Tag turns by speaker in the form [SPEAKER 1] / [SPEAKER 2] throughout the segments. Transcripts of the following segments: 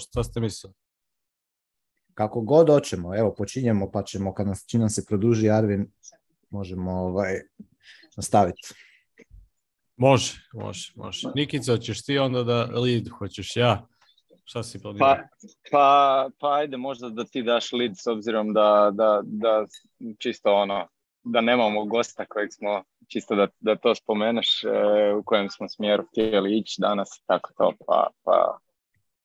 [SPEAKER 1] Šta ste mislili?
[SPEAKER 2] Kako god hoćemo, evo počinjemo pa ćemo kad nas, čim nam se produži Arvin, možemo ovaj, nastaviti.
[SPEAKER 1] Može, može, može. Nikica, hoćeš ti onda da lead, hoćeš ja? Šta si planirao?
[SPEAKER 3] Pa, pa, pa ajde možda da ti daš lead s obzirom da, da, da čisto ono, da nemamo gosta kojeg smo, čisto da, da to spomeneš, e, u kojem smo smjeru htjeli ići danas, tako to, pa... pa...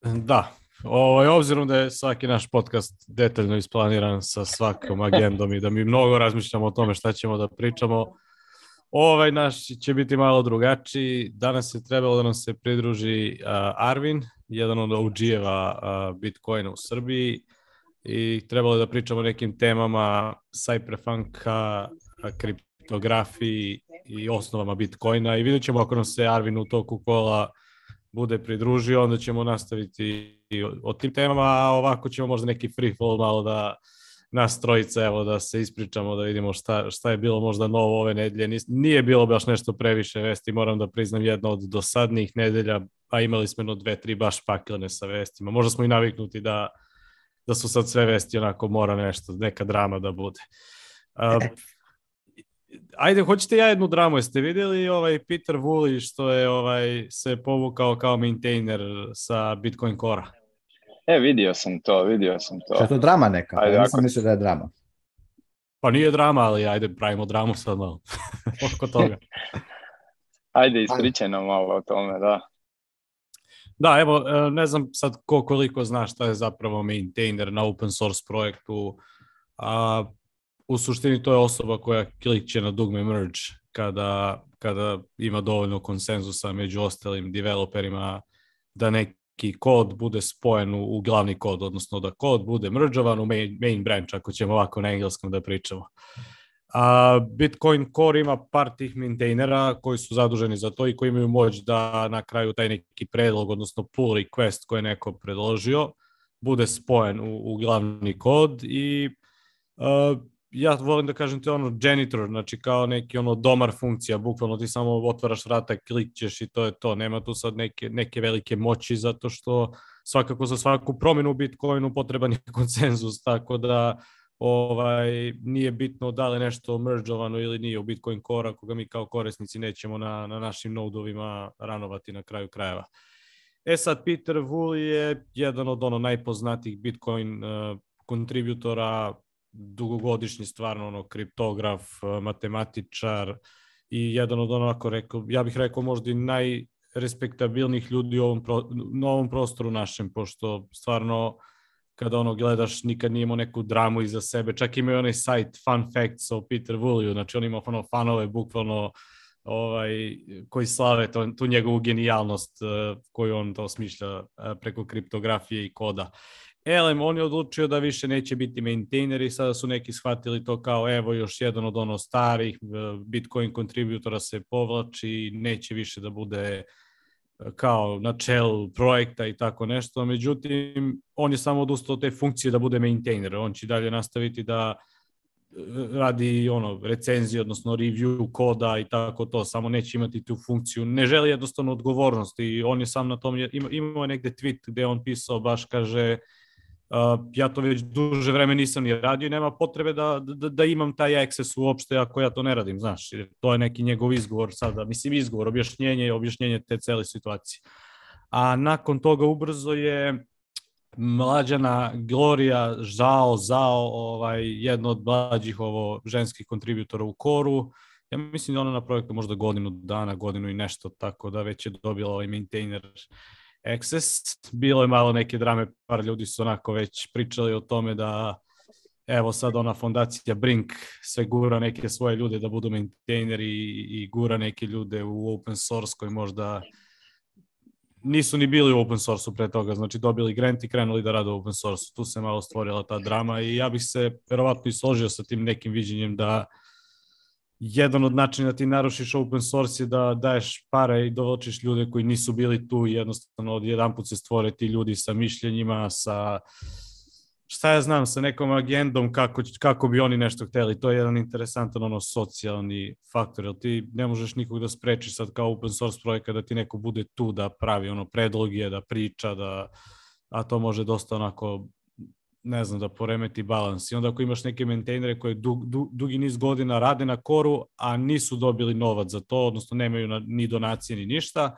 [SPEAKER 1] Da, Ovaj, obzirom da je svaki naš podcast detaljno isplaniran sa svakom agendom i da mi mnogo razmišljamo o tome šta ćemo da pričamo, ovaj naš će biti malo drugačiji. Danas je trebalo da nam se pridruži uh, Arvin, jedan od OG-eva uh, Bitcoina u Srbiji i trebalo je da pričamo o nekim temama cyberpunka, kriptografiji i osnovama Bitcoina i vidjet ćemo ako nam se Arvin u toku kola bude pridružio, onda ćemo nastaviti o, tim temama, a ovako ćemo možda neki free fall malo da nas trojica, evo da se ispričamo, da vidimo šta, šta je bilo možda novo ove nedelje. Nije bilo baš nešto previše vesti, moram da priznam jedno od dosadnijih nedelja, a imali smo jedno dve, tri baš paklene sa vestima. Možda smo i naviknuti da, da su sad sve vesti onako mora nešto, neka drama da bude. Uh, ajde, hoćete ja jednu dramu, jeste vidjeli ovaj Peter Woolley što je ovaj se povukao kao maintainer sa Bitcoin Core?
[SPEAKER 3] E, vidio sam to, vidio sam to.
[SPEAKER 2] Što je to drama neka? Ajde, ja nisam ako... mislio da je drama.
[SPEAKER 1] Pa nije drama, ali ajde, pravimo dramu sad malo. Oko toga.
[SPEAKER 3] ajde, ispričaj nam malo o tome, da.
[SPEAKER 1] Da, evo, e, ne znam sad ko koliko zna šta je zapravo maintainer na open source projektu, a u suštini to je osoba koja klikće na dugme merge kada, kada ima dovoljno konsenzusa među ostalim developerima da neki kod bude spojen u, u glavni kod, odnosno da kod bude mrđavan u main, main branch, ako ćemo ovako na engleskom da pričamo. A, Bitcoin Core ima par tih maintainera koji su zaduženi za to i koji imaju moć da na kraju taj neki predlog, odnosno pull request koji je neko predložio, bude spojen u, u glavni kod i uh, ja volim da kažem ti ono janitor, znači kao neki ono domar funkcija, bukvalno ti samo otvaraš vrata, klikćeš i to je to. Nema tu sad neke, neke velike moći zato što svakako za svaku promenu u Bitcoinu potreban je konsenzus, tako da ovaj nije bitno da li nešto mergeovano ili nije u Bitcoin Core, ako ga mi kao korisnici nećemo na, na našim nodovima ranovati na kraju krajeva. E sad, Peter Wool je jedan od ono najpoznatijih Bitcoin uh, kontributora dugogodišnji stvarno ono kriptograf, e, matematičar i jedan od onako rekao, ja bih rekao možda i najrespektabilnijih ljudi u ovom pro, novom prostoru našem, pošto stvarno kada ono gledaš nikad nije imao neku dramu iza sebe, čak ima i onaj sajt Fun Facts o Peter Wooleyu, znači on ima ono fanove bukvalno ovaj, koji slave to, tu njegovu genijalnost uh, koju on to smišlja uh, preko kriptografije i koda. Elem, on je odlučio da više neće biti maintainer i sada su neki shvatili to kao evo još jedan od ono starih e, Bitcoin kontributora se povlači, neće više da bude e, kao na čelu projekta i tako nešto. Međutim, on je samo odustao od te funkcije da bude maintainer. On će dalje nastaviti da e, radi ono recenzije, odnosno review koda i tako to, samo neće imati tu funkciju. Ne želi jednostavno odgovornost i on je sam na tom, imao je negde tweet gde on pisao baš kaže Uh, ja to već duže vreme nisam ni radio i nema potrebe da, da, da imam taj access uopšte ako ja to ne radim, znaš. To je neki njegov izgovor sada, mislim izgovor, objašnjenje, objašnjenje te cele situacije. A nakon toga ubrzo je mlađana Gloria Žao, Zao, ovaj, jedno od mlađih ovo ženskih kontributora u koru. Ja mislim da ona na projektu možda godinu dana, godinu i nešto, tako da već je dobila ovaj maintainer Access. Bilo je malo neke drame, par ljudi su onako već pričali o tome da evo sad ona fondacija Brink sve gura neke svoje ljude da budu maintaineri i gura neke ljude u open source koji možda nisu ni bili u open source-u pre toga, znači dobili grant i krenuli da rade u open source-u. Tu se malo stvorila ta drama i ja bih se verovatno i složio sa tim nekim viđenjem da uh, jedan od načina da ti narušiš open source je da daješ pare i dovlačiš ljude koji nisu bili tu i jednostavno od jedan put se stvore ti ljudi sa mišljenjima, sa šta ja znam, sa nekom agendom kako, kako bi oni nešto hteli. To je jedan interesantan ono socijalni faktor, jer ti ne možeš nikog da sprečiš sad kao open source projekat da ti neko bude tu da pravi ono predloge, da priča, da a to može dosta onako ne znam, da poremeti balans. I onda ako imaš neke maintainere koji dug, dug, dugi niz godina rade na koru, a nisu dobili novac za to, odnosno nemaju na, ni donacije ni ništa,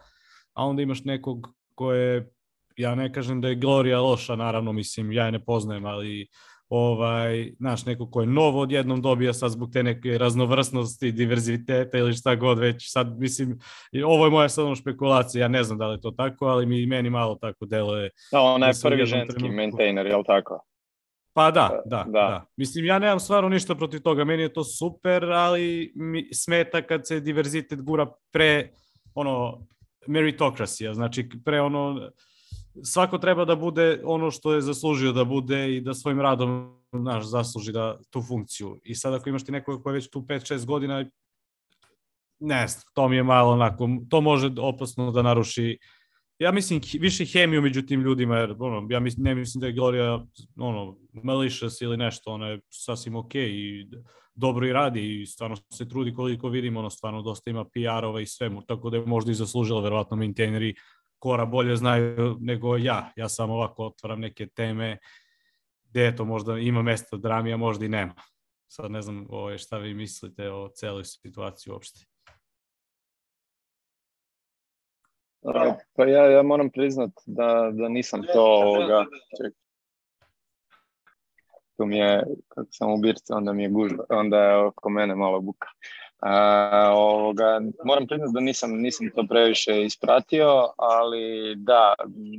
[SPEAKER 1] a onda imaš nekog koje, ja ne kažem da je Gloria loša, naravno, mislim, ja je ne poznajem, ali ovaj, znaš, neko ko je novo odjednom dobija sad zbog te neke raznovrsnosti, diverziteta ili šta god već, sad mislim, ovo je moja sad ono špekulacija, ja ne znam da li je to tako, ali mi meni malo tako deluje.
[SPEAKER 3] Da, ona je prvi ženski trenutku... maintainer, je li tako?
[SPEAKER 1] Pa da, da, da, da. Mislim, ja nemam stvarno ništa protiv toga, meni je to super, ali mi smeta kad se diverzitet gura pre, ono, meritokracija, znači pre ono, svako treba da bude ono što je zaslužio da bude i da svojim radom naš zasluži da tu funkciju. I sad ako imaš ti nekoga koji je već tu 5-6 godina, ne znam, to mi je malo onako, to može opasno da naruši ja mislim više hemiju među tim ljudima, jer ono, ja mislim, ne mislim da je Gloria ono, malicious ili nešto, ona je sasvim ok i dobro i radi i stvarno se trudi koliko vidimo, ono stvarno dosta ima PR-ova i svemu, tako da je možda i zaslužila verovatno maintaineri Kora bolje znaju nego ja. Ja sam ovako otvaram neke teme gde to možda ima mesta drami, a možda i nema. Sad ne znam ovo, šta vi mislite o celoj situaciji uopšte.
[SPEAKER 3] Pa ja, ja moram priznat da, da nisam to ovoga, ček. Tu mi je, kako sam u birci, onda mi je gužba, onda je oko mene malo buka. A, ovoga, moram priznat da nisam, nisam to previše ispratio, ali da,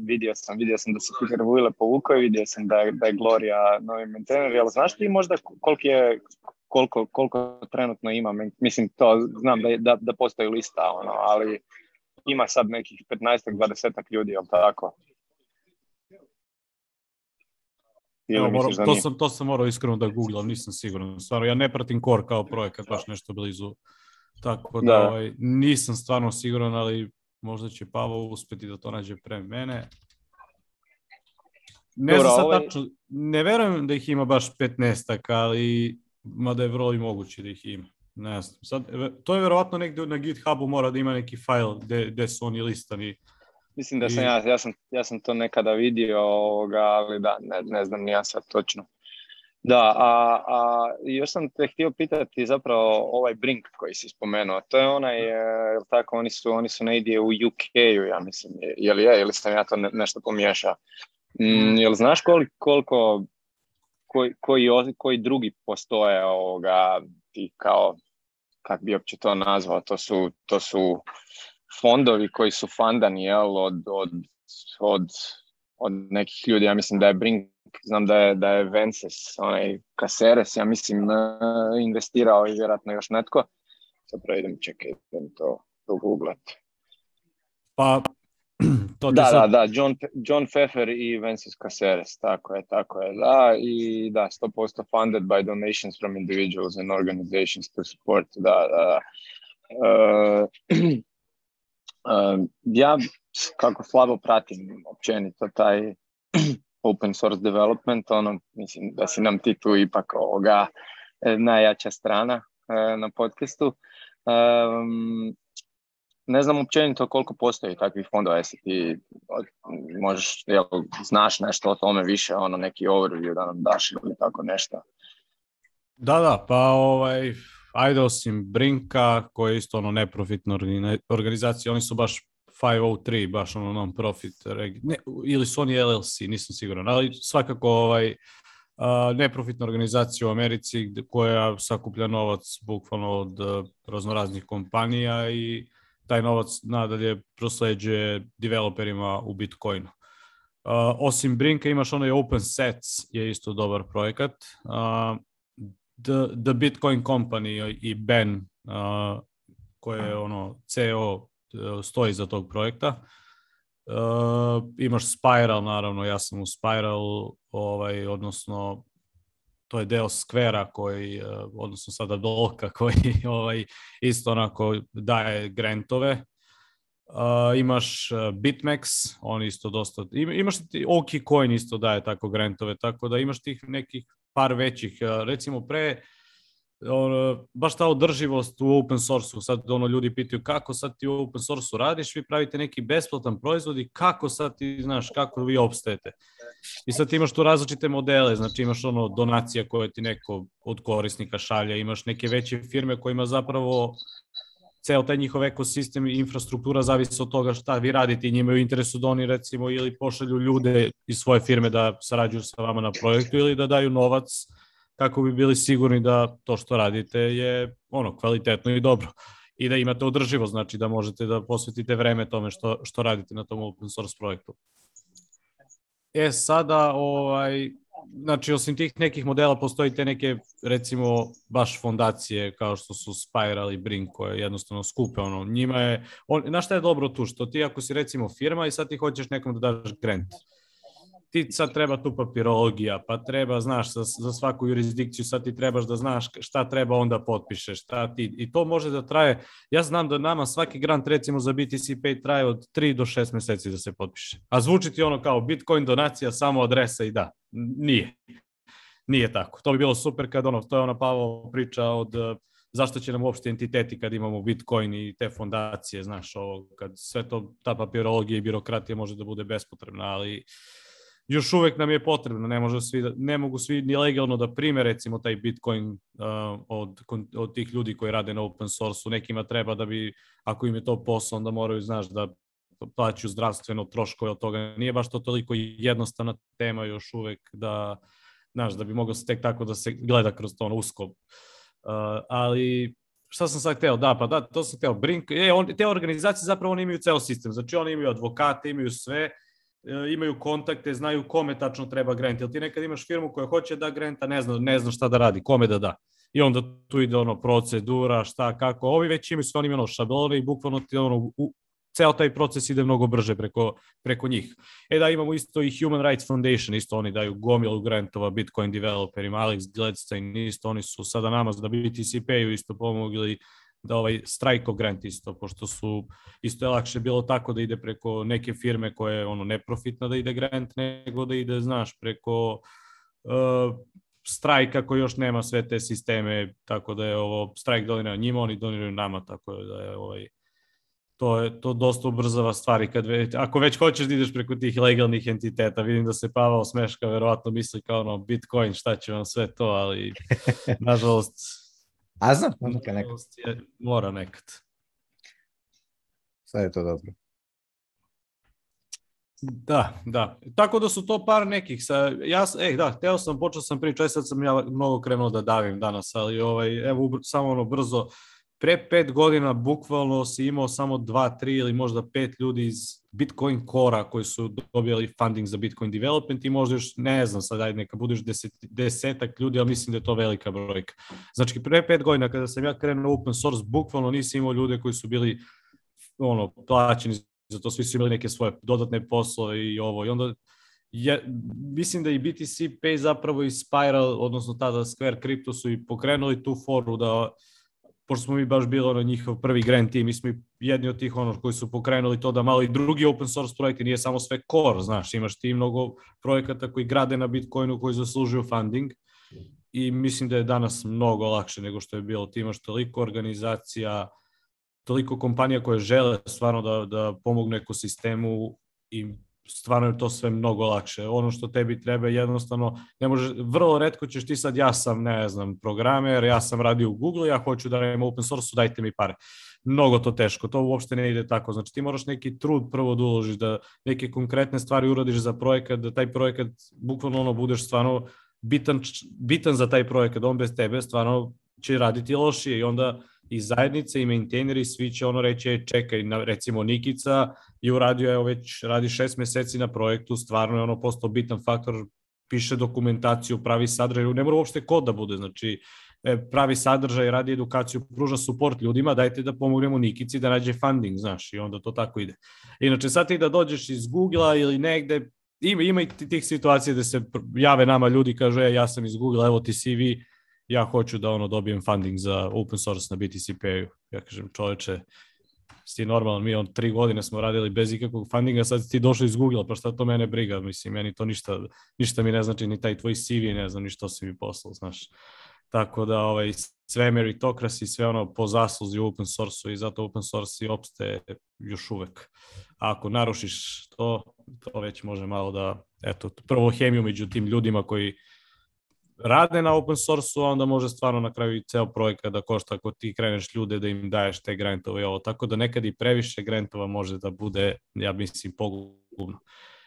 [SPEAKER 3] vidio sam, vidio sam da se Peter Vujle povukao i vidio sam da da je Gloria novi maintainer, ali znaš ti možda koliko je koliko, koliko trenutno ima, mislim to, znam da, da, da postoji lista, ono, ali ima sad nekih 15-20 ljudi, jel tako?
[SPEAKER 1] Evo, moram, da to, sam, to sam morao iskreno da googlam, nisam siguran. Stvarno, ja ne pratim Core kao projekat baš nešto blizu. Tako da, da. Ovaj, nisam stvarno siguran, ali možda će Pavo uspeti da to nađe pre mene. Ne Dobro, znam sad ovaj... tačno, ne verujem da ih ima baš 15 ali mada je vrlo i moguće da ih ima. Ne znam. Sad, to je verovatno negde na GitHubu mora da ima neki file gde, gde su oni listani.
[SPEAKER 3] Mislim da sam I... ja, ja sam, ja sam to nekada vidio, ovoga, ali da, ne, ne znam ni ja sad točno. Da, a, a još sam te htio pitati zapravo ovaj Brink koji si spomenuo, to je onaj, je tako, oni su, oni su negdje u UK-u, ja mislim, je li je, ili sam ja to ne, nešto pomiješao. Mm, jel znaš koliko, koliko koji, koji, koji drugi postoje ovoga, ti kao kak bi uopće to nazvao, to su, to su fondovi koji su fandani jel, od, od, od, od nekih ljudi, ja mislim da je Brink, znam da je, da je Vences, onaj Caceres, ja mislim, e, investirao i vjerojatno još netko. Zapravo idem, čekaj, idem to googlat.
[SPEAKER 1] Pa,
[SPEAKER 3] to da, sad... da, da, John, John Pfeffer i Vences Caceres, tako je, tako je, da, i da, 100% funded by donations from individuals and organizations to support, da, da. Uh, uh, ja kako slabo pratim općenito taj open source development, ono, mislim da si nam ti tu ipak ovoga e, najjača strana uh, na podcastu. Um, ne znam općenito koliko postoji takvih fondova, jesi ti možeš, jel, znaš nešto o tome više, ono neki overview da nam daš ili tako nešto.
[SPEAKER 1] Da, da, pa ovaj, ajde osim Brinka, koja je isto ono neprofitna organizacija, oni su baš 503, baš ono non-profit, ne, ili su oni LLC, nisam siguran, ali svakako ovaj, uh, neprofitna organizacija u Americi koja sakuplja novac bukvalno od uh, raznoraznih kompanija i taj novac nadalje prosleđuje developerima u Bitcoinu. Uh, osim Brinka imaš onaj Open Sets je isto dobar projekat. Uh, the, the Bitcoin Company i Ben uh, koje je ono CEO uh, stoji za tog projekta. Uh, imaš Spiral naravno, ja sam u Spiral, ovaj, odnosno to je deo skvera koji, e, odnosno sada dolka koji ovaj, isto onako daje grantove. Uh, imaš e, Bitmax, on isto dosta, imaš ti Oki Coin isto daje tako grantove, tako da imaš tih nekih par većih, recimo pre ono, baš ta održivost u open source-u, sad ono ljudi pitaju kako sad ti u open source-u radiš, vi pravite neki besplatan proizvod i kako sad ti znaš, kako vi opstajete. I sad ti imaš tu različite modele, znači imaš ono donacija koje ti neko od korisnika šalje, imaš neke veće firme kojima zapravo ceo taj njihov ekosistem i infrastruktura zavisi od toga šta vi radite i njima je u interesu da oni recimo ili pošalju ljude iz svoje firme da sarađuju sa vama na projektu ili da daju novac kako bi bili sigurni da to što radite je ono kvalitetno i dobro i da imate održivo, znači da možete da posvetite vreme tome što, što radite na tom open source projektu. E sada, ovaj, znači osim tih nekih modela postoji te neke recimo baš fondacije kao što su Spiral i Brink koje jednostavno skupe ono njima je on, na šta je dobro tu što ti ako si recimo firma i sad ti hoćeš nekom da daš grant ti sad treba tu papirologija, pa treba, znaš, za, za svaku jurisdikciju sad ti trebaš da znaš šta treba onda potpišeš, šta ti, i to može da traje, ja znam da nama svaki grant recimo za BTC Pay traje od 3 do 6 meseci da se potpiše, a zvuči ti ono kao Bitcoin donacija, samo adresa i da, nije, nije tako, to bi bilo super kad ono, to je ona Pavo priča od zašto će nam uopšte entiteti kad imamo Bitcoin i te fondacije, znaš, ovo, kad sve to, ta papirologija i birokratija može da bude bespotrebna, ali uh, još uvek nam je potrebno, ne, može svi da, ne mogu svi ni legalno da prime recimo taj Bitcoin uh, od, od tih ljudi koji rade na open source-u, nekima treba da bi, ako im je to posao, onda moraju, znaš, da plaćaju zdravstveno troškove od toga. Nije baš to toliko jednostavna tema još uvek da, znaš, da bi mogao se tek tako da se gleda kroz to ono usko. Uh, ali šta sam sad hteo? Da, pa da, to sam hteo. Brink, e, on, te organizacije zapravo oni imaju ceo sistem. Znači oni imaju advokate, imaju sve, imaju kontakte, znaju kome tačno treba grant. Jel ti nekad imaš firmu koja hoće da granta, ne zna, ne zna šta da radi, kome da da. I onda tu ide ono procedura, šta, kako. Ovi već imaju sve oni ono šablone i bukvalno ti ono, u, ceo taj proces ide mnogo brže preko, preko njih. E da, imamo isto i Human Rights Foundation, isto oni daju gomilu grantova Bitcoin developerima, Alex Gladstein, isto oni su sada nama da BTC Payu isto pomogli da ovaj strajko grant isto, pošto su isto je lakše bilo tako da ide preko neke firme koje je ono neprofitna da ide grant, nego da ide, znaš, preko uh, strajka koji još nema sve te sisteme, tako da je ovo strajk donirao njima, oni doniraju nama, tako da je ovaj to je to dosta ubrzava stvari kad već, ako već hoćeš da ideš preko tih legalnih entiteta, vidim da se Pavao smeška, verovatno misli kao ono Bitcoin, šta će vam sve to, ali nažalost
[SPEAKER 2] A znam, neka nekad.
[SPEAKER 1] Je, mora nekad.
[SPEAKER 2] Sad je to dobro.
[SPEAKER 1] Da, da. Tako da su to par nekih. Sa, ja, ej, da, teo sam, počeo sam pričati, sad sam ja mnogo krenuo da davim danas, ali ovaj, evo, samo ono brzo, pre pet godina bukvalno si imao samo dva, tri ili možda pet ljudi iz Bitcoin Cora koji su dobili funding za Bitcoin development i možda još, ne znam sad, ajde neka budeš deset, desetak ljudi, ali mislim da je to velika brojka. Znači, pre pet godina kada sam ja krenuo open source, bukvalno nisi imao ljude koji su bili ono, plaćeni za to, svi su imali neke svoje dodatne poslove i ovo. I onda je, mislim da i BTC Pay zapravo i Spiral, odnosno tada Square Crypto su i pokrenuli tu foru da pošto smo mi baš bili ono njihov prvi grand team, mi smo jedni od tih ono koji su pokrenuli to da malo i drugi open source projekti, nije samo sve core, znaš, imaš ti mnogo projekata koji grade na Bitcoinu, koji zaslužuju funding i mislim da je danas mnogo lakše nego što je bilo. Ti imaš toliko organizacija, toliko kompanija koje žele stvarno da, da pomognu ekosistemu i stvarno je to sve mnogo lakše. Ono što tebi treba jednostavno, ne može, vrlo redko ćeš ti sad, ja sam, ne znam, programer, ja sam radio u Google, ja hoću da radim open source, dajte mi pare. Mnogo to teško, to uopšte ne ide tako. Znači ti moraš neki trud prvo da uložiš, da neke konkretne stvari uradiš za projekat, da taj projekat bukvalno ono budeš stvarno bitan, bitan za taj projekat, on bez tebe stvarno će raditi lošije i onda i zajednice i maintaineri svi će ono reći e, čekaj, na, recimo Nikica je uradio, evo već radi šest meseci na projektu, stvarno je ono postao bitan faktor, piše dokumentaciju, pravi sadržaj, ne mora uopšte kod da bude, znači e, pravi sadržaj, radi edukaciju, pruža suport ljudima, dajte da pomognemo Nikici da nađe funding, znaš, i onda to tako ide. Inače, sad ti da dođeš iz Google-a ili negde, ima, ima i tih situacija da se jave nama ljudi, kažu, e, ja sam iz Google, evo ti CV, ja hoću da ono dobijem funding za open source na BTC-Payu. Ja kažem, čoveče, si normalan, mi on tri godine smo radili bez ikakvog fundinga, sad ti došao iz Google, pa šta to mene briga, mislim, meni to ništa, ništa mi ne znači, ni taj tvoj CV, ne znam ni što si mi poslao, znaš. Tako da ovaj, sve meritokrasi, sve ono po zasluzi u open source i zato open source i opste još uvek. A ako narušiš to, to već može malo da, eto, prvo hemiju među tim ljudima koji rade na open source-u, onda može stvarno na kraju i ceo projekat da košta ako ti kreneš ljude da im daješ te grantove i ovo. Tako da nekad i previše grantova može da bude, ja mislim, pogubno.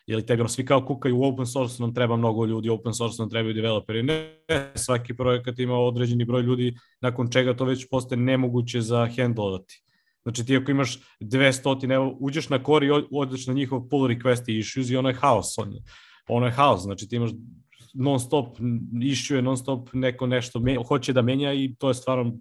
[SPEAKER 1] Jer tebi ono, svi kao kukaju u open source nam treba mnogo ljudi, open source nam trebaju developeri. Ne, svaki projekat ima određeni broj ljudi, nakon čega to već postaje nemoguće za handlovati. Znači ti ako imaš 200, evo, uđeš na core i odeš na njihov pull request i issues i ono je haos. On, ono je haos, znači ti imaš non stop issue, non stop neko nešto menja, hoće da menja i to je stvarno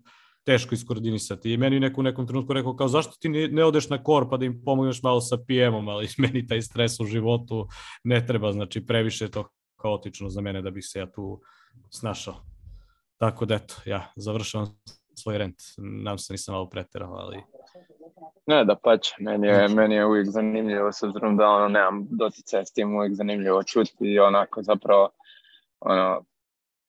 [SPEAKER 1] teško iskoordinisati. I meni neko u nekom trenutku rekao kao zašto ti ne, odeš na core pa da im pomogneš malo sa PM-om, ali meni taj stres u životu ne treba, znači previše je to kaotično za mene da bih se ja tu snašao. Tako da eto, ja završavam svoj rent. Nam se nisam malo preterao, ali...
[SPEAKER 3] Ne, da pač, meni je, znači. meni je uvijek zanimljivo, s obzirom da ono, nemam doticaj s tim, uvijek zanimljivo čuti i onako zapravo ono,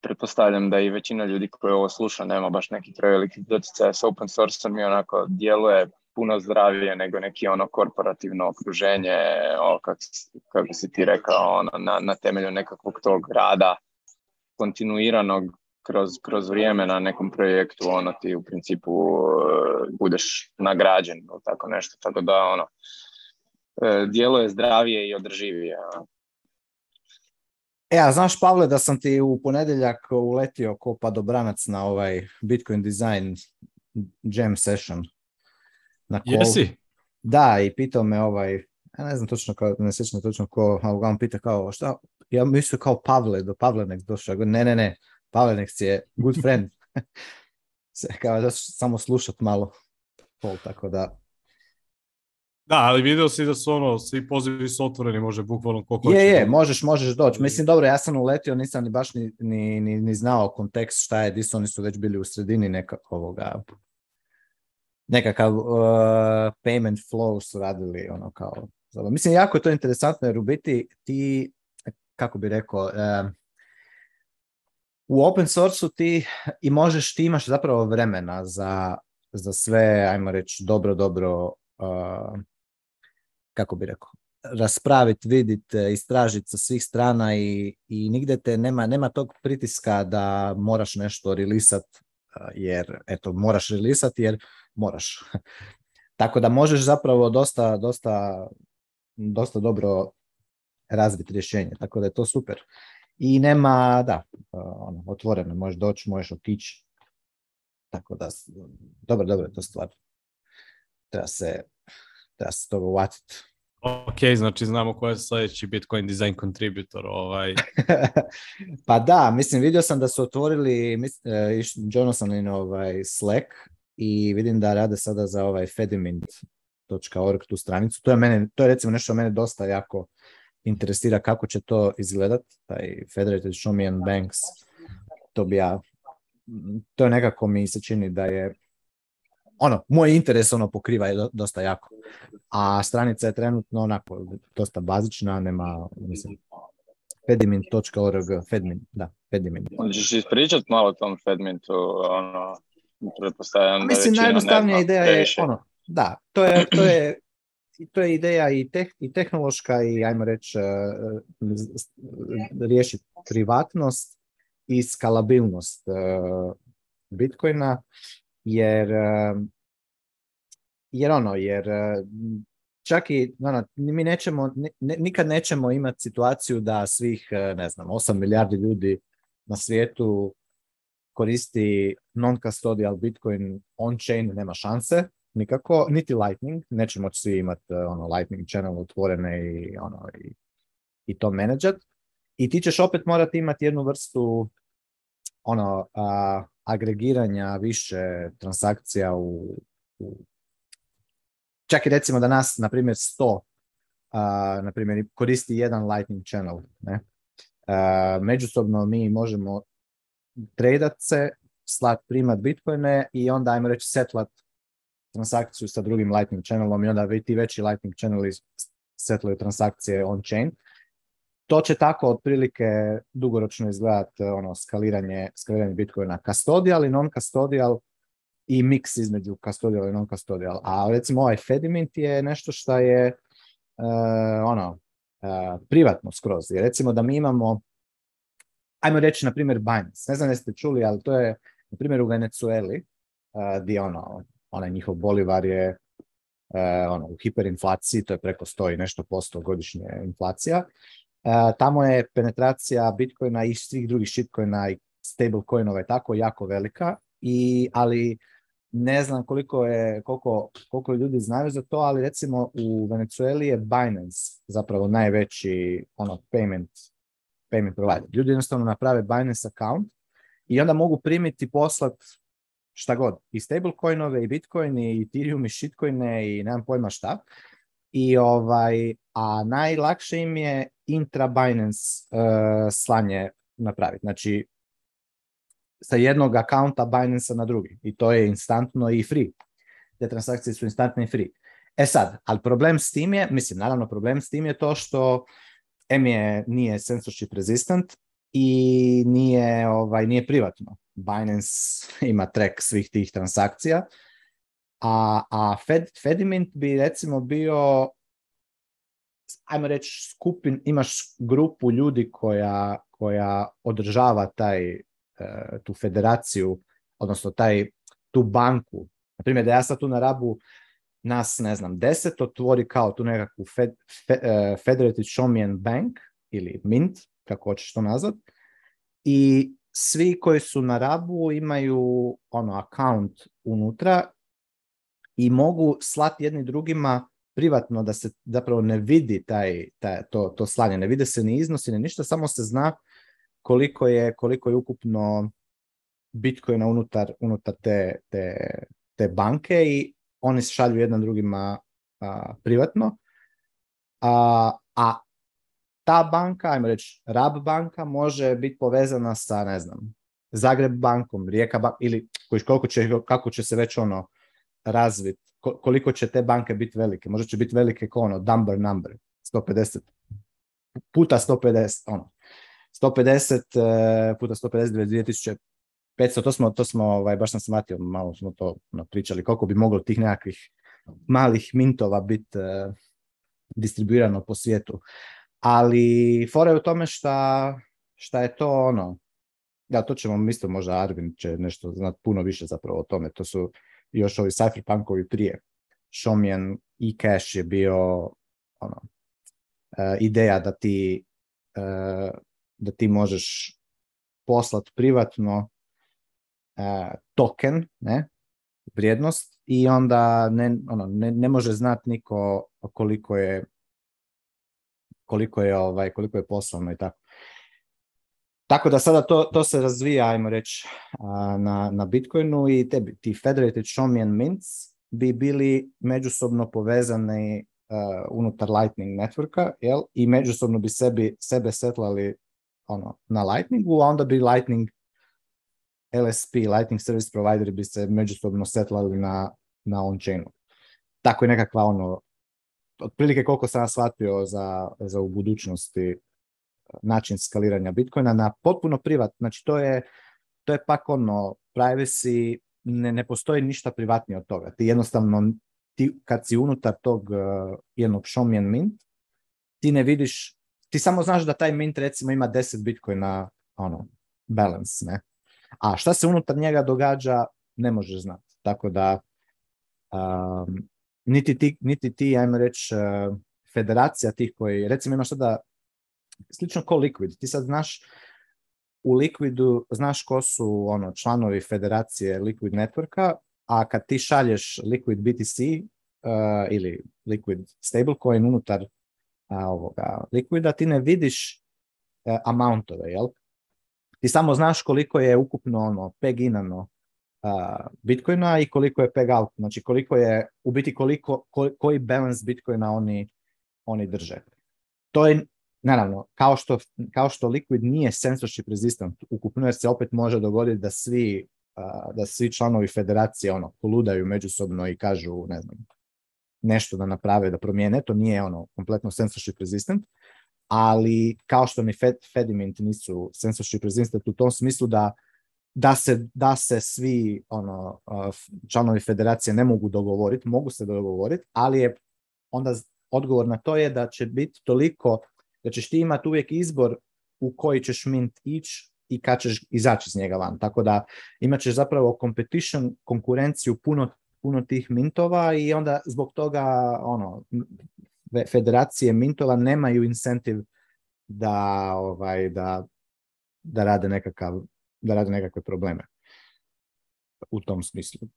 [SPEAKER 3] pretpostavljam da i većina ljudi koji ovo sluša nema baš neki preveliki doticaja s open source i onako djeluje puno zdravije nego neki ono korporativno okruženje, ono, kako, kako si ti rekao, ono, na, na temelju nekakvog tog rada kontinuiranog kroz, kroz vrijeme na nekom projektu, ono ti u principu uh, budeš nagrađen ili tako nešto, tako da ono, uh, djeluje zdravije i održivije. Ono.
[SPEAKER 2] E, a znaš Pavle da sam ti u ponedjeljak uletio ko padobranac na ovaj Bitcoin Design Jam Session.
[SPEAKER 1] Na call. Jesi?
[SPEAKER 2] Da, i pitao me ovaj, ja ne znam točno, kao, ne sjećam točno ko, ali on pita kao, šta, ja mislio kao Pavle, do Pavlenek došao, ne, ne, ne, Pavlenek je good friend. kao da samo slušat malo, pol, tako da,
[SPEAKER 1] Da, ali video si da su ono, svi pozivi su otvoreni, može bukvalno koliko
[SPEAKER 2] Je, je, možeš, možeš doći. Mislim, dobro, ja sam uletio, nisam ni baš ni, ni, ni, ni znao kontekst šta je, di su oni su već bili u sredini neka, ovoga, nekakav uh, payment flow su radili, ono kao, mislim, jako je to interesantno, jer u biti ti, kako bi rekao, uh, u open source ti i možeš, ti imaš zapravo vremena za, za sve, ajmo reći, dobro, dobro uh, kako bi rekao, raspraviti, vidjeti, istražiti sa svih strana i, i nigde te nema, nema tog pritiska da moraš nešto rilisat jer, eto, moraš rilisat jer moraš. Tako da možeš zapravo dosta, dosta, dosta dobro razviti rješenje, tako da je to super. I nema, da, ono, otvoreno, možeš doći, možeš otići. Tako da, dobro, dobro je to stvar. Treba se, treba se toga uvatiti.
[SPEAKER 1] Ok, znači znamo ko je sledeći Bitcoin design contributor. Ovaj.
[SPEAKER 2] pa da, mislim, vidio sam da su otvorili Jonathan ovaj Slack i vidim da rade sada za ovaj fedimint.org tu stranicu. To je, mene, to je recimo nešto mene dosta jako interesira kako će to izgledat, taj Federated Shomian Banks. To bi ja, to je nekako mi se čini da je ono, moj interes ono pokriva je dosta jako. A stranica je trenutno onako dosta bazična, nema, mislim, fedimint.org, Fedmin, da, Fedmin.
[SPEAKER 3] Možeš ispričati malo o tom Fedmintu, ono, pretpostavljam
[SPEAKER 2] da Mislim, najjednostavnija ideja je, ono, da, to je, to je to je ideja i, teh, i tehnološka i ajmo reći uh, riješiti privatnost i skalabilnost uh, Bitcoina jer jer ono, jer čak i, ono, mi nećemo, ne, nikad nećemo imati situaciju da svih, ne znam, 8 milijardi ljudi na svijetu koristi non-custodial Bitcoin on-chain, nema šanse, nikako, niti Lightning, neće moći svi imati ono, Lightning channel otvorene i, ono, i, i to menadžat. I ti ćeš opet morati imati jednu vrstu ono, a, agregiranja više transakcija u, u čak i recimo da nas, na primjer, 100 uh, na primjer, koristi jedan Lightning channel. Ne? Uh, međusobno mi možemo tradat se, slat, primat bitcoine i onda, ajmo reći, setlat transakciju sa drugim Lightning channelom i onda ti veći Lightning channeli setlaju transakcije on-chain. to će tako otprilike dugoročno izgledati ono skaliranje, skaliranje Bitcoina custodial i non-custodial i miks između custodial i non-custodial. A recimo ovaj Fedimint je nešto što je uh, ono uh, privatno skroz. I recimo da mi imamo ajmo reći na primjer Binance. Ne znam jeste čuli, ali to je na primjer u Venezueli uh, gdje ono, onaj njihov bolivar je ono, u hiperinflaciji, to je preko 100 i nešto posto godišnje inflacija. tamo je penetracija Bitcoina i svih drugih shitcoina i stablecoinova je tako jako velika, i, ali ne znam koliko je, koliko, koliko ljudi znaju za to, ali recimo u Venezueli je Binance zapravo najveći ono payment, payment provider. Ljudi jednostavno naprave Binance account i onda mogu primiti poslat šta god, i stablecoinove, i bitcoin, i ethereum, i shitcoine, i nemam pojma šta. I ovaj, a najlakše im je intra Binance uh, slanje napraviti. Znači, sa jednog akaunta Binance na drugi. I to je instantno i free. Te transakcije su instantne i free. E sad, ali problem s tim je, mislim, naravno problem s tim je to što M je, nije censorship resistant i nije, ovaj, nije privatno. Binance ima track svih tih transakcija, a, a Fed, Fedimint bi recimo bio ajmo reći skupin, imaš grupu ljudi koja, koja održava taj tu federaciju, odnosno taj, tu banku. Naprimjer, da ja sad tu na rabu nas, ne znam, deset otvori kao tu nekakvu fed, fe, uh, Federated Shomian Bank ili Mint, kako hoćeš to nazvat, i svi koji su na rabu imaju ono account unutra i mogu slati jedni drugima privatno da se zapravo ne vidi taj, taj, to, to slanje, ne vide se ni iznosi, ni ništa, samo se zna koliko je, koliko je ukupno bitcoina unutar, unutar te, te, te banke i oni se šalju jedan drugima a, privatno. A, a ta banka, ajmo reći RAB banka, može biti povezana sa, ne znam, Zagreb bankom, Rijeka bankom, ili koliko će, kako će se već ono razvit, koliko će te banke biti velike. Možda će biti velike kao ono, number number, 150 puta 150, ono, 150 eh, puta 150 2500, to smo, to smo ovaj, baš sam shvatio, malo smo to pričali, koliko bi moglo tih nekakvih malih mintova biti uh, distribuirano po svijetu. Ali fora je u tome šta, šta je to ono, ja to ćemo, mislim, možda Arvin će nešto znati puno više zapravo o tome, to su još ovi cypherpunkovi prije. Shomian i Cash je bio ono, uh, ideja da ti uh, da ti možeš poslati privatno e, token, ne, vrijednost i onda ne, ono, ne, ne može znati niko koliko je koliko je ovaj koliko je poslano i tako. Tako da sada to, to se razvija, ajmo reći, na, na Bitcoinu i te, ti Federated Shomian Mints bi bili međusobno povezani uh, unutar Lightning networka jel? i međusobno bi sebi, sebe setlali ono, na Lightningu, a onda bi Lightning LSP, Lightning Service Provider bi se međusobno setlali na, na on-chainu. Tako je nekakva ono, otprilike koliko sam shvatio za, za u budućnosti način skaliranja Bitcoina na potpuno privat, znači to je, to je pak ono, privacy, ne, ne postoji ništa privatnije od toga. Ti jednostavno, ti kad si unutar tog uh, jednog Shomian Mint, ti ne vidiš ti samo znaš da taj mint recimo ima 10 bitcoina ono, balance, ne? A šta se unutar njega događa, ne možeš znati. Tako da um, niti ti, niti ti, ajmo reći, uh, federacija tih koji, recimo imaš sada slično ko Liquid, ti sad znaš u Liquidu, znaš ko su ono članovi federacije Liquid Networka, a kad ti šalješ Liquid BTC uh, ili Liquid stablecoin unutar a, ovoga likvida, ti ne vidiš e, amountove, jel? Ti samo znaš koliko je ukupno ono peginano a, Bitcoina i koliko je peg out, znači koliko je, u biti koliko, koji balance Bitcoina oni, oni drže. To je, naravno, kao što, kao što Liquid nije censorship resistant ukupno, jer se opet može dogoditi da svi, da svi članovi federacije ono, poludaju međusobno i kažu, ne znam, nešto da naprave, da promijene, to nije ono kompletno censorship resistant, ali kao što ni Fed, Fedimint nisu censorship resistant u tom smislu da da se, da se svi ono, članovi federacije ne mogu dogovoriti, mogu se dogovoriti, ali je onda odgovor na to je da će biti toliko, da ćeš ti imati uvijek izbor u koji ćeš mint ići i kad ćeš izaći iz njega van. Tako da imat ćeš zapravo competition, konkurenciju puno, puno tih mintova i onda zbog toga ono, federacije mintova nemaju incentiv da, ovaj, da, da rade nekakav da rade nekakve probleme u tom smislu.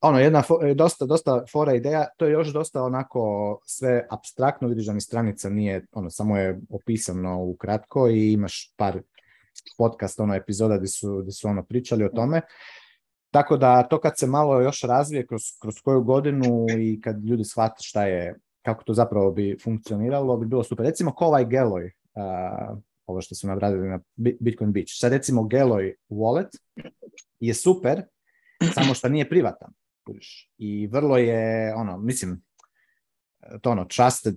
[SPEAKER 2] Ono, jedna dosta, dosta fora ideja, to je još dosta onako sve abstraktno, vidiš da mi stranica nije, ono, samo je opisano ukratko i imaš par podcast, ono, epizoda gdje su, gdje su ono pričali o tome. Tako da to kad se malo još razvije kroz, kroz koju godinu i kad ljudi shvate šta je, kako to zapravo bi funkcioniralo, bi bilo super. Recimo ko ovaj Geloj, ovo što su nabradili na Bitcoin Beach. Sad recimo Geloj wallet je super, samo što nije privatan. I vrlo je, ono, mislim, to ono, trusted,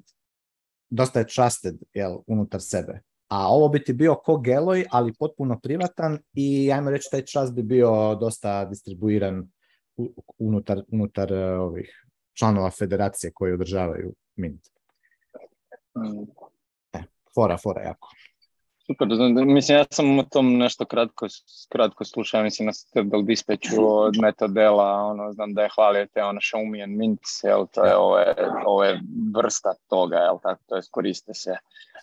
[SPEAKER 2] dosta je trusted jel, unutar sebe. A ovo bi ti bio ko Geloj, ali potpuno privatan i ajmo reći taj trust bi bio dosta distribuiran unutar, unutar e, ovih članova federacije koji održavaju Mint. Mm. E, fora, fora jako.
[SPEAKER 3] Super, mislim ja sam o tom nešto kratko, kratko slušao, mislim na Stable Dispatchu od metodela, ono, znam da je hvalio te ono Xiaomi and Mint, jel, to je ove, ove vrsta toga, jel, tako, to je koriste se,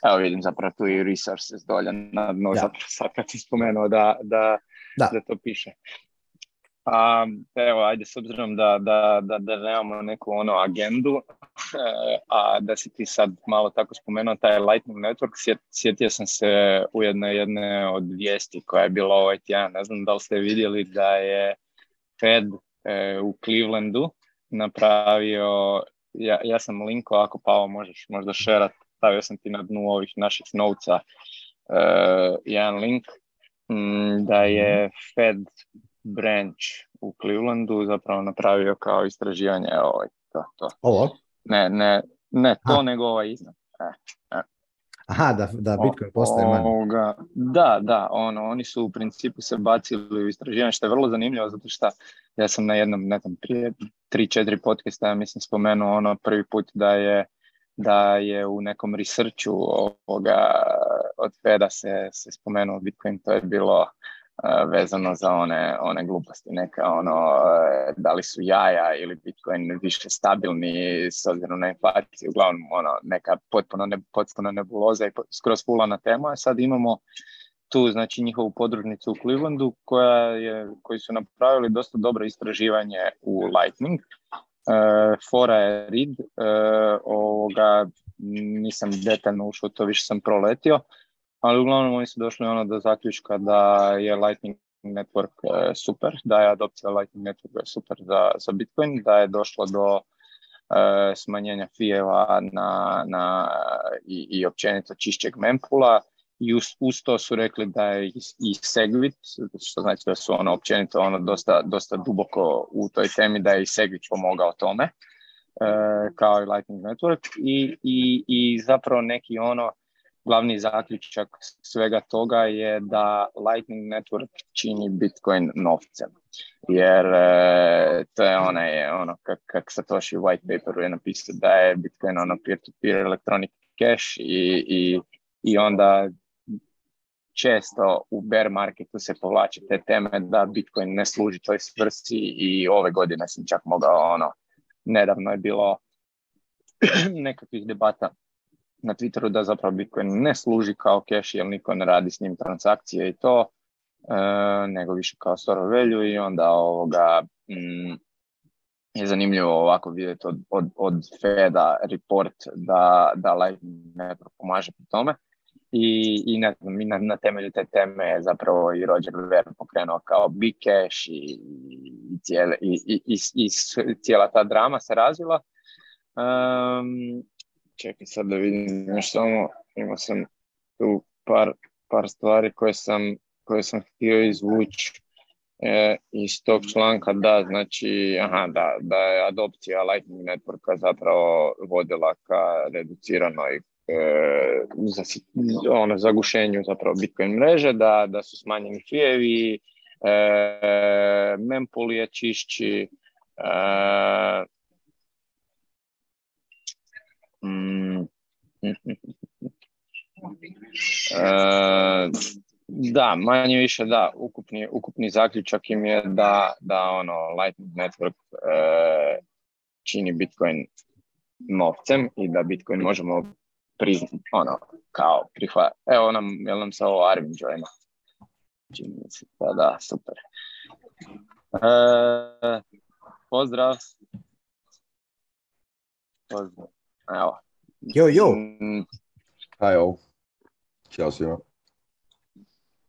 [SPEAKER 3] evo vidim zapravo tu i resources dolje na dnu, zapravo sad kad si spomenuo da, da, da. da to piše. A, evo, ajde, s obzirom da, da, da, da nemamo neku ono agendu, e, a da si ti sad malo tako spomenuo taj Lightning Network, sjetio sam se ujedno jedne od vijesti koja je bila ovaj tjedan. Ne znam da li ste vidjeli da je Fed e, u Clevelandu napravio, ja, ja sam linko, ako Pavo možeš možda šerat, stavio sam ti na dnu ovih naših novca e, jedan link, m, da je mhm. Fed branch u Clevelandu zapravo napravio kao istraživanje ovaj, to, to.
[SPEAKER 2] Ovo?
[SPEAKER 3] Ne, ne, ne to, nego ovaj iznad. E,
[SPEAKER 2] e. Aha, da, da Bitcoin postaje manje.
[SPEAKER 3] Da, da, ono, oni su u principu se bacili u istraživanje, što je vrlo zanimljivo, zato što ja sam na jednom, ne znam, prije 3-4 podcasta, ja mislim, spomenuo ono prvi put da je da je u nekom researchu ovoga od Feda se, se spomenuo Bitcoin, to je bilo vezano za one, one gluposti, neka ono, e, da li su jaja ili Bitcoin više stabilni s obzirom na inflaciju, uglavnom ono, neka potpuno, ne, potpuno nebuloza i skroz fulana tema. Sad imamo tu znači njihovu podružnicu u Clevelandu koja je, koji su napravili dosta dobro istraživanje u Lightning. Uh, fora je read, uh, ovoga, nisam detaljno ušao, to više sam proletio, ali uglavnom oni su došli ono do zaključka da je Lightning Network e, super, da je adopcija Lightning Network super za, za Bitcoin, da je došlo do uh, smanjenja fijeva na, na, i, i općenito čišćeg mempula i uz, uz, to su rekli da je i, i Segwit, što znači da su ono općenito ono dosta, dosta duboko u toj temi da je i Segwit pomogao tome uh, kao i Lightning Network. I, i, i zapravo neki ono glavni zaključak svega toga je da Lightning Network čini Bitcoin novcem. Jer e, to je onaj, ono, kak, kak Satoshi u white paperu je napisao da je Bitcoin ono peer-to-peer electronic cash i, i, i onda često u bear marketu se povlače te teme da Bitcoin ne služi toj svrsi i ove godine sam čak mogao ono, nedavno je bilo nekakvih debata na Twitteru da zapravo Bitcoin ne služi kao cash jer niko ne radi s njim transakcije i to, e, nego više kao store value i onda ovoga mm, je zanimljivo ovako vidjeti od, od, od Feda report da, da Lightning ne pomaže pri tome. I, i ne znam, na, na temelju te teme je zapravo i Roger Ver pokrenuo kao Big Cash i, i, cijele, i, i, i, i cijela ta drama se razvila. Um, čekaj sad da vidim još samo, imao sam tu par, par stvari koje sam, koje sam htio izvući e, iz tog članka, da, znači, aha, da, da je adopcija Lightning Networka zapravo vodila ka reduciranoj e, za, ono, zagušenju zapravo Bitcoin mreže, da, da su smanjeni fijevi, e, mempool je čišći, e, mm, e, da, manje više da, ukupni, ukupni zaključak im je da, da ono Lightning Network e, čini Bitcoin novcem i da Bitcoin možemo priznati, ono, kao prihvat. Evo nam, jel nam se ovo Arvin joina? Čini mi se, pa da, super. E, pozdrav. Pozdrav. Evo.
[SPEAKER 2] Jo, jo.
[SPEAKER 3] Mm.
[SPEAKER 4] Ćao svima.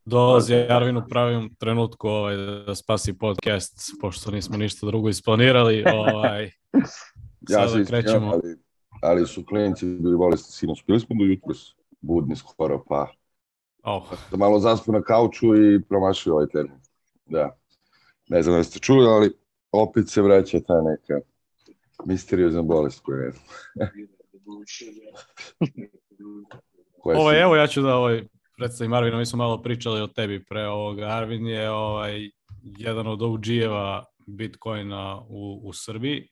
[SPEAKER 1] Dolazi Arvin u pravom trenutku ovaj, da spasi podcast, pošto nismo ništa drugo isplanirali. Ovaj,
[SPEAKER 4] Ja se
[SPEAKER 1] krećemo.
[SPEAKER 4] ali, ali su klinci bili bolesti sinoć. Bili smo do jutros budni skoro, pa
[SPEAKER 1] Oh,
[SPEAKER 4] da malo zaspu na kauču i promašio ovaj termin. Da. Ne znam da ste čuli, ali opet se vraća ta neka misteriozna bolest koju ne znam. Koja se-
[SPEAKER 1] evo ja ću da ovaj, predstavim Arvina, mi smo malo pričali o tebi pre ovoga. Arvin je ovaj, jedan od OG-eva Bitcoina u, u Srbiji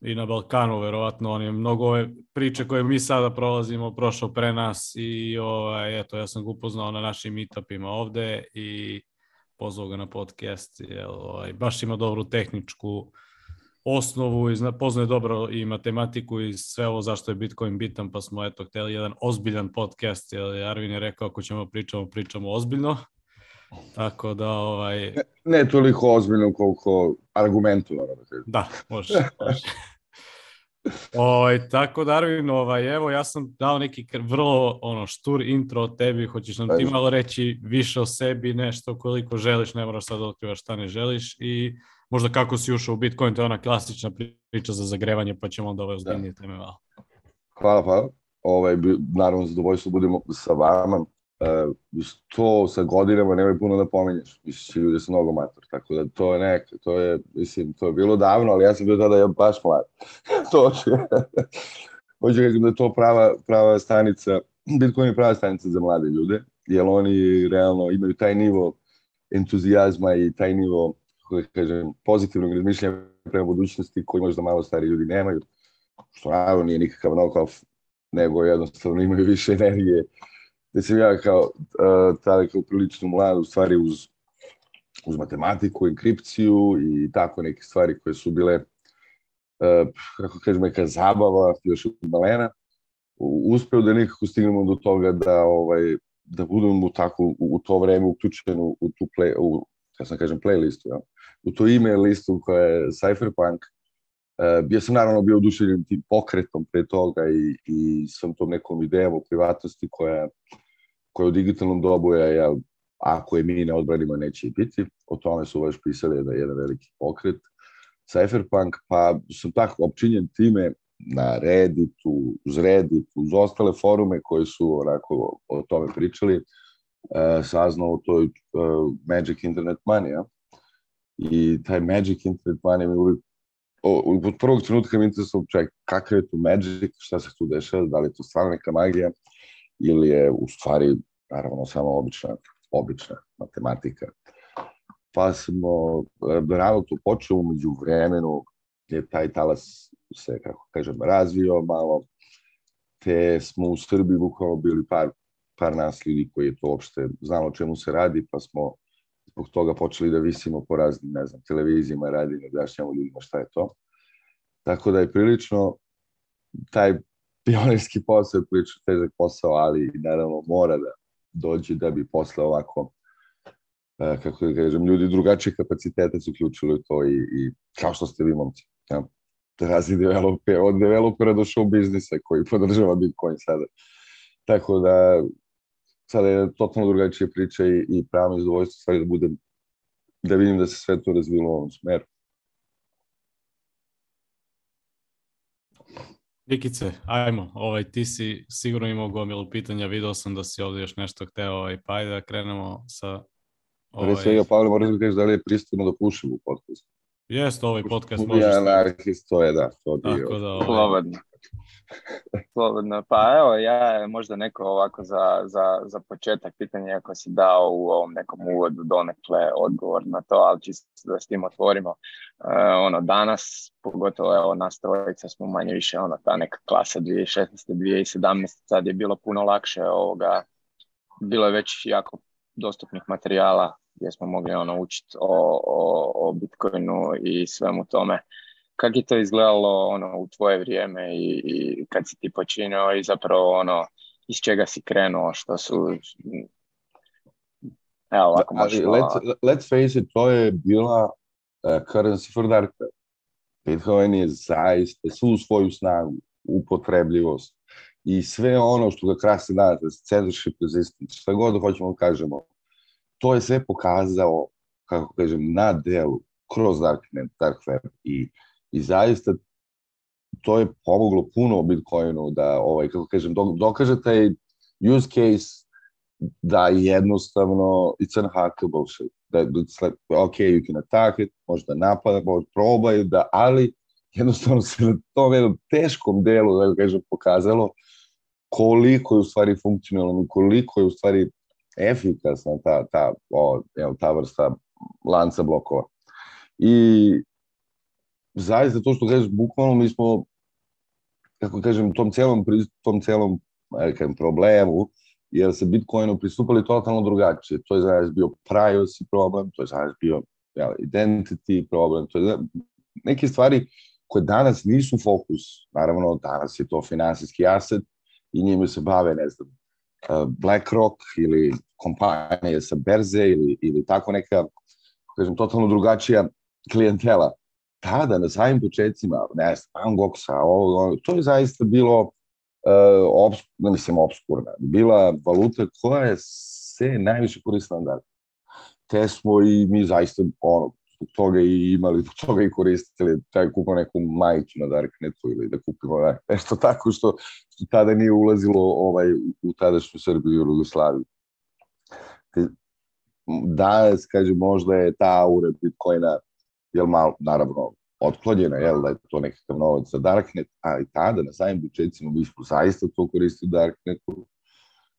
[SPEAKER 1] i na Balkanu, verovatno, on je mnogo ove priče koje mi sada prolazimo, prošao pre nas i ovaj, eto, ja sam ga upoznao na našim meetupima ovde i pozvao ga na podcast, jer ovaj, baš ima dobru tehničku osnovu i zna, poznaje dobro i matematiku i sve ovo zašto je Bitcoin bitan, pa smo eto hteli jedan ozbiljan podcast, jer Arvin je rekao ako ćemo pričamo, pričamo ozbiljno. Tako da, ovaj,
[SPEAKER 4] Ne toliko ozbiljno koliko argumentovano. da.
[SPEAKER 1] Da, može. može. Ovaj, tako da, Arvin, ovaj, evo, ja sam dao neki vrlo ono, štur intro o tebi, hoćeš nam ti malo reći više o sebi, nešto koliko želiš, ne moraš sad da otkrivaš šta ne želiš i možda kako si ušao u Bitcoin, to je ona klasična priča za zagrevanje, pa ćemo onda ove ozbiljnije teme malo.
[SPEAKER 4] Hvala, hvala. Ovaj, naravno, zadovoljstvo budemo sa vama. Uh, to sa godinama nemoj puno da pominješ. Mislim, ljudi su mnogo mator, tako da to je neka, to je, mislim, to je bilo davno, ali ja sam bio tada ja baš mlad. to će, hoću kažem da je to prava, prava stanica, Bitcoin je prava stanica za mlade ljude, jer oni realno imaju taj nivo entuzijazma i taj nivo, kako da kažem, pozitivnog razmišljanja prema budućnosti koji možda malo stari ljudi nemaju što naravno nije nikakav knock-off, nego jednostavno imaju više energije. Da sam ja kao uh, tada kao prilično mlad, u stvari uz, uz matematiku, enkripciju i tako neke stvari koje su bile, uh, kako kažem, neka zabava još od malena, uspeo da nekako stignemo do toga da ovaj da budemo tako u, u to vreme uključeni u, tu play, u, kako sam kažem, playlistu, ja? U to ime listu koja je Cypherpunk, Uh, ja sam naravno bio oduševljen tim pokretom pre toga i, i sam tom nekom idejom o privatnosti koja, koja u digitalnom dobu je, ja, ako je mi ne odbranimo, neće i biti. O tome su baš pisali da je jedan veliki pokret. Cypherpunk, pa sam tako opčinjen time na Redditu, uz Reddit, uz ostale forume koji su onako o tome pričali, uh, saznao o toj uh, Magic Internet ja? I taj Magic Internet Money mi uvijek o, od prvog trenutka mi interesovao čak kakav je tu magic, šta se tu dešava, da li je to stvarno neka magija ili je u stvari naravno samo obična, obična matematika. Pa smo rano to počeo, umeđu vremenu je taj talas se, kako kažem, razvio malo, te smo u Srbiji bukvalno bili par, par nas ljudi koji je to uopšte znalo o čemu se radi, pa smo zbog toga počeli da visimo po raznim, ne znam, televizijama, radimo, objašnjamo ljudima šta je to. Tako da je prilično taj pionirski posao je prilično težak posao, ali naravno mora da dođe da bi posle ovako e, kako da kažem, ljudi drugačije kapacitete su uključili to i, i kao što ste vi momci. Ja, razni developer, od developera do show biznisa koji podržava Bitcoin sada. Tako da sada je totalno drugačija priča i, i pravo mi je zadovoljstvo stvari da budem, da vidim da se sve to razvilo u ovom smeru.
[SPEAKER 1] Nikice, ajmo, ovaj, ti si sigurno imao gomilu pitanja, video sam da si ovde još nešto hteo, ovaj, pa ajde da krenemo sa...
[SPEAKER 4] Ovaj... Pre svega, Pavle, moram da kažeš da li je pristojno da pušim u podcastu.
[SPEAKER 1] Jeste, ovaj podcast možeš...
[SPEAKER 4] Ja, anarhist, to je, da, to.
[SPEAKER 1] Tako da, ovaj,
[SPEAKER 3] Slobodno. Slobodno. Pa evo, ja možda neko ovako za, za, za početak pitanje ako si dao u ovom nekom uvodu donekle odgovor na to, ali čisto da s tim otvorimo. E, ono, danas, pogotovo evo, nas trojica smo manje više ono, ta neka klasa 2016. 2017. sad je bilo puno lakše ovoga, bilo je već jako dostupnih materijala gdje smo mogli ono učiti o, o, o Bitcoinu i svemu tome kako je to izgledalo ono u tvoje vrijeme i, i kad si ti počinio i zapravo ono iz čega si krenuo, što su Evo, ovako možeš
[SPEAKER 4] let's, let's face it, to je bila uh, currency for dark web. Bitcoin je zaista svu svoju snagu, upotrebljivost i sve ono što ga krasi danas, censorship resistance, šta god hoćemo da kažemo, to je sve pokazao, kako kažem, na delu, kroz Darknet, Dark Web i uh, i zaista to je pomoglo puno Bitcoinu da, ovaj, kako kažem, dokaže taj use case da jednostavno it's unhackable shit. Da, it's like, ok, you can attack it, možda napada, možda probaju, da, ali jednostavno se na tom jednom teškom delu, da kažem, pokazalo koliko je u stvari funkcionalno, koliko je u stvari efikasna ta, ta, o, evo, ta vrsta lanca blokova. I zaista to što kažeš, bukvalno mi smo, kako kažem, tom celom, tom celom kažem, problemu, jer se Bitcoinu pristupali totalno drugačije. To je zaista bio privacy problem, to je zaista bio ja, identity problem, to je neke stvari koje danas nisu fokus. Naravno, danas je to finansijski aset i njime se bave, ne znam, BlackRock ili kompanije sa berze ili, ili tako neka, kažem, totalno drugačija klijentela tada, na samim početcima, ne znam, Angoksa, ovo, to je zaista bilo, uh, obs, ne mislim, obskurna. Bila valuta koja je se najviše koristila na dan. Te smo i mi zaista, ono, zbog toga i imali, zbog toga i koristili, taj kupimo neku majicu na Darknetu ili da kupimo ne, nešto tako što, što tada nije ulazilo ovaj, u tadašnju Srbiju i Jugoslaviju. Danas, kaže, možda je ta aura Bitcoina jel malo, naravno, otklonjena, jel, da je to nekakav novac za Darknet, ali tada, na samim početcima, mi smo zaista to koristili Darknetu,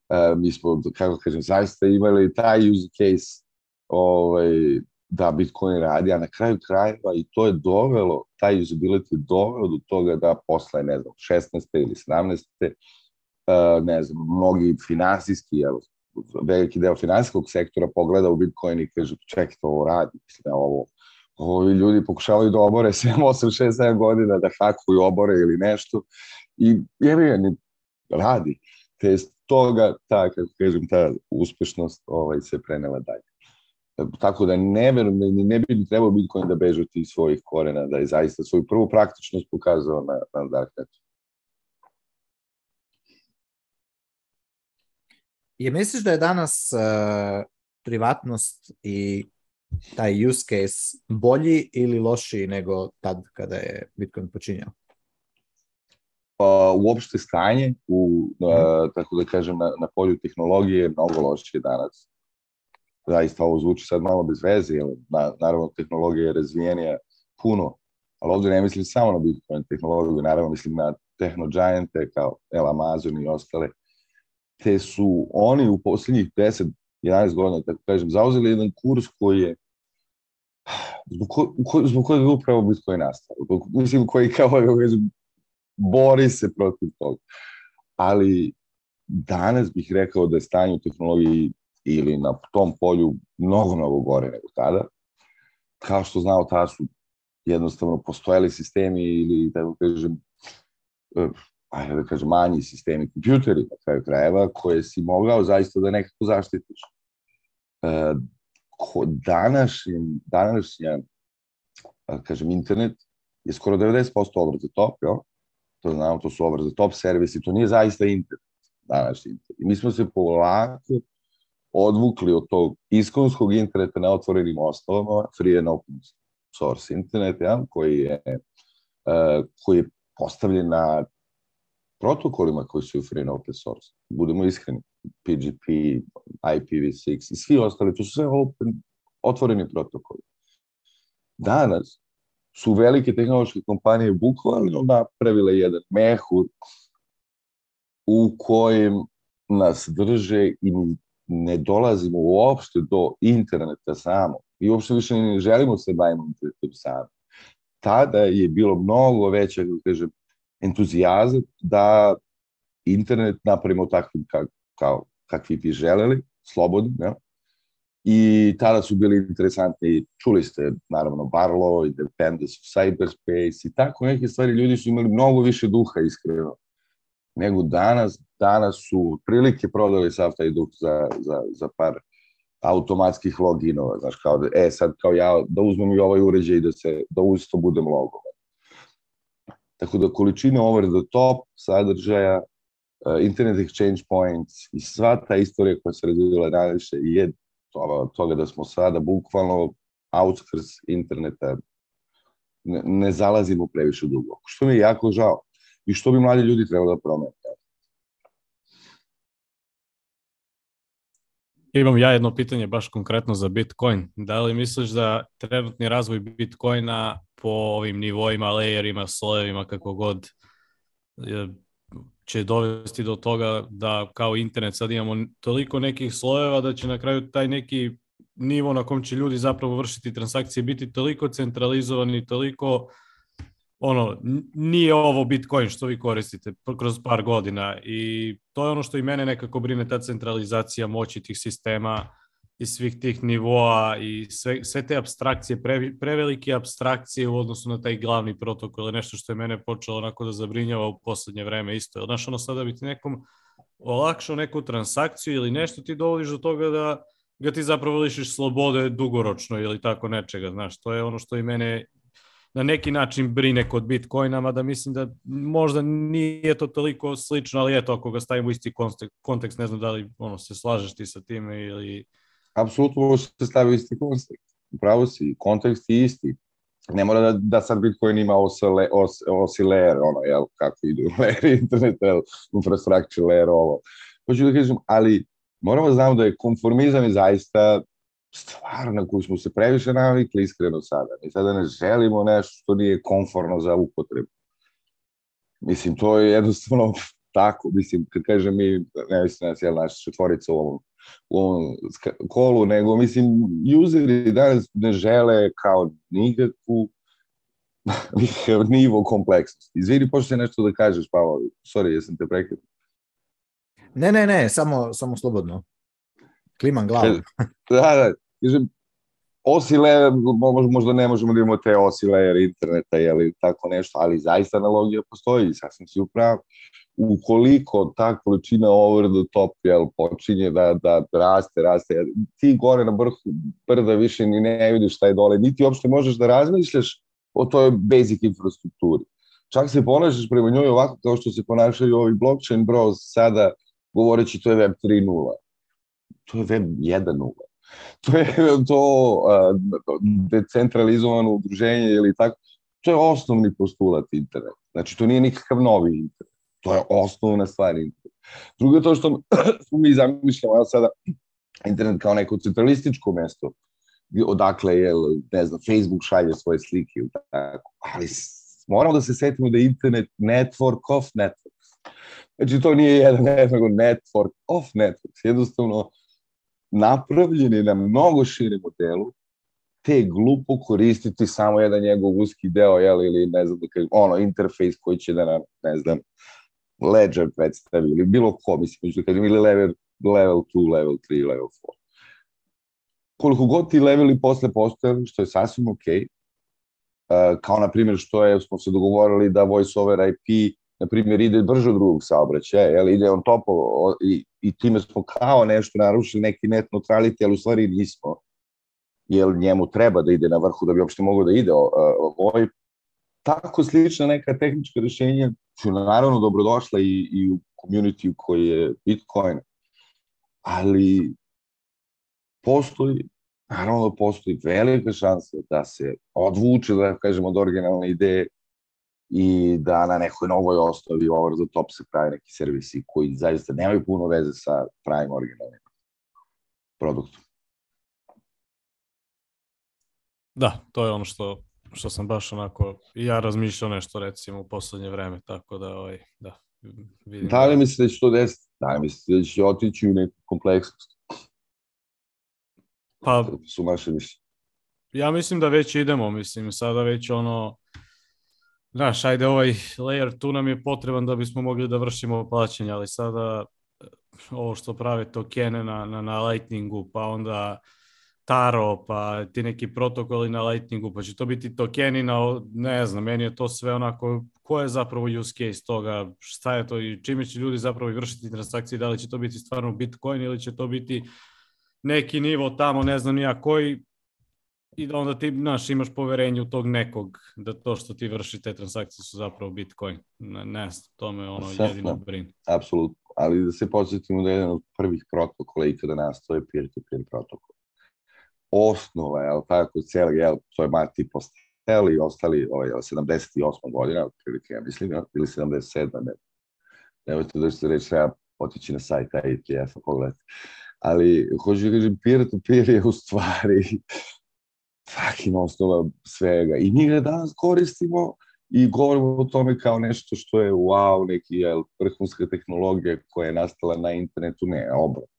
[SPEAKER 4] e, mi smo, kako kažem, zaista imali taj use case ovaj, da Bitcoin radi, a na kraju krajeva i to je dovelo, taj usability dovelo do toga da posle, ne znam, 16. ili 17. Uh, ne znam, mnogi finansijski, evo, veliki deo finansijskog sektora pogleda u Bitcoin i kaže, čekaj, to ovo radi, mislim, ovo, ovi ljudi pokušavaju da obore 7, 8, 6, 7 godina da hakuju obore ili nešto i jevi ga, radi. Te toga, ta, kako kažem, ta uspešnost ovaj, se prenela dalje. Tako da ne verujem, ne, ne bi trebao Bitcoin da beže od svojih korena, da je zaista svoju prvu praktičnost pokazao na, na Darknetu.
[SPEAKER 2] Je misliš da je danas uh, privatnost i taj use case bolji ili lošiji nego tad kada je Bitcoin počinjao?
[SPEAKER 4] Pa, uopšte stanje, u, mm. uh, tako da kažem, na, na polju tehnologije je mnogo lošije danas. Zaista ovo zvuči sad malo bez veze, jer na, naravno tehnologija je razvijenija puno, ali ovde ne mislim samo na Bitcoin tehnologiju, naravno mislim na techno giante kao El Amazon i ostale, te su oni u poslednjih 10 11 godina, tako kažem, zauzeli jedan kurs koji je zbog, ko, zbog kojeg je upravo Bitcoin nastao. Mislim, koji kao, kako kažem, bori se protiv toga. Ali danas bih rekao da je stanje u tehnologiji ili na tom polju mnogo, mnogo gore nego tada. Kao što znao, tada su jednostavno postojali sistemi ili, da kažem, eh, ajde da kažem, manji sistemi, kompjuteri na kraju krajeva, koje si mogao zaista da nekako zaštitiš. Današnji, današnja, kažem, internet je skoro 90% over the top, jo? to znamo, to su over the top servisi, to nije zaista internet, današnji internet. I mi smo se polako odvukli od tog iskonskog interneta na otvorenim osnovama, free and open source internet, ja, koji je, uh, koji je postavljen na protokolima koji su free and open source. Budemo iskreni, PGP, IPv6 i svi ostali, to su sve open, otvoreni protokoli. Danas, su velike tehnološke kompanije bukvalno napravile jedan mehur u kojem nas drže i ne dolazimo uopšte do interneta samo. I uopšte više ne želimo se bavimo internetom sami. Tada je bilo mnogo veće, da kažem, entuzijazam da internet napravimo takvim ka, kao kakvi bi želeli, slobodni, ne? I tada su bili interesantni, čuli ste naravno Barlow, Independence of Cyberspace i tako neke stvari, ljudi su imali mnogo više duha iskreno nego danas. Danas su prilike prodali sav taj duh za, za, za par automatskih loginova, znaš, kao da, e, sad kao ja, da uzmem i ovaj uređaj i da se, da usto budem logovan. Tako da količina over the top sadržaja, internet exchange points i sva ta istorija koja se razvijela najviše je toga, da smo sada bukvalno outskrs interneta ne, ne zalazimo previše dugo. Što mi je jako žao i što bi mladi ljudi trebali da promene.
[SPEAKER 1] Imam ja jedno pitanje baš konkretno za Bitcoin. Da li misliš da trenutni razvoj Bitcoina po ovim nivoima, layerima, slojevima, kako god, će dovesti do toga da kao internet sad imamo toliko nekih slojeva da će na kraju taj neki nivo na kom će ljudi zapravo vršiti transakcije biti toliko centralizovan i toliko ono, nije ovo Bitcoin što vi koristite kroz par godina i to je ono što i mene nekako brine ta centralizacija moći tih sistema i svih tih nivoa i sve, sve te abstrakcije, pre, prevelike abstrakcije u odnosu na taj glavni protokol je nešto što je mene počelo onako da zabrinjava u poslednje vreme isto. Znaš, ono sada bi ti nekom olakšao neku transakciju ili nešto ti dovodiš do toga da ga ti zapravo lišiš slobode dugoročno ili tako nečega, znaš, to je ono što i mene na neki način brine kod Bitcoinama, da mislim da možda nije to toliko slično, ali eto, ako ga stavimo u isti kontekst, ne znam da li ono, se slažeš ti sa time ili...
[SPEAKER 4] Apsolutno može se staviti isti kontekst. Upravo si, kontekst je isti. Ne mora da, da sad Bitcoin ima osile, os, osi layer, ono, jel, kako idu, layer internet, jel, infrastructure layer, ovo. Hoću da kažem, ali moramo da znamo da je konformizam zaista stvar na koju smo se previše navikli iskreno sada. Mi sada ne želimo nešto što nije konforno za upotrebu. Mislim, to je jednostavno tako, mislim, kad kažem mi, ne mislim nas, jel, naša četvorica u ovom, u ovom kolu, nego, mislim, useri danas ne žele kao nikakvu nivo kompleksnosti. Izvini, pošto nešto da kažeš, Pavao, sorry, jesam te prekretao.
[SPEAKER 2] Ne, ne, ne, samo, samo slobodno. Kliman glavu.
[SPEAKER 4] da, da, kažem, osi layer, možda ne možemo da imamo te osi layer interneta ili tako nešto, ali zaista analogija postoji, sasvim si upravo. Ukoliko ta količina over the top jel, počinje da, da raste, raste, ti gore na vrhu brda više ni ne vidiš šta je dole, niti uopšte možeš da razmišljaš o toj basic infrastrukturi. Čak se ponašaš prema njoj ovako kao što se ponašaju ovi blockchain bros sada govoreći to je Web 3.0. To je Web 1.0 to je to decentralizovano udruženje ili tako, to je osnovni postulat interneta. Znači, to nije nikakav novi internet. To je osnovna stvar. Drugo je to što mi zamišljamo ja sada internet kao neko centralističko mesto, odakle je, ne znam, Facebook šalje svoje slike tako, ali moramo da se setimo da je internet network of networks. Znači, to nije jedan, nego network of networks. Jednostavno, napravljeni na mnogo širem modelu, te glupo koristiti samo jedan njegov uski deo, jel, ili ne znam, da kažem, ono, interfejs koji će da nam, ne znam, Ledger predstavi, ili bilo ko, mislim, da kažem, ili level, level 2, level 3, level 4. Koliko god ti leveli posle postoje, što je sasvim okej, uh, kao na primjer što je, smo se dogovorili da voice over IP na primjer, ide brže od drugog saobraćaja, jel, ide on topo i, i time smo kao nešto narušili neki net neutrality, ali u stvari nismo, jer njemu treba da ide na vrhu da bi uopšte mogao da ide ovaj tako slična neka tehnička rešenja su naravno dobrodošla i, i u community koji je Bitcoin, ali postoji, naravno da postoji velika šansa da se odvuče, da kažemo, od originalne ideje i da na nekoj novoj osnovi over the top se pravi neki servisi koji zaista nemaju puno veze sa pravim originalnim produktom.
[SPEAKER 1] Da, to je ono što što sam baš onako, ja razmišljao nešto recimo u poslednje vreme, tako da, ovaj, da, vidim.
[SPEAKER 4] Da li mislite da će to desiti? Da li mislite da će otići u neku kompleksnost?
[SPEAKER 1] Pa,
[SPEAKER 4] To su
[SPEAKER 1] ja mislim da već idemo, mislim, sada već ono, znaš, ajde ovaj layer tu nam je potreban da bismo mogli da vršimo plaćanje, ali sada eh, ovo što prave tokene na, na, na Lightningu, pa onda Taro, pa ti neki protokoli na Lightningu, pa će to biti tokeni na, ne znam, meni je to sve onako, ko je zapravo use case toga, šta je to i čime će ljudi zapravo i vršiti transakcije, da li će to biti stvarno Bitcoin ili će to biti neki nivo tamo, ne znam ja koji, i da onda ti, znaš, imaš poverenje u tog nekog, da to što ti vrši te transakcije su zapravo Bitcoin. Ne, ne znam, to me ono
[SPEAKER 4] Sve,
[SPEAKER 1] jedino brin.
[SPEAKER 4] Apsolutno. Ali da se podsjetimo da je jedan od prvih protokola ikada nastoje peer-to-peer protokol. Osnova, je li tako, cijeli, jel, to je Mati Postel i ostali, ovaj, jel, 78. godina, otprilike, ja mislim, jel, ili 77. Ne, nemojte da ćete reći, treba otići na sajt IETF-a, pogledati. Ali, hoću da kažem, peer-to-peer je u stvari fucking osnova svega. I mi ga danas koristimo i govorimo o tome kao nešto što je wow, neki jel, vrhunska tehnologija koja je nastala na internetu, ne, obrat.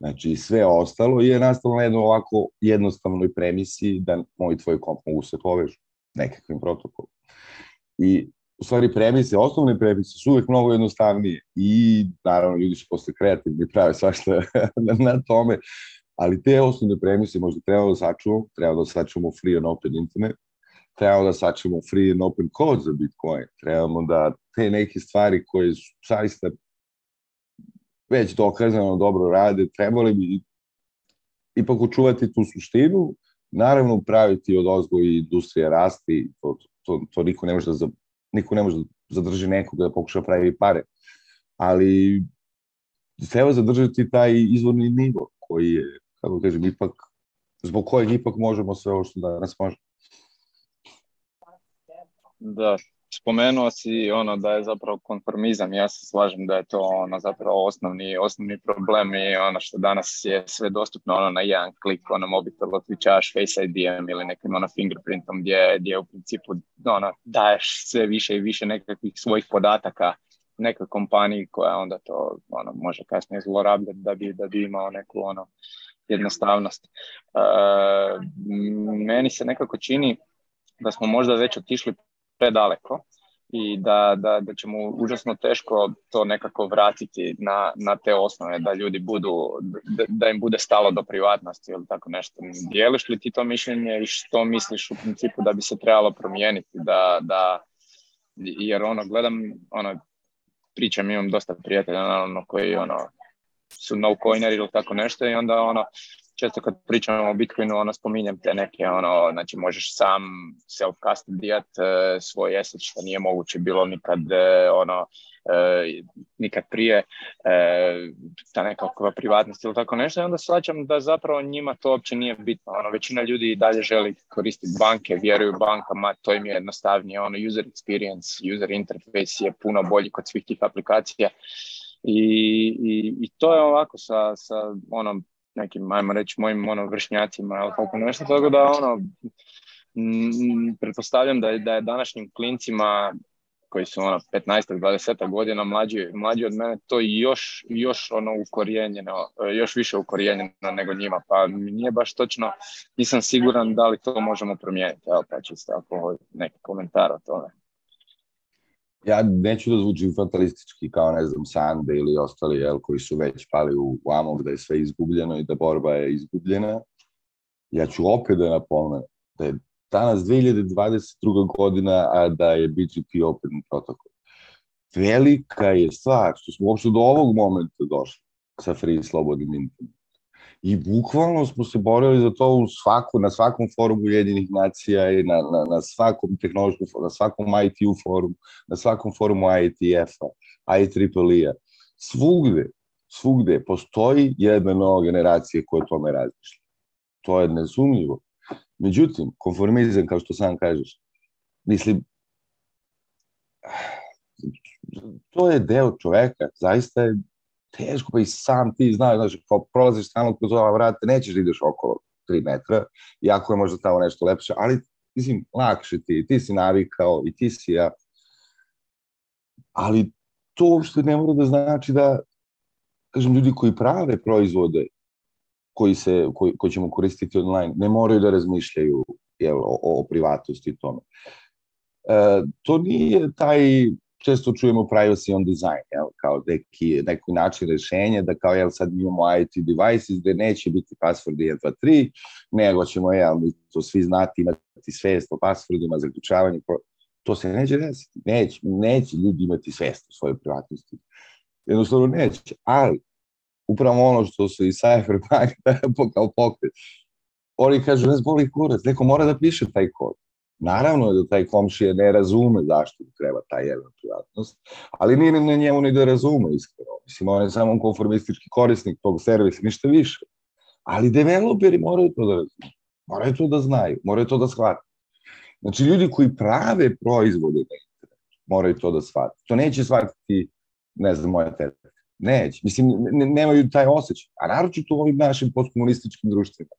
[SPEAKER 4] Znači, sve ostalo je nastalo na jednoj ovako jednostavnoj premisi da moj tvoj komp mogu se povežu nekakvim protokolom. I u stvari premise, osnovne premise su uvek mnogo jednostavnije i naravno ljudi su posle kreativni prave svašta na, tome, ali te osnovne premise možda treba da sačuvamo, treba da sačuvamo free and open internet, trebamo da sačuvamo free and open code za Bitcoin, trebamo da te neke stvari koje su zaista već dokazano dobro rade, trebali bi ipak učuvati tu suštinu, naravno praviti od ozgo i industrija rasti, to, to, to niko ne može da, niko ne može da zadrži nekoga da pokuša da pravi pare, ali treba zadržati taj izvorni nivo koji je, kako kažem, ipak, zbog kojeg ipak možemo sve ovo što danas možemo.
[SPEAKER 3] Da, spomenuo si ono da je zapravo konformizam, ja se slažem da je to ono zapravo osnovni, osnovni problem i ono što danas je sve dostupno ono na jedan klik, ono mobitel otključavaš Face ID-em ili nekim ono fingerprintom gdje, gdje u principu ono, daješ sve više i više nekakvih svojih podataka nekoj kompaniji koja onda to ono, može kasnije zlorabljati da bi, da bi imao neku ono jednostavnost. Uh, meni se nekako čini da smo možda već otišli predaleko i da, da, da ćemo užasno teško to nekako vratiti na, na te osnove, da ljudi budu, da, da im bude stalo do privatnosti ili tako nešto. Dijeliš li ti to mišljenje i što misliš u principu da bi se trebalo promijeniti? Da, da, jer ono, gledam, ono, pričam, imam dosta prijatelja naravno koji ono, su no coineri ili tako nešto i onda ono, često kad pričamo o Bitcoinu, ono, spominjem te neke, ono, znači možeš sam self-custodijat uh, svoj asset, što nije moguće bilo nikad, uh, ono, uh, nikad prije, uh, ta nekakva privatnost ili tako nešto, i onda shvaćam da zapravo njima to uopće nije bitno, ono, većina ljudi dalje želi koristiti banke, vjeruju bankama, to im je jednostavnije, ono, user experience, user interface je puno bolji kod svih tih aplikacija, i, i, i to je ovako sa, sa onom nekim, ajmo reći, mojim ono, vršnjacima ili tako nešto, tako da ono, pretpostavljam da je, da je današnjim klincima koji su ono 15-20 godina mlađi, mlađi od mene, to još, još ono ukorijenjeno, još više ukorijenjeno nego njima, pa nije baš točno, nisam siguran da li to možemo promijeniti, evo pa čisto ako neki komentar o tome.
[SPEAKER 4] Ja neću da zvučim fatalistički kao, ne znam, Sande ili ostali, jel, koji su već pali u, u da je sve izgubljeno i da borba je izgubljena. Ja ću opet da napomenem da je danas 2022. godina, a da je BGP Open protokol. Velika je stvar što smo uopšte do ovog momenta došli sa free slobodnim internetom. I bukvalno smo se borili za to u svaku, na svakom forumu Jedinih nacija i na, na, na svakom tehnološkom na svakom ITU forumu, na svakom forumu IETF-a, IEEE-a. Svugde, svugde postoji jedna nova generacija koja tome razmišlja. To je nezumljivo. Međutim, konformizam, kao što sam kažeš, mislim, to je deo čoveka, zaista je teško, pa i sam ti znaš, znaš, kao prolaziš stalno kroz ova vrata, nećeš da ideš okolo 3 metra, iako je možda tamo nešto lepše, ali mislim, lakše ti, ti si navikao i ti si ja. Ali to uopšte ne mora da znači da, kažem, ljudi koji prave proizvode koji, se, koji, koji ćemo koristiti online, ne moraju da razmišljaju jel, o, o privatnosti i tome. E, to nije taj često čujemo privacy on design, jel, kao neki, neki način rešenja, da kao, jel, sad imamo IoT devices gde neće biti password 1, 2, 3, nego ćemo, jel, to svi znati, imati svest o passwordima, zaključavanje, to se neće desiti, neće, neće ljudi imati svest o svojoj privatnosti. Jednostavno neće, ali upravo ono što su i Cypherpunk kao pokret, oni kažu, ne zboli kurac, neko mora da piše taj kod. Naravno da taj komšija ne razume zašto treba ta jedna privatnost, ali nije na njemu ni da razume iskreno. Mislim, on je samo konformistički korisnik tog servisa, ništa više. Ali developeri moraju to da razume. Moraju to da znaju, moraju to da shvate. Znači, ljudi koji prave proizvode na internetu, moraju to da shvate. To neće shvatiti, ne znam, moja teta. Neće. Mislim, ne, nemaju taj osjećaj. A naročito u ovim našim postkomunističkim društvima,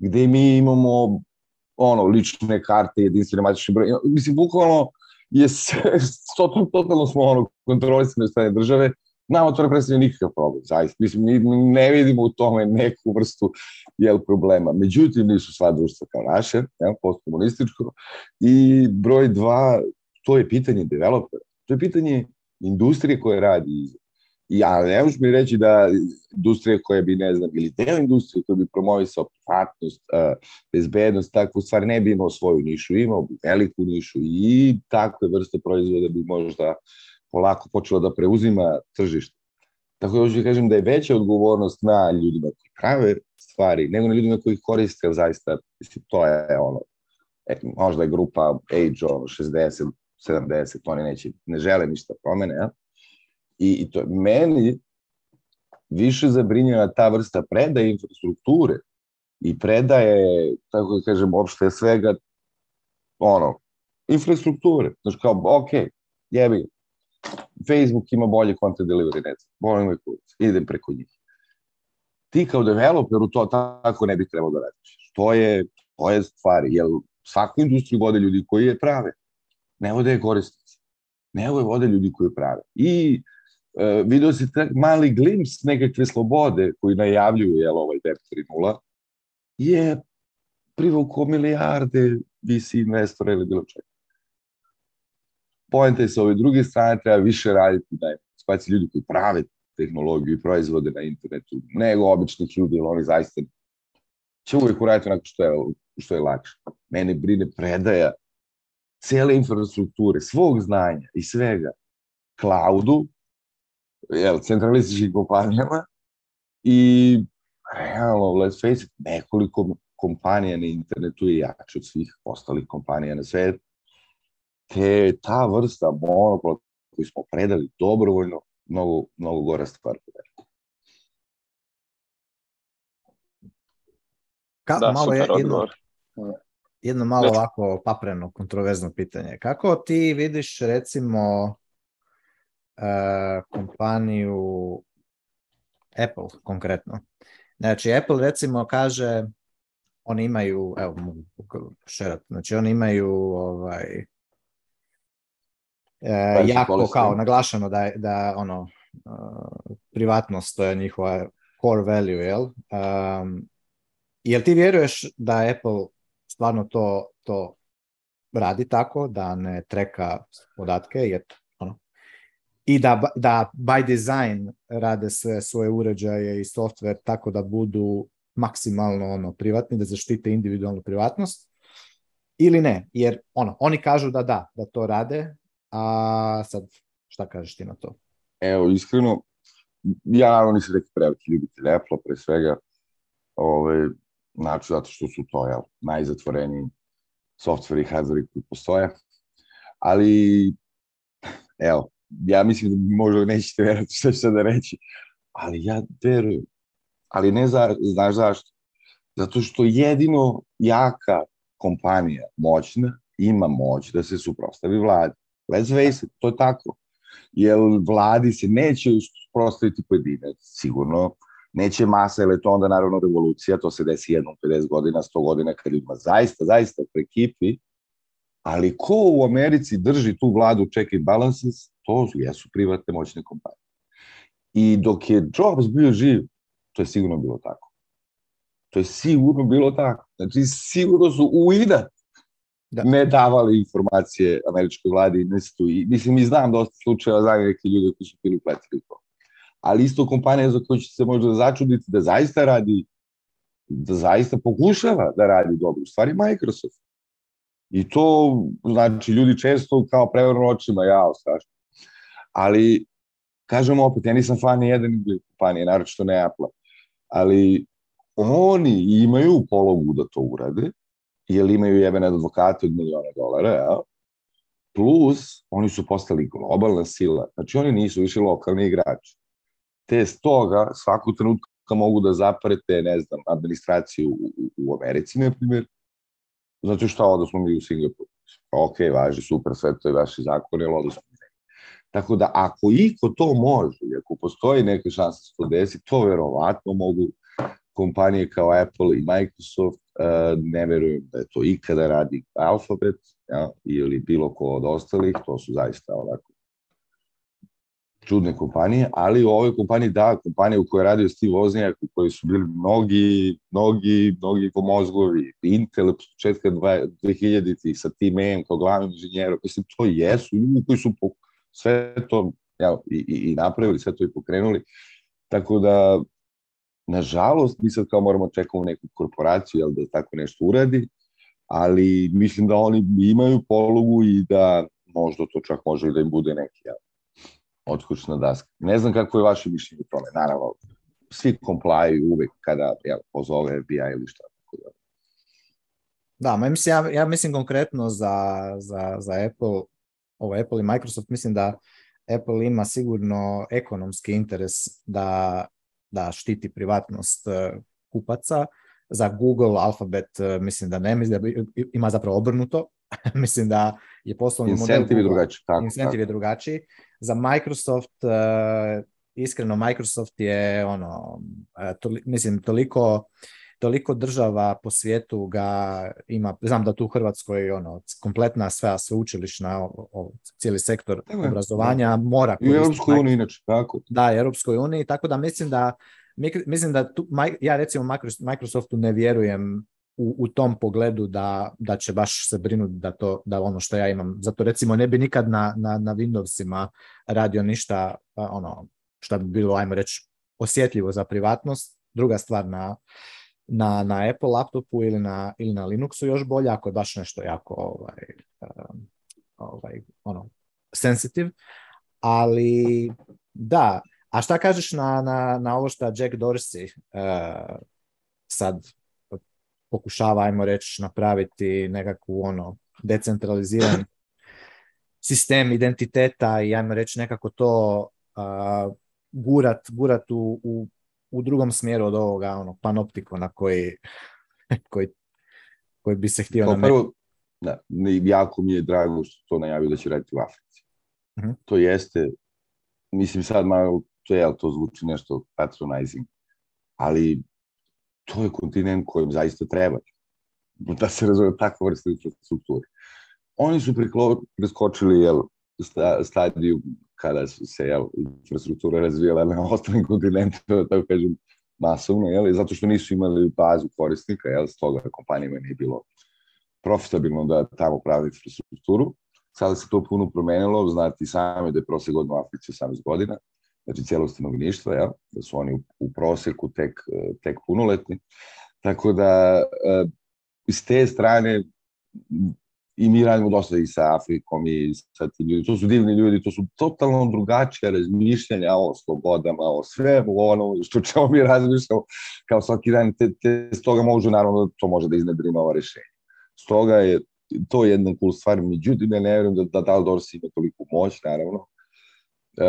[SPEAKER 4] gde mi imamo ono, lične karte, jedinstvene matične broje. Mislim, bukvalno je totalno, totalno smo ono, kontrolisane strane države, nama to ne predstavlja nikakav problem, zaista. Mislim, mi ne vidimo u tome neku vrstu jel, problema. Međutim, nisu sva društva kao naše, jel, postkomunističko. I broj dva, to je pitanje developera. To je pitanje industrije koje radi iza. Ja ne možeš mi reći da industrija koja bi, ne znam, ili deo industrije koja bi promovisao privatnost, bezbednost, takvu stvar ne bi imao svoju nišu, imao bi veliku nišu i takve vrste proizvoda bi možda polako počela da preuzima tržište. Tako da hoću da kažem da je veća odgovornost na ljudima koji prave stvari, nego na ljudima koji koriste, zaista, mislim, to je ono, e, možda je grupa age, ono, 60, 70, oni neće, ne žele ništa promene, ja? I, i to meni više zabrinjava ta vrsta predaje infrastrukture i predaje, tako da kažem, opšte svega, ono, infrastrukture. Znači kao, ok, jebi, Facebook ima bolje content delivery, ne znam, volim me kurac, idem preko njih. Ti kao developeru to tako ne bi trebalo da radiš. To je, to je stvari, jer svaku industriju vode ljudi koji je prave. Ne vode je korisnici. Ne vode ljudi koji je prave. I uh, vidio si tak mali glimps nekakve slobode koji najavljuju jel, ovaj Web 3.0 je privukao milijarde VC investora ili bilo čega. Poenta je sa ove druge strane, treba više raditi da spaci ljudi koji prave tehnologiju i proizvode na internetu, nego običnih ljudi, ili oni zaista će uvijek uraditi onako što je, što je lakše. Mene brine predaja cele infrastrukture, svog znanja i svega cloudu, jel, centralističkim kompanijama i realno, let's face it, nekoliko kompanija na internetu je jače od svih ostalih kompanija na svetu. Te ta vrsta monopola koju smo predali dobrovoljno, mnogo, mnogo gora stvar.
[SPEAKER 2] Ka, da, malo je, jedno, jedno malo ovako papreno, kontroverzno pitanje. Kako ti vidiš recimo kompaniju Apple konkretno. Znači, Apple recimo kaže, oni imaju, evo, mogu šerat, znači oni imaju ovaj, e, jako kao naglašeno da, da ono, uh, privatnost, to je njihova core value, jel? Um, jel ti vjeruješ da Apple stvarno to, to radi tako, da ne treka podatke, jer i da, da by design rade sve svoje uređaje i software tako da budu maksimalno ono privatni, da zaštite individualnu privatnost ili ne, jer ono, oni kažu da da, da to rade, a sad šta kažeš ti na to?
[SPEAKER 4] Evo, iskreno, ja naravno nisam neki preveliki ljubitelj Apple, pre svega, ove, znači zato što su to, jel, najzatvoreniji softveri i hardveri koji postoje, ali, evo, ja mislim da možda nećete verati što ću sada reći, ali ja verujem. Ali ne za, znaš zašto? Zato što jedino jaka kompanija, moćna, ima moć da se suprostavi vladi. Let's face it, to je tako. Jer vladi se neće suprostaviti pojedinac, sigurno, Neće masa, jer je to onda naravno revolucija, to se desi jednom 50 godina, 100 godina, kad ljudima zaista, zaista prekipi, ali ko u Americi drži tu vladu check and balances, to jesu privatne moćne kompanije. I dok je Jobs bio živ, to je sigurno bilo tako. To je sigurno bilo tako. Znači, sigurno su u inat da. ne davali informacije američkoj vladi i nestu. I, mislim, mi znam dosta slučajeva, znam neke ljude koji su bili upletili to. Ali isto kompanija za koju će se možda začuditi da zaista radi, da zaista pokušava da radi dobro. U stvari Microsoft. I to, znači, ljudi često kao prevrno očima, jao, strašno. Ali, kažemo opet, ja nisam fan ni jedan kompanije, naročito ne Apple. Ali oni imaju pologu da to urade, jer imaju jebene advokate od miliona dolara, ja? plus oni su postali globalna sila, znači oni nisu više lokalni igrači. Te stoga svaku trenutka mogu da zaprete, ne znam, administraciju u, u Americi, na primjer, zato što onda smo mi u Singapuru. Ok, važi, super, sve to je vaši zakon, ali onda smo Tako da ako iko to može, ako postoji neke šanse da se to desi, to verovatno mogu kompanije kao Apple i Microsoft, uh, ne verujem da je to ikada radi Alphabet ja, ili bilo ko od ostalih, to su zaista ovako čudne kompanije, ali u ovoj kompaniji, da, kompanije u kojoj radio Steve Wozniak, u kojoj su bili mnogi, mnogi, mnogi pomozgovi, Intel početka 2000-ih sa Tim Mayem kao glavnim inženjerom, mislim, to jesu ljudi koji su po, sve to ja, i, i, i napravili, sve to i pokrenuli, tako da Nažalost, mi sad kao moramo čekamo neku korporaciju jel, da tako nešto uradi, ali mislim da oni imaju polugu i da možda to čak može i da im bude neki jel, otkućna daska. Ne znam kako je vaše mišljenje o tome. Naravno, svi komplaju uvek kada jel, pozove FBI ili šta. Tako da.
[SPEAKER 2] Da, mislim, ja, ja mislim konkretno za, za, za Apple, ovo Apple i Microsoft, mislim da Apple ima sigurno ekonomski interes da da štiti privatnost e, kupaca. Za Google, Alphabet, e, mislim da ne, mislim da ima zapravo obrnuto. mislim da je poslovni
[SPEAKER 4] model... Incentiv je drugačiji. Tako,
[SPEAKER 2] incentiv je drugačiji. Za Microsoft, e, iskreno, Microsoft je ono, toli, mislim, toliko toliko država po svijetu ga ima, znam da tu u Hrvatskoj ono, kompletna sve sveučilišna, cijeli sektor Evo, obrazovanja mora
[SPEAKER 4] I u Europskoj uniji inače, tako.
[SPEAKER 2] Da, Europskoj uniji, tako da mislim da mislim da tu, ja recimo Microsoftu ne vjerujem u, u tom pogledu da, da će baš se brinuti da to da ono što ja imam. Zato recimo ne bi nikad na, na, na Windowsima radio ništa ono što bi bilo, ajmo reći, osjetljivo za privatnost. Druga stvar na, na, na Apple laptopu ili na, ili na Linuxu još bolje ako je baš nešto jako ovaj, ovaj, ono, sensitive. Ali da, a šta kažeš na, na, na ovo što Jack Dorsey uh, sad pokušava, ajmo reći, napraviti nekakvu ono decentraliziran sistem identiteta i ajmo reći nekako to uh, gurat, gurat u, u u drugom smjeru od ovoga ono, panoptikona koji, koji, koji bi se htio
[SPEAKER 4] na prvo, da, jako mi je drago što to najavio da će raditi u Africi. Uh-huh. To jeste, mislim sad malo, to je, to zvuči nešto patronizing, ali to je kontinent kojem zaista treba da se razvoje takva vrsta infrastrukture. Oni su preskočili jel, stadiju kada su se jel, infrastruktura razvijala na ostalim kontinentima, da tako kažem, masovno, jel, zato što nisu imali bazu korisnika, jel, s toga kompanijama nije bilo profitabilno da tamo pravi infrastrukturu. Sada se to puno promenilo, znate i sami da je prosek godina u Africi 18 godina, znači cijelo stanovništva, jel, da su oni u, proseku tek, tek punoletni. Tako da, e, iz te strane i mi radimo dosta i sa Afrikom i sa tim ljudi. To su divni ljudi, to su totalno drugačije razmišljanja o slobodama, o svemu ono što ćemo mi razmišljamo kao svaki dan. Te, te, stoga može, naravno, to može da iznedri nova rešenja. Stoga je to jedna cool stvar, međutim, ja ne vjerujem da, da Dal Dorsi ima toliko moć, naravno. E,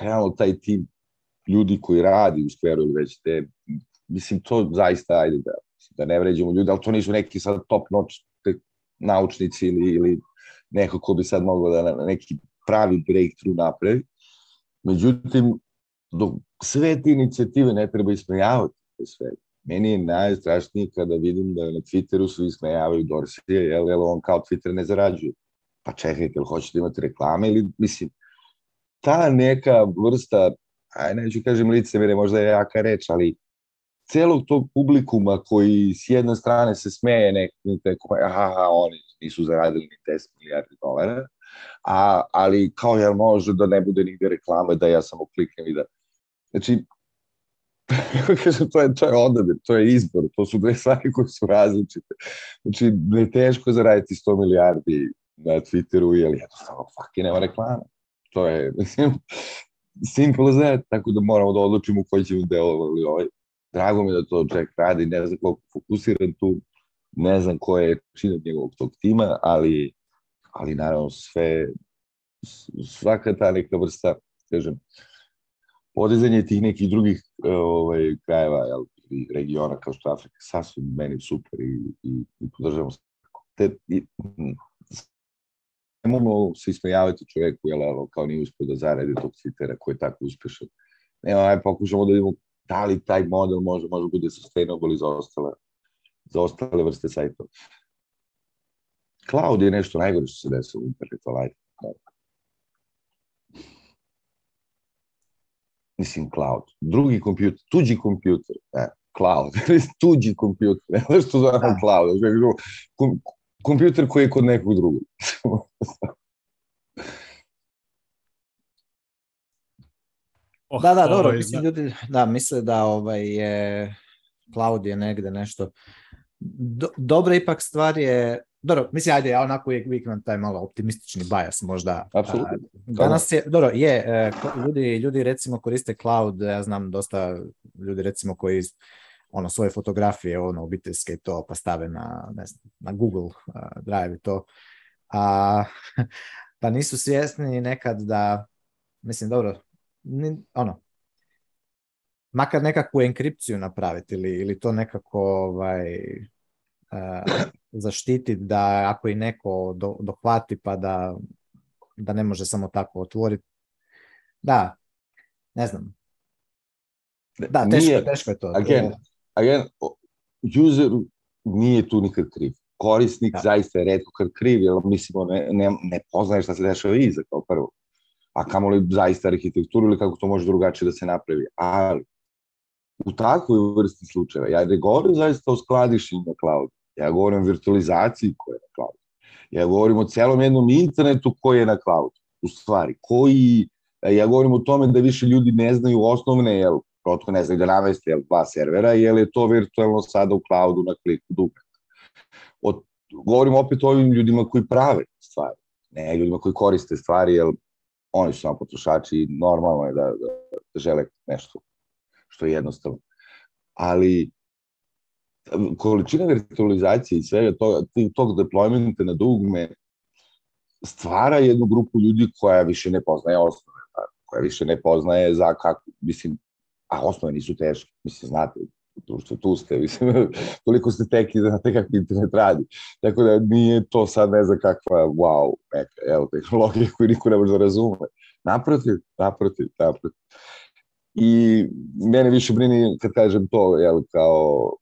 [SPEAKER 4] realno, taj tim ljudi koji radi u skveru ili već te, mislim, to zaista, ajde da, da ne vređemo ljudi, ali to nisu neki sad top notch naučnici ili, ili neko ko bi sad mogao da neki pravi breakthrough napravi. Međutim, dok sve te inicijative ne treba ismejavati sve. Meni je najstrašnije kada vidim da na Twitteru svi ismejavaju Dorsija, jel, jel on kao Twitter ne zarađuje. Pa čekajte, jel hoćete imati reklame ili, mislim, ta neka vrsta, aj neću kažem licemere, možda je jaka reč, ali celog tog publikuma koji s jedne strane se smeje neko, aha, oni nisu zaradili ni 10 milijardi dolara, a, ali kao jel može da ne bude nigde reklame, da ja samo kliknem i da... Znači, kažem, to je, to je odabir, to je izbor, to su dve stvari koje su različite. Znači, ne je teško zaraditi 100 milijardi na Twitteru, jer jednostavno, fuck, nema reklama. To je, mislim, simple as that, tako da moramo da odlučimo koji ćemo delovali ovaj. Drago mi da to Jack radi, ne znam koliko fokusiran tu, ne znam ko je činat njegovog tog tima, ali, ali naravno sve, svaka ta neka vrsta, kažem, podizanje tih nekih drugih ovaj, krajeva jel, i regiona kao što Afrika, sasvim meni super i, i, i podržavam. Te, i, možemo se ismejavati čoveku, jel, kao nije uspio da zaradi tog citera koji je tako uspešan. Evo, aj pokušamo da vidimo da li taj model može, može bude sustainable i za ostale, za ostale vrste sajtova. Cloud je nešto najgore što se desilo u internetu, ali mislim cloud, drugi kompjuter, tuđi kompjuter, ne, cloud, tuđi kompjuter, ne znaš što zove da. cloud, kom, kompjuter koji je kod nekog drugog.
[SPEAKER 2] oh, da, da, dobro, mislim, ljudi, da, misle da ovaj je cloud je negde nešto Do, dobra ipak stvar je dobro, mislim, ajde, ja onako uvijek, uvijek imam taj malo optimistični bias možda.
[SPEAKER 4] Apsolutno.
[SPEAKER 2] Danas je, dobro, je, e, ljudi, ljudi recimo koriste cloud, ja znam dosta ljudi recimo koji ono svoje fotografije, ono obiteljske i to pa stave na, ne znam, na Google uh, Drive i to. A, pa nisu svjesni nekad da, mislim, dobro, ni, ono, makar nekakvu enkripciju napraviti ili, ili to nekako ovaj, uh, zaštititi da ako i neko do, dohvati pa da, da ne može samo tako otvoriti. Da, ne znam. Da, teško, nije, teško je to.
[SPEAKER 4] Again, again, user nije tu nikad kriv. Korisnik da. zaista je redko kad kriv, jer mislimo ne, ne, ne poznaje šta se dešava iza kao prvo. A kamoli zaista arhitekturu ili kako to može drugačije da se napravi. Ali, u takvoj vrsti slučajeva, ja ne govorim zaista o skladištenju na cloudu, Ja govorim o virtualizaciji koja je na cloudu. Ja govorim o celom jednom internetu koji je na cloudu. U stvari, koji, ja govorim o tome da više ljudi ne znaju osnovne, jel, protko ne znaju da naveste jel, dva servera, jel je to virtualno sada u cloudu na kliku dugme. O, govorim opet o ovim ljudima koji prave stvari, ne ljudima koji koriste stvari, jel oni su samo potrošači i normalno je da, da, da žele nešto što je jednostavno. Ali količina virtualizacije i svega toga, tog deploymenta na dugme stvara jednu grupu ljudi koja više ne poznaje osnove, koja više ne poznaje za kako, mislim, a osnove nisu teške, mislim, znate, tu što tu ste, mislim, toliko ste teki da znate kako internet radi. Tako da nije to sad ne znam kakva, wow, neka, evo, tehnologija koju niko ne može da razume. Naprotiv, naprotiv, naprotiv. I mene više brini kad kažem to, jel, kao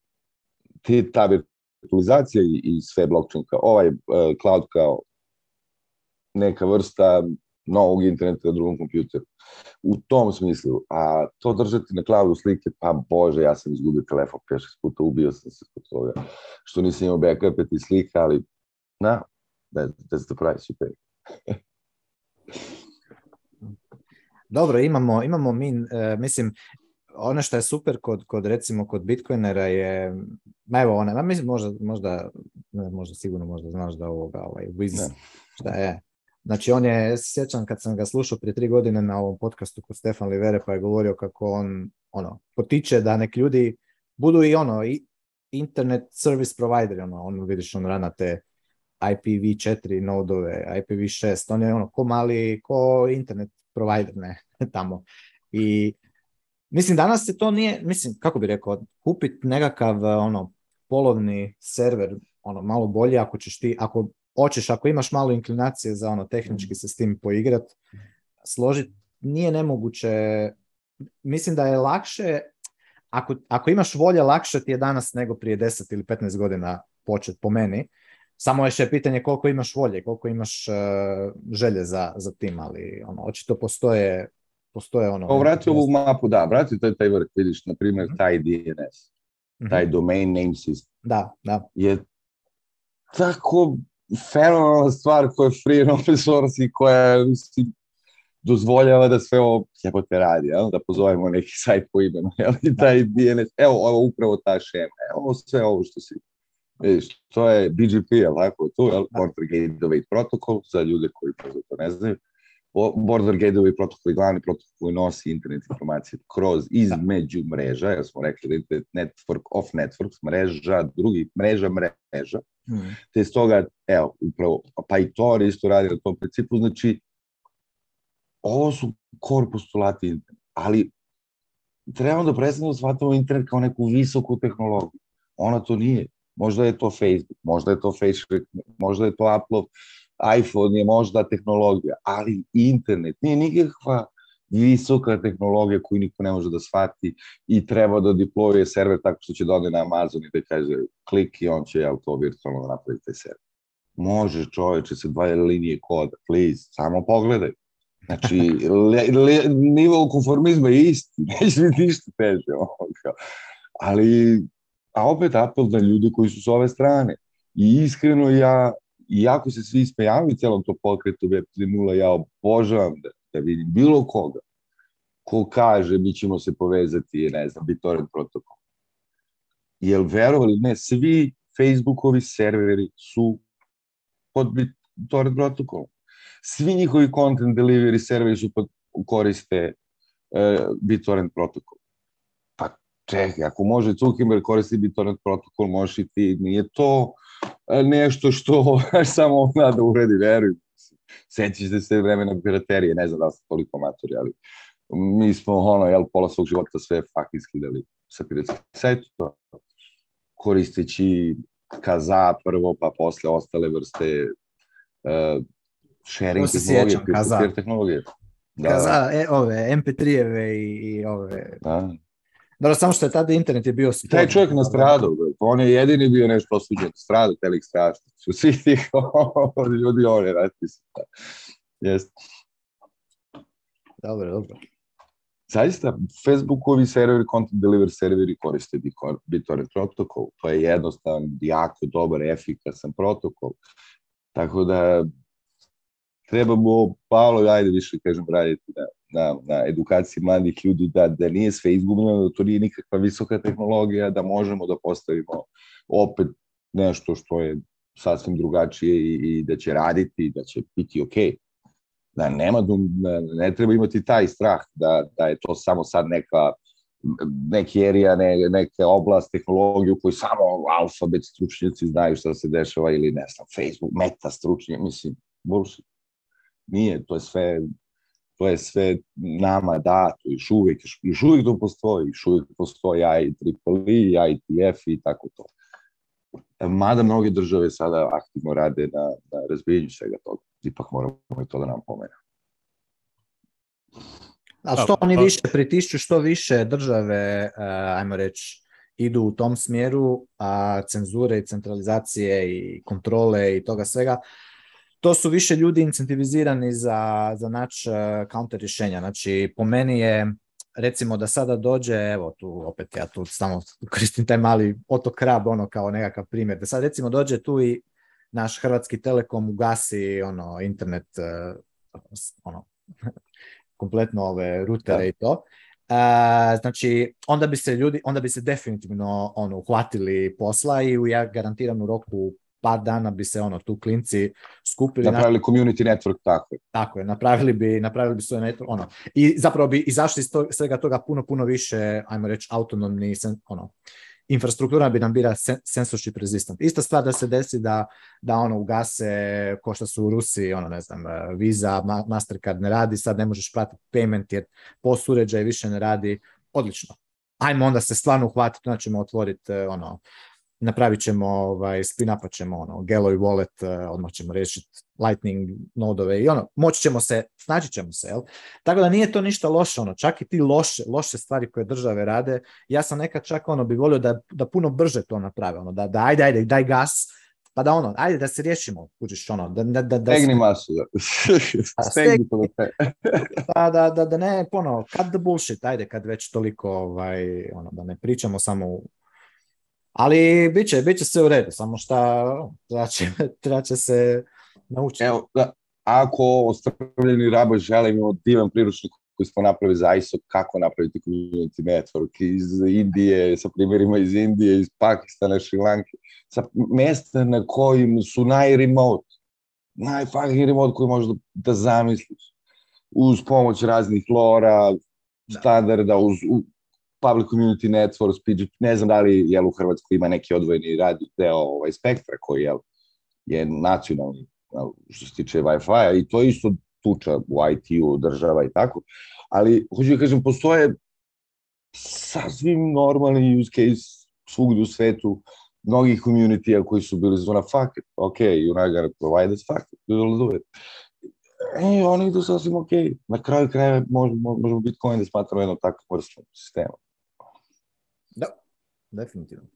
[SPEAKER 4] ti, ta virtualizacija i, i sve blockchain kao ovaj uh, cloud kao neka vrsta novog interneta na drugom kompjuteru. U tom smislu, a to držati na cloudu slike, pa bože, ja sam izgubio telefon 5-6 puta, ubio sam se kod toga, što nisam imao backup ti slika, ali na, that, that's the price you pay.
[SPEAKER 2] Dobro, imamo, imamo mi, uh, mislim, ono što je super kod, kod recimo kod Bitcoinera je, ma evo ona, mislim možda, možda, ne, možda sigurno možda znaš da ovoga, ovaj, Wiz, šta je, Znači on je, sjećam kad sam ga slušao prije tri godine na ovom podcastu kod Stefan Livere pa je govorio kako on ono, potiče da nek ljudi budu i ono i internet service provider, ono, on vidiš on rana te IPv4 nodove, IPv6, on je ono ko mali, ko internet provider, ne, tamo. I Mislim, danas se to nije, mislim, kako bi rekao, kupiti nekakav ono, polovni server, ono, malo bolje ako ćeš ti, ako hoćeš, ako imaš malo inklinacije za ono, tehnički se s tim poigrat, složiti, nije nemoguće mislim da je lakše, ako, ako imaš volje, lakše ti je danas nego prije 10 ili 15 godina počet po meni. Samo još je pitanje koliko imaš volje, koliko imaš uh, želje za, za tim, ali ono, očito postoje, postoje ono...
[SPEAKER 4] Pa vrati ovu mapu, da, vrati taj, taj vrh, vidiš, na primjer,
[SPEAKER 2] Mhm.
[SPEAKER 4] taj DNS,
[SPEAKER 2] Mhm.
[SPEAKER 4] taj domain name system,
[SPEAKER 2] Da, da.
[SPEAKER 4] je tako fenomenalna stvar koja je free and open source i koja mislim, dozvoljava da sve ovo jebote radi, jel? da pozovemo neki sajt po imenu, jel? i taj DNS, evo ovo upravo ta šema, evo sve ovo što si Vidiš, to je BGP, jel tako, tu, jel? Border Gateway Protocol, za ljude koji to ne znaju. Bo- Border Gateway Protocol je glavni protokol koji nosi internet informacije kroz između mreža, jer smo rekli da internet network of networks, mreža, drugi, mreža, mreža,
[SPEAKER 2] Mhm.
[SPEAKER 4] te stoga, evo, upravo, pa i to isto radi na tom principu, znači, ovo su core postulati interneta, ali trebamo da prestanemo da shvatamo internet kao neku visoku tehnologiju. Ona to nije. Možda je to Facebook, možda je to Facebook, možda je to Apple, iPhone je možda tehnologija, ali internet nije nikakva visoka tehnologija koju niko ne može da shvati i treba da deployuje server tako što će da na Amazon i da kaže klik i on će jel, to virtualno da napravi taj server. Može čoveče sa dva linije koda, please, samo pogledaj. Znači, le, le, nivo konformizma je isti, neće biti ništa teže. Ali, a opet apel na ljude koji su s ove strane. I iskreno ja, iako se svi smejavaju celom to pokretu Web 3.0, ja obožavam da, da vidim bilo koga ko kaže mi ćemo se povezati, ne znam, BitTorrent protokol. Jel verovali, ne, svi Facebookovi serveri su pod BitTorrent protokolom. Svi njihovi content delivery serveri su pod, koriste uh, BitTorrent protokol. Pa čekaj, ako može Zuckerberg koristi BitTorrent protokol, možeš i ti, nije to nešto što samo on zna da uredi, veruj. Sećaš se vremena piraterije, ne znam da ste toliko matori, ali mi smo ono, jel, pola svog života sve fucking skidali sa piratskih sajtova, koristeći kaza prvo, pa posle ostale vrste uh, sharing tehnologije,
[SPEAKER 2] sjećam, Kaza.
[SPEAKER 4] peer-to-peer tehnologije. Da,
[SPEAKER 2] Kaza, e, ove, MP3-eve i, i ove...
[SPEAKER 4] da.
[SPEAKER 2] Dobro, samo što je tada internet je bio...
[SPEAKER 4] Taj čovjek nastradao, bre. on je jedini bio nešto osuđen, stradao, telik strašno. Su svi tih ljudi, on je ratisi. Jeste.
[SPEAKER 2] Dobro, dobro.
[SPEAKER 4] Zaista, Facebookovi serveri, content delivery serveri koriste BitTorrent protokol. To je jednostavan, jako dobar, efikasan protokol. Tako da trebamo, Paolo, ajde više kažem, raditi na, na, na edukaciji mladih ljudi da, da nije sve izgubljeno, da to nije nikakva visoka tehnologija, da možemo da postavimo opet nešto što je sasvim drugačije i, i da će raditi, da će biti okej. Okay da nema da ne treba imati taj strah da, da je to samo sad neka neki erija, ne, neka oblast tehnologije u kojoj samo alfabet stručnjaci znaju šta se dešava ili ne znam, Facebook, meta stručnje, mislim, bullshit. Nije, to je sve to je sve nama dato, još uvijek, još uvijek to postoji, još uvijek postoji IEEE, IETF i tako to. Mada mnoge države sada aktivno rade na, na razbijenju svega toga. Ipak moramo i to da nam pomene.
[SPEAKER 2] A što oni više pritišću, što više države, uh, ajmo reći, idu u tom smjeru, a cenzure i centralizacije i kontrole i toga svega, to su više ljudi incentivizirani za, za nač uh, counter rješenja. Znači, po meni je, recimo da sada dođe, evo tu opet ja tu samo koristim taj mali otok krab, ono kao nekakav primjer, da sad recimo dođe tu i naš Hrvatski Telekom ugasi ono internet uh, ono kompletno ove rutere da. i to. Uh, znači, onda bi se ljudi, onda bi se definitivno ono, uhvatili posla i u ja garantiram u roku par dana bi se ono tu klinci skupili.
[SPEAKER 4] Napravili naš... community network, tako je.
[SPEAKER 2] Tako je, napravili bi, napravili bi svoj network, ono. I zapravo bi izašli iz to, svega toga puno, puno više, ajmo reći, autonomni, ono, infrastruktura bi nam bila censorship resistant. Ista stvar da se desi da, da ono ugase, ko što su u Rusiji, ono ne znam, Visa, Mastercard ne radi, sad ne možeš pratiti payment jer post uređaj više ne radi, odlično. Ajmo onda se stvarno uhvatiti, onda ćemo otvoriti ono, napravit ćemo, ovaj, spin-upat ćemo ono, Galloy wallet, eh, odmah ćemo riješiti Lightning nodove i ono, moći ćemo se, snaći ćemo se, jel? Tako da nije to ništa loše, ono, čak i ti loše, loše stvari koje države rade, ja sam nekad čak ono bi volio da, da puno brže to naprave, ono, da, da ajde, ajde, daj gas, pa da ono, ajde da se riješimo, kužiš ono, da, da, da, da
[SPEAKER 4] Stegni masu, da. Stegni
[SPEAKER 2] da, da, da, da ne, ono, cut the bullshit, ajde kad već toliko, ovaj, ono, da ne pričamo samo ali bit će, bit će sve u redu, samo šta treba će, treba će se naučiti.
[SPEAKER 4] Evo, da, ako ostrvljeni raboj žele, imamo divan priručnik koji smo napravili za ISO, kako napraviti community network iz Indije, sa primjerima iz Indije, iz Pakistana, Šrilanke, sa mesta na kojim su najremote, najfucking remote koji možeš da, da zamisliš, uz pomoć raznih lora, standarda, uz, Public Community Network, PGP, ne znam da li jel, u Hrvatskoj ima neki odvojeni radi deo ovaj, spektra koji jel, je nacionalni jel, što se tiče Wi-Fi-a i to isto tuča u IT-u, država i tako. Ali, hoću da kažem, postoje sasvim normalni use case svugde u svetu, mnogih community-a koji su bili zona fuck it, ok, you're not gonna provide us, fuck it, we'll do it. E, oni idu sasvim ok. Na kraju kraja možemo, možemo Bitcoin da smatramo jednom takvom vrstom sistema.
[SPEAKER 2] Definitivno.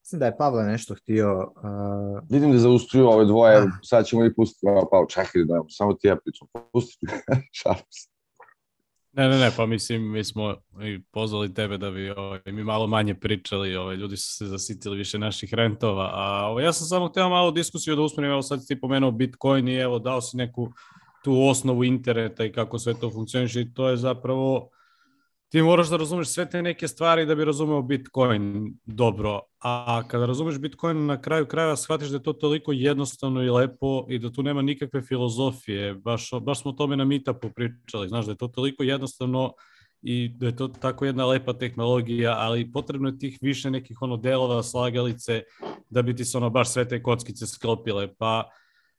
[SPEAKER 2] Mislim da je Pavle nešto htio... Uh...
[SPEAKER 4] Vidim da zaustruju ove dvoje, ah. sad ćemo i pustiti pa čekaj, da, samo ti ja pričam, pustiti, šalim se.
[SPEAKER 1] Ne, ne, ne, pa mislim, mi smo i pozvali tebe da bi ovaj, mi malo manje pričali, ovaj, ljudi su se zasitili više naših rentova, a ovaj, ja sam samo htio malo diskusiju da usmerim, evo sad ti pomenuo Bitcoin i evo dao si neku tu osnovu interneta i kako sve to funkcioniše i to je zapravo ti moraš da razumeš sve te neke stvari da bi razumeo Bitcoin dobro. A kada razumeš Bitcoin na kraju krajeva shvatiš da je to toliko jednostavno i lepo i da tu nema nikakve filozofije. Baš, baš smo o tome na Meetupu pričali. Znaš da je to toliko jednostavno i da je to tako jedna lepa tehnologija, ali potrebno je tih više nekih ono delova, slagalice da bi ti se ono baš sve te kockice sklopile. Pa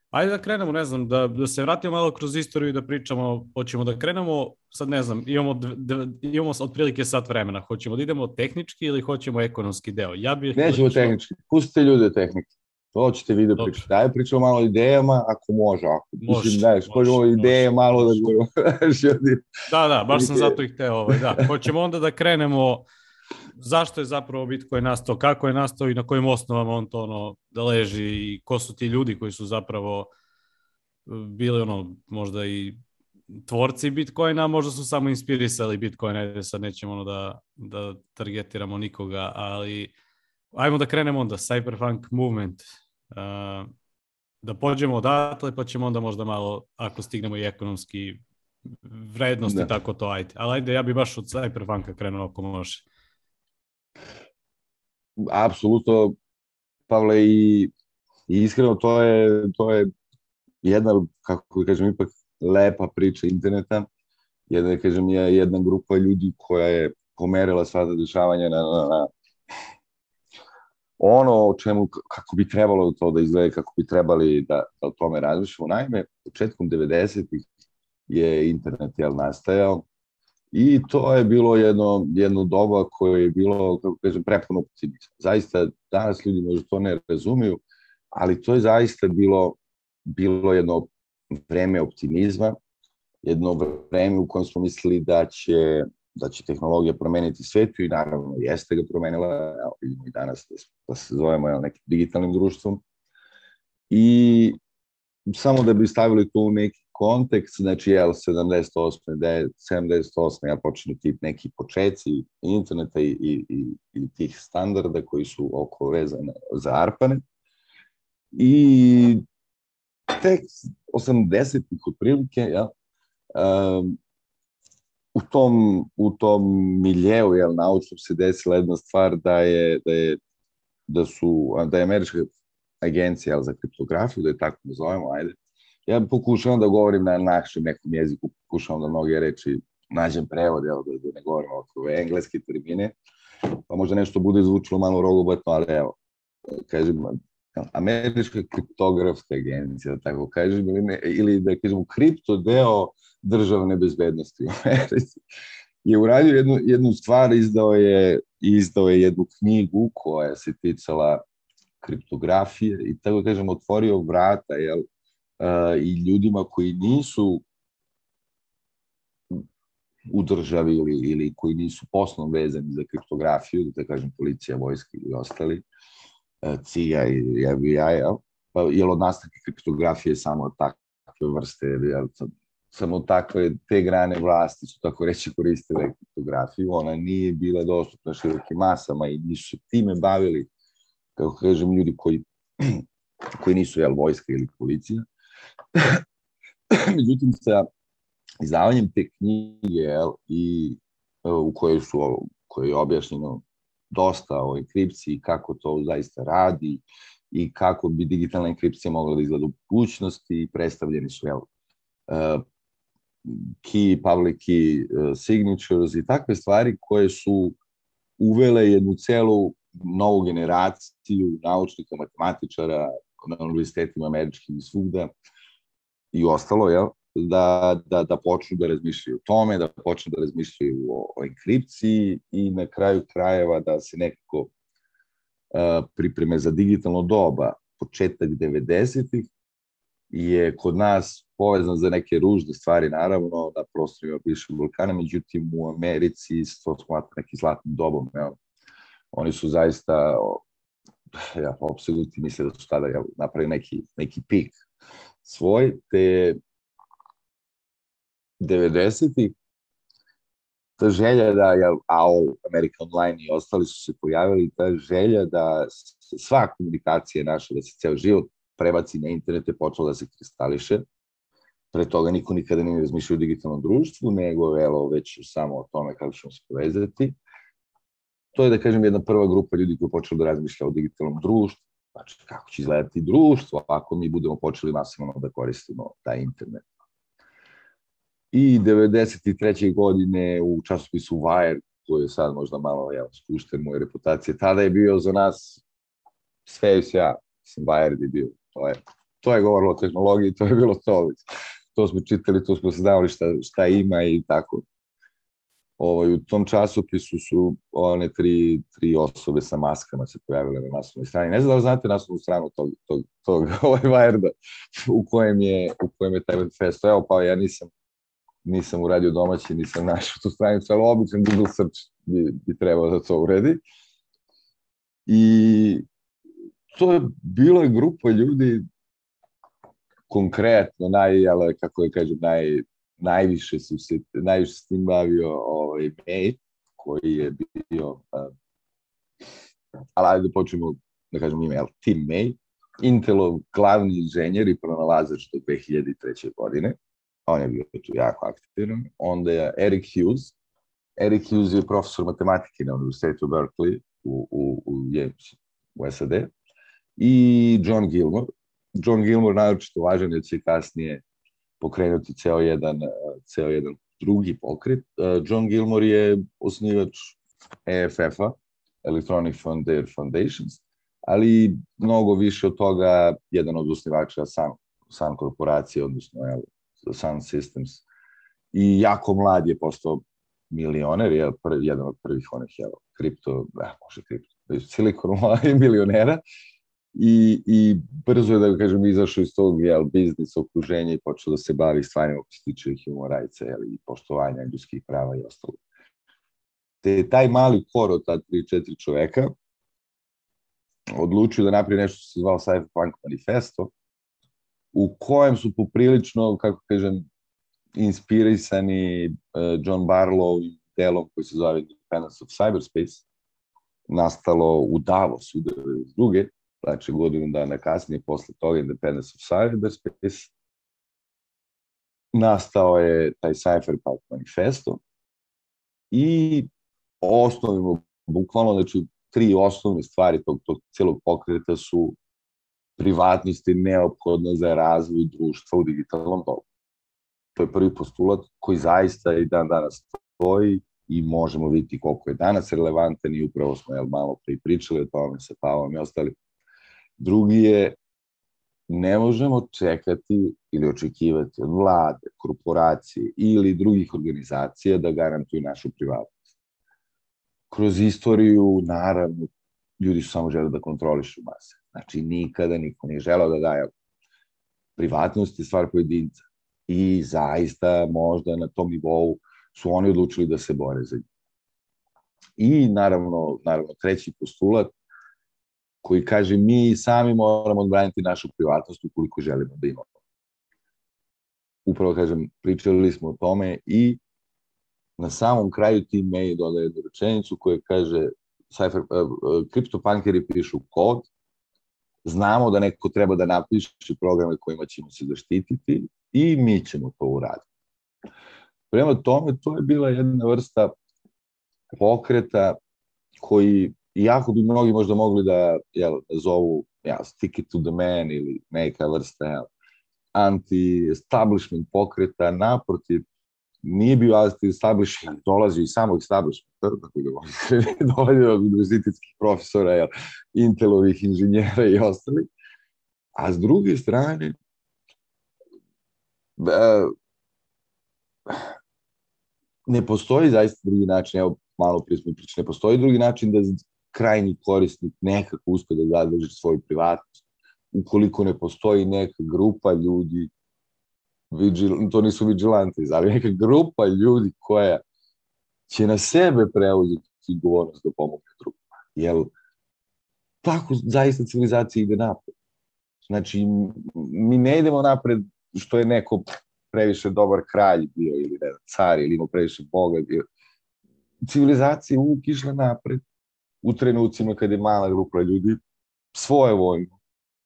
[SPEAKER 1] Ajde da krenemo, ne znam, da, da se vratimo malo kroz istoriju i da pričamo, hoćemo da krenemo, sad ne znam, imamo, dv, imamo otprilike sat vremena, hoćemo da idemo tehnički ili hoćemo ekonomski deo? Ja bih
[SPEAKER 4] Nećemo lično... tehnički, pustite ljude tehnike. To ćete vi da pričate. Daj pričamo malo o idejama, ako može. Ako, može, mislim, daj, možemo ideje malo da govorimo.
[SPEAKER 1] da, da, baš sam zato ih hteo. Ovaj, da. Hoćemo onda da krenemo zašto je zapravo Bitcoin nastao, kako je nastao i na kojim osnovama on to ono, da leži i ko su ti ljudi koji su zapravo e, bili ono možda i tvorci Bitcoina, možda su samo inspirisali Bitcoin, ajde sad nećemo ono da, da targetiramo nikoga, ali ajmo da krenemo onda, Cyberpunk Movement, uh, da pođemo odatle, pa ćemo onda možda malo, ako stignemo i ekonomski vrednosti, da. tako to, ajde. Ali ajde, ja bi baš od Cyberpunka krenuo ako može
[SPEAKER 4] apsolutno Pavle i, i iskreno to je to je jedna kako da kažem ipak lepa priča interneta jedna da kažem je jedna grupa ljudi koja je pomerila sva dešavanja na, na, na ono o čemu, kako bi trebalo to da izgleda, kako bi trebali da, da o tome razmišljamo. Naime, početkom 90-ih je internet jel, nastajao I to je bilo jedno, jedno doba koje je bilo, kako kažem, prepuno optimizma. Zaista, danas ljudi možda to ne razumiju, ali to je zaista bilo, bilo jedno vreme optimizma, jedno vreme u kojem smo mislili da će, da će tehnologija promeniti svetu i naravno jeste ga promenila, vidimo i danas da, da se zovemo jel, nekim digitalnim društvom. I samo da bi stavili to u neki kontekst, znači, jel, 78. 78. ja počinu ti neki početci interneta i, i, i, i tih standarda koji su oko vezane za ARPANET. I tek 80-ih otprilike, ja, um, u tom, u tom miljeu, jel, naučnom se desila jedna stvar da je, da je, da su, da je američka agencija jel, za kriptografiju, da je tako nazovemo, ajde, ja pokušavam da govorim na našem nekom jeziku, pokušavam da mnoge reči nađem prevod, evo, da, da ne govorim ovako engleske termine, pa možda nešto bude zvučilo malo rogobatno, ali evo, kažem, američka kriptografska agencija, da tako kažem, ili, ne, ili da kažem, kripto deo državne bezbednosti u Americi je uradio jednu, jednu stvar, izdao je izdao je jednu knjigu koja se ticala kriptografije i tako kažem otvorio vrata jel, i ljudima koji nisu u državi ili, ili koji nisu poslom vezani za kriptografiju, da kažem policija, vojska ili ostali, CIA i FBI? Pa, jel od nastavke kriptografije samo takve vrste, jel, samo takve, te grane vlasti su tako reći koristile kriptografiju, ona nije bila dostupna širokim masama i nisu time bavili, kako kažem, ljudi koji, koji nisu jel, vojska ili policija. Međutim, sa izdavanjem te knjige jel, i u kojoj su koje je objašnjeno dosta o enkripciji, kako to zaista radi i kako bi digitalna enkripcija mogla da izgleda u budućnosti predstavljeni su jel, uh, key, public key uh, signatures i takve stvari koje su uvele jednu celu novu generaciju naučnika, matematičara na univerzitetima američkim i svugda i ostalo, jel, da, da, da počnu da razmišljaju o tome, da počnu da razmišljaju o, o enkripciji i na kraju krajeva da se nekako uh, pripreme za digitalno doba, početak 90-ih, je kod nas povezan za neke ružne stvari, naravno, na prostorima bivšeg Balkana, međutim u Americi to smatra neki zlatnim dobom. Ja. Oni su zaista ja, apsolutni misle da su tada ja, napravili neki, neki pik svoj, te 90-ih, ta želja da, je AOL, American Online i ostali su se pojavili, ta želja da sva komunikacija naša, da se ceo život prebaci na internet je počela da se kristališe. Pre toga niko nikada nije razmišljao o digitalnom društvu, nego evo, već samo o tome kako ćemo se povezati. To je, da kažem, jedna prva grupa ljudi koji je počela da razmišlja o digitalnom društvu, znači kako će izgledati društvo ako mi budemo počeli masivno da koristimo taj internet i 93. godine u časopisu Wire, koji je sad možda malo ja, spušten moje reputacije, tada je bio za nas sve i sve, mislim, Wire je bio, to je, to je govorilo o tehnologiji, to je bilo to, to smo čitali, to smo znali šta, šta ima i tako. Ovaj, u tom časopisu su one tri, tri osobe sa maskama se pojavile na naslovnoj strani. Ne znam da li znate naslovnu stranu tog, tog, tog ovaj Wired u kojem je, u kojem je taj manifest. Evo, pa ja nisam nisam uradio domaći, nisam našao tu stranicu, ali običan Google search bi, bi trebao da to uredi. I to je bilo je grupa ljudi konkretno, naj, ali, kako je kažem, naj, najviše su se, najviše s tim bavio ovaj, May, koji je bio, uh, ali ajde da počnemo, da kažem ime, Tim May, Intelov glavni inženjer i pronalazač do 2003. godine on je bio tu jako aktivan. Onda je Eric Hughes. Eric Hughes je profesor matematike na Univerzitetu Berkeley u, u, u, u SAD. I John Gilmore. John Gilmore naročito važan jer će kasnije pokrenuti ceo jedan, ceo jedan drugi pokret. John Gilmore je osnivač EFF-a, Electronic Frontier Foundations, ali mnogo više od toga jedan od osnivača Sun, Sun korporacije, odnosno Sun Systems. I jako mlad je postao milioner, je pr, jedan od prvih onih, jel, kripto, eh, može kripto, Silicon Valley milionera. I, I brzo je, da kažem, izašao iz tog jel, biznis okruženja i počeo da se bavi stvarima koji se tiče human jel, i poštovanja ljudskih prava i ostalo. Te taj mali kor od ta 3-4 čoveka odlučio da napravi nešto što se zvao Cypherpunk Manifesto, u kojem su poprilično, kako kažem, inspirisani uh, John Barlow delom koji se zove Independence of Cyberspace, nastalo u Davosu 92. Znači godinu dana kasnije, posle toga Independence of Cyberspace, nastao je taj Cypherpunk manifesto i osnovimo, bukvalno, znači, tri osnovne stvari tog, tog celog pokreta su privatnost je neophodna za razvoj društva u digitalnom dobu. To je prvi postulat koji zaista i dan danas stoji i možemo vidjeti koliko je danas relevantan i upravo smo jel, malo pre pričali o tome sa Pavom i ostali. Drugi je ne možemo čekati ili očekivati od vlade, korporacije ili drugih organizacija da garantuju našu privatnost. kroz istoriju, naravno, ljudi su samo žele da kontrolišu mase. Znači, nikada niko nije želao da daje privatnost je stvar pojedinca. I zaista možda na tom nivou su oni odlučili da se bore za njih. I naravno, naravno treći postulat koji kaže mi sami moramo odbraniti našu privatnost ukoliko želimo da imamo. Upravo kažem, pričali smo o tome i na samom kraju ti mail dodaje jednu rečenicu koja kaže Cypher, uh, kriptopankeri pišu kod, znamo da neko treba da napiše programe kojima ćemo se zaštititi i mi ćemo to uraditi. Prema tome, to je bila jedna vrsta pokreta koji, iako bi mnogi možda mogli da jel, zovu jel, stick it to the man ili neka vrsta jel, anti-establishment pokreta, naprotiv, nije bio anti-establishment, dolazi iz samog establishmenta, tako da dolazi od univerzitetskih profesora, jel, Intelovih inženjera i ostali, a s druge strane, da, ne postoji zaista drugi način, evo malo prije smo pričali, ne postoji drugi način da krajnji korisnik nekako uspe da zadrži svoju privatnost, ukoliko ne postoji neka grupa ljudi, vigil, to nisu vigilanti, ali neka grupa ljudi koja će na sebe preuzeti odgovornost da pomogne drugima. Jel, tako zaista civilizacija ide napred. Znači, mi ne idemo napred što je neko previše dobar kralj bio ili ne car ili imao previše boga bio. Civilizacija uvijek išla napred u trenucima kada je mala grupa ljudi svoje vojno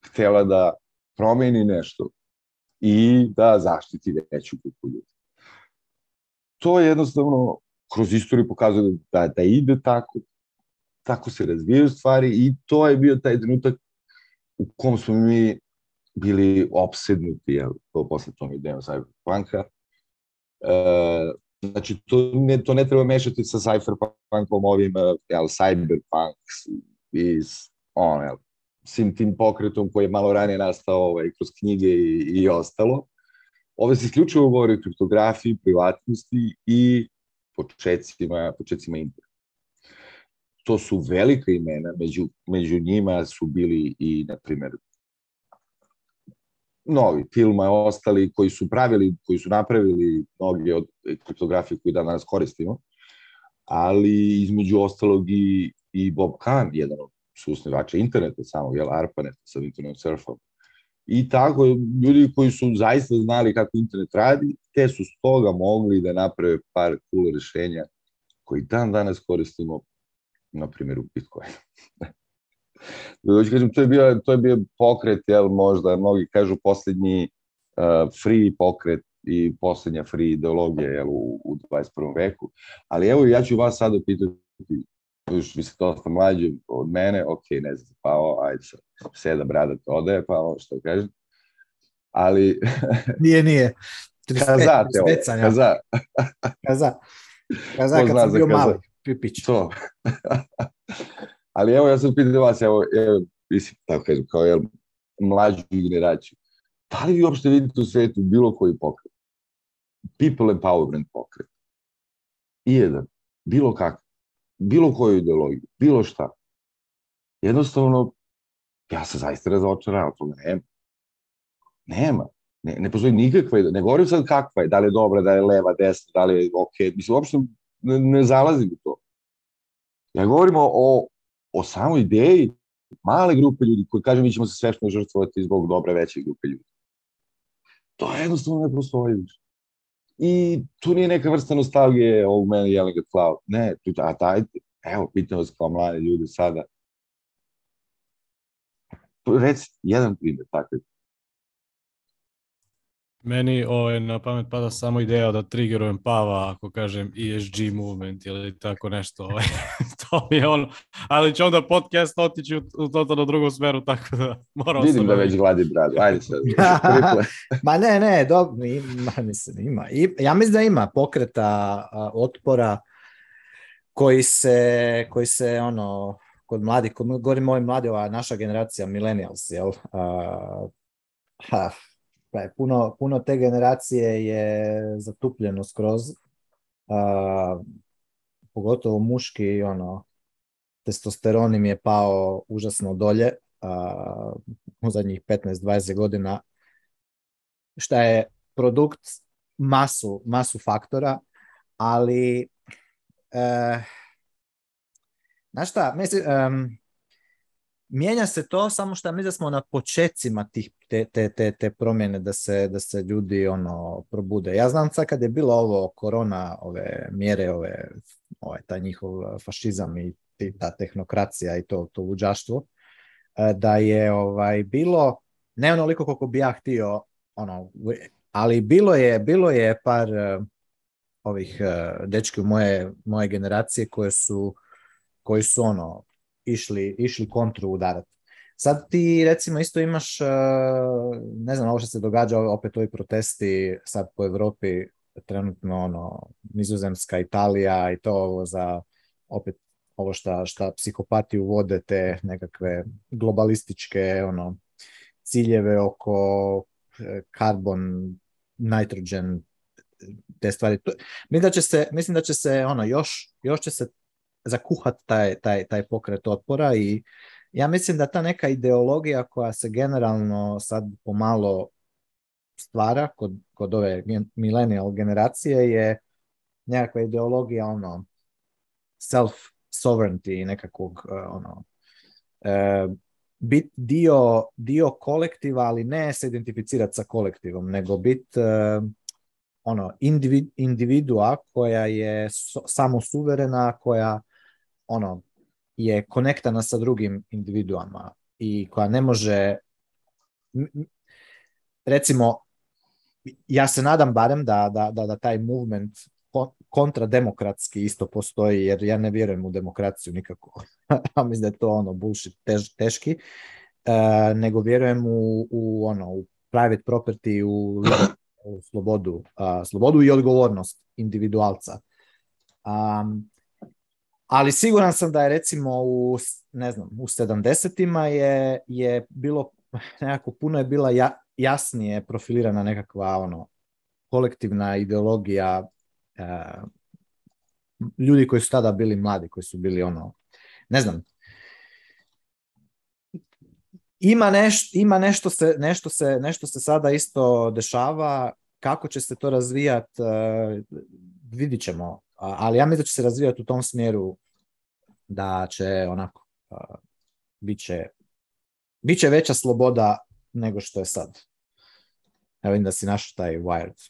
[SPEAKER 4] htela da promeni nešto i da zaštiti veću grupu ljudi. To je jednostavno kroz istoriju pokazuje da, da ide tako, tako se razvijaju stvari i to je bio taj trenutak u kom smo mi bili opsednuti, jel, to posle tom idejom Cyberpunka. E, znači, to ne, to ne treba mešati sa Cyberpunkom ovim, jel, Cyberpunk iz, on, jel, svim tim pokretom koji je malo ranije nastao ovaj, kroz knjige i, i ostalo. Ove se isključivo govori o kriptografiji, privatnosti i početcima, početcima interneta. To su velika imena, među, među njima su bili i, na primjer, novi filma ostali koji su pravili, koji su napravili mnogi od kriptografije koji danas koristimo, ali između ostalog i, i Bob Kahn, jedan od susnivača interneta samog, jel, ARPANET sa internet surfom. I tako, ljudi koji su zaista znali kako internet radi, te su stoga mogli da naprave par cool rešenja koji dan danas koristimo, na primjer, u Bitcoin. Doći kažem, to je bio, to je bio pokret, jel, možda, mnogi kažu poslednji uh, free pokret i poslednja free ideologija jel, u, u 21. veku. Ali evo, ja ću vas sada pitati, još vi ste dosta mlađi od mene, ok, ne znam, pa o, ajde sad, seda brada to odaje, pa ovo što kažem. Ali...
[SPEAKER 2] nije, nije.
[SPEAKER 4] 35, kaza, te ovo, kaza.
[SPEAKER 2] kaza. Kaza kad sam bio mali, pipić.
[SPEAKER 4] To. Ali evo, ja sam pitao vas, evo, evo mislim, tako kažem, kao jel, mlađu generaciju. Da li vi uopšte vidite u svetu bilo koji pokret? People empowerment pokret. I jedan, bilo kakav bilo koju ideologiju, bilo šta. Jednostavno, ja sam zaista razočarao, toga nema. Nema. Ne, ne postoji nikakva, ne govorim sad kakva je, da li je dobra, da li je leva, desna, da li je ok, mislim, uopšte ne, ne zalazim u to. Ja govorim o, o samoj ideji male grupe ljudi koji kažu mi ćemo se svešno žrtvovati zbog dobre veće grupe ljudi. To jednostavno ne postoji više. I tu nije neka vrsta nostalgije ovog mene Yelling at Cloud. Ne, tu, a taj, evo, pitam vas kao mlade ljudi sada. Reci, jedan primjer takav.
[SPEAKER 1] Meni ovaj, na pamet pada samo ideja da triggerujem Pava ako kažem ESG movement ili tako nešto. Ovaj. to mi je ono. Ali će onda podcast otići u, u totalno drugu smeru, tako da moram...
[SPEAKER 4] Vidim da već gladi bradu. Ajde sad.
[SPEAKER 2] Ma ne, ne, dobro, ima, mislim, ima. I, ja mislim da ima pokreta a, otpora koji se, koji se ono, kod mladih, kod, govorim ovim mladi, ova naša generacija, millennials, jel? A, ha, puno, puno te generacije je zatupljeno skroz. Uh, pogotovo muški, ono, testosteron im je pao užasno dolje a, u zadnjih 15-20 godina, šta je produkt masu, masu faktora, ali e, znaš šta, mislim, mijenja se to samo što mi da smo na počecima tih, te, te, te, te promjene da se, da se ljudi ono probude. Ja znam sad kad je bilo ovo korona, ove mjere, ove, ovaj, taj njihov fašizam i ta tehnokracija i to, to luđaštvo, e, da je ovaj bilo ne onoliko koliko bi ja htio, ono, ali bilo je, bilo je par e, ovih e, dečki u moje, moje generacije koje su koji su ono išli, išli kontru udarat. Sad ti recimo isto imaš, ne znam, ovo što se događa, opet ovi protesti sad po Europi, trenutno ono, Nizozemska, Italija i to ovo za opet ovo šta, šta psihopati uvode te nekakve globalističke ono, ciljeve oko karbon, e, nitrogen, te stvari. Mislim da će se, mislim da će se ono, još, još će se zakuhat taj, taj, taj pokret otpora i ja mislim da ta neka ideologija koja se generalno sad pomalo stvara kod, kod ove millennial generacije je nekakva ideologija ono self sovereignty nekakvog e, ono e, bit dio, dio kolektiva, ali ne se identificirati sa kolektivom, nego bit e, ono individua koja je samo suverena, koja ono je konektana sa drugim individuama i koja ne može recimo ja se nadam barem da, da, da, da taj movement kontrademokratski isto postoji, jer ja ne vjerujem u demokraciju nikako. A mislim da je to ono bullshit tež, teški. E, nego vjerujem u, u, ono, u private property, u, u slobodu, a, slobodu i odgovornost individualca. Um, ali siguran sam da je recimo u, ne znam, u 70-ima je, je bilo nekako puno je bila ja, jasnije profilirana nekakva ono kolektivna ideologija uh, ljudi koji su tada bili mladi, koji su bili ono, ne znam, ima, neš, ima nešto, se, nešto, se, nešto se sada isto dešava, kako će se to razvijati, uh, vidit ćemo, ali ja mislim da će se razvijati u tom smjeru da će onako, uh, bit, će, bit će veća sloboda nego što je sad. Evo vidim da si našao taj Wired.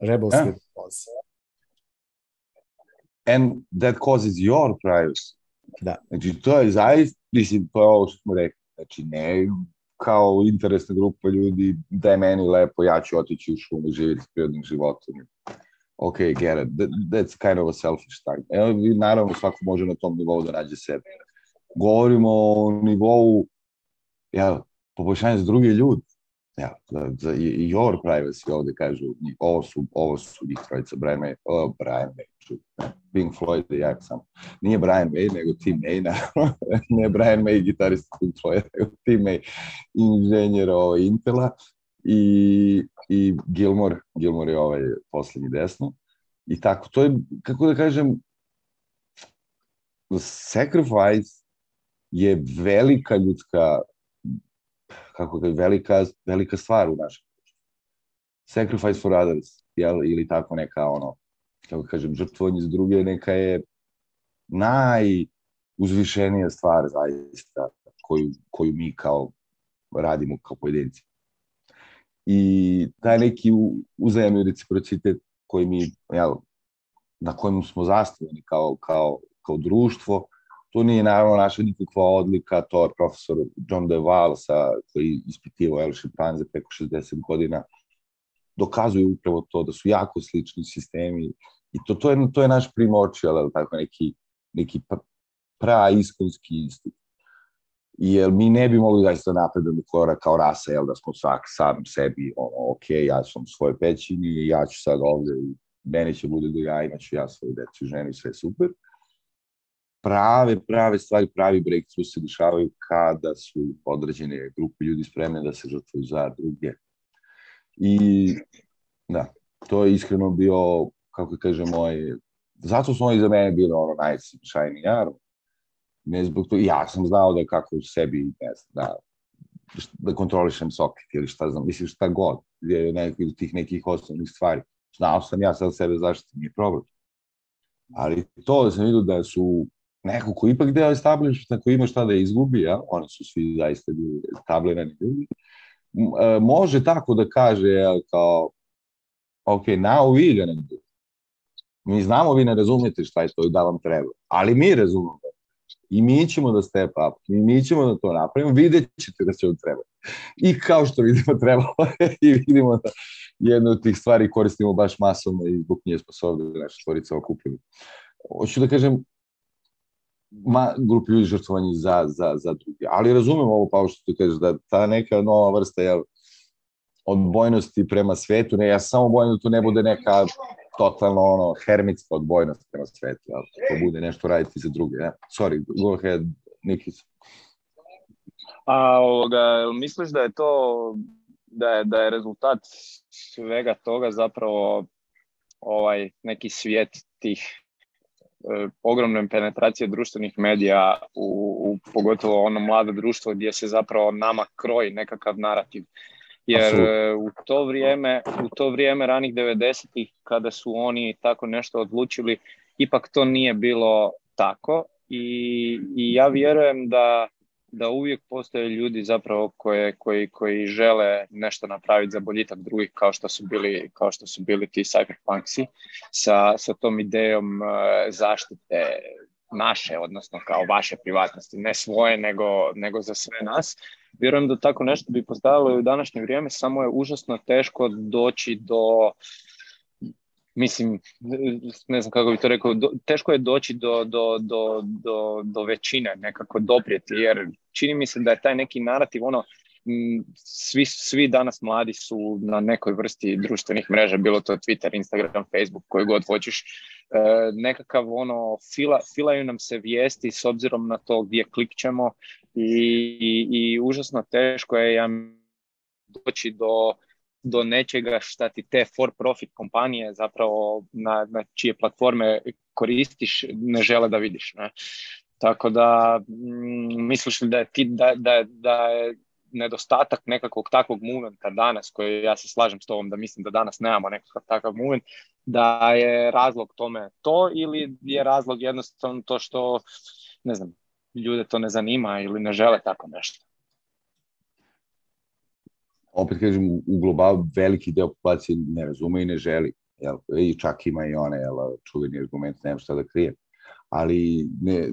[SPEAKER 2] Rebels yeah. with
[SPEAKER 4] and that causes your privacy.
[SPEAKER 2] Da.
[SPEAKER 4] Znači, to je zaista, mislim, to je ovo što smo rekli. Znači, ne kao interesna grupa ljudi, da je meni lepo, ja ću otići u šumu živjeti s prirodnim životom. Ok, get it. That, that's kind of a selfish thing. Evo, naravno, svako može na tom nivou da nađe sebe. Govorimo o nivou, ja, poboljšanje za druge ljudi ja, za your privacy ovde kažu, ovo su, ovo su njih trojica, Brian May, oh, Brian May, Pink Floyd je jak sam. Nije Brian May, nego Tim May, naravno. ne Brian May, gitarista Pink Floyd, nego Tim May, inženjer ovaj, Intela i, i Gilmore, Gilmore je ovaj poslednji desno. I tako, to je, kako da kažem, sacrifice je velika ljudska kako je velika, velika stvar u našem Sacrifice for others, jel, ili tako neka ono, kako kažem, žrtvovanje za druge, neka je najuzvišenija stvar zaista koju, koju mi kao radimo kao pojedinci. I taj neki uzajemni reciprocitet koji mi, jel, na kojem smo zastavljeni kao, kao, kao društvo, Tu nije naravno naša nikakva odlika, to je profesor John DeVal sa, koji ispitivao El šimpanze preko 60 godina, dokazuju upravo to da su jako slični sistemi i to, to, je, to je naš primoći, ali tako neki, neki pra iskonski instinkt. Jer mi ne bi mogli da se napredamo korak kao rasa, jel, da smo svak sam sebi, ono, ok, ja sam u svojoj pećini ja ću sad ovde, meni će bude do ja, imaću ja svoju decu i ženu sve super prave, prave stvari, pravi breakthrough se dešavaju kada su određene grupe ljudi spremne da se žrtvuju za druge. I da, to je iskreno bio, kako kažem, moj zato su oni za mene bili ono najsjajniji arm. Ne zbog to, ja sam znao da kako u sebi, ne znam, da, da kontrolišem soket ili šta znam, mislim šta god, je neki, tih nekih osnovnih stvari. Znao sam ja sad sebe zaštitim, nije problem. Ali to da sam vidio da su neko ko ipak deo establishmenta, ko ima šta da izgubi, ja, oni su svi zaista bili etablirani ljudi, e, može tako da kaže, ja, kao, ok, now we gonna do. Mi znamo vi ne razumete šta je to i da vam treba, ali mi razumemo. I mi ćemo da step up, i mi ćemo da to napravimo, vidjet ćete da će vam treba. I kao što vidimo trebalo i vidimo da jednu od tih stvari koristimo baš masovno i zbog nje smo se ovde naše stvorice okupili. Hoću da kažem, ma, grupi ljudi žrtvovani za, za, za druge. Ali razumem ovo, pa što ti kažeš, da ta neka nova vrsta jel, odbojnosti prema svetu, ne, ja samo bojim da to ne bude neka totalno ono, hermitska odbojnost prema svetu, jel, to bude nešto raditi za druge. Ja. Sorry, go ahead, Nikis.
[SPEAKER 3] A ovoga, misliš da je to da je, da je rezultat svega toga zapravo ovaj neki svijet tih e, ogromne penetracije društvenih medija u, u pogotovo ono mlado društvo gdje se zapravo nama kroji nekakav narativ. Jer Absolut. u to vrijeme, u to vrijeme ranih 90-ih kada su oni tako nešto odlučili, ipak to nije bilo tako i, i ja vjerujem da da uvijek postoje ljudi zapravo koje, koji, koji žele nešto napraviti za boljitak drugih kao što su bili, kao što su bili ti cyberpunksi sa, sa tom idejom uh, zaštite naše, odnosno kao vaše privatnosti, ne svoje nego, nego za sve nas. Vjerujem da tako nešto bi postavilo i u današnje vrijeme, samo je užasno teško doći do mislim, ne znam kako bi to rekao, do, teško je doći do, do, do, do, većine, nekako doprijeti, jer čini mi se da je taj neki narativ, ono, svi, svi danas mladi su na nekoj vrsti društvenih mreža, bilo to Twitter, Instagram, Facebook, koji god hoćeš, e, nekakav ono, fila, filaju nam se vijesti s obzirom na to gdje klikćemo i, i, užasno teško je ja doći do do nečega šta ti te for profit kompanije zapravo na, na čije platforme koristiš ne žele da vidiš. Ne? Tako da mm, misliš li da je, ti, da, da, da je nedostatak nekakvog takvog momenta danas, koji ja se slažem s tobom da mislim da danas nemamo nekakav takav moment, da je razlog tome to ili je razlog jednostavno to što, ne znam, ljude to ne zanima ili ne žele tako nešto?
[SPEAKER 4] opet kažem, u globalu veliki deo populacije ne razume i ne želi. Jel? I čak ima i one, jel, čuveni argument, nema šta da krije. Ali ne,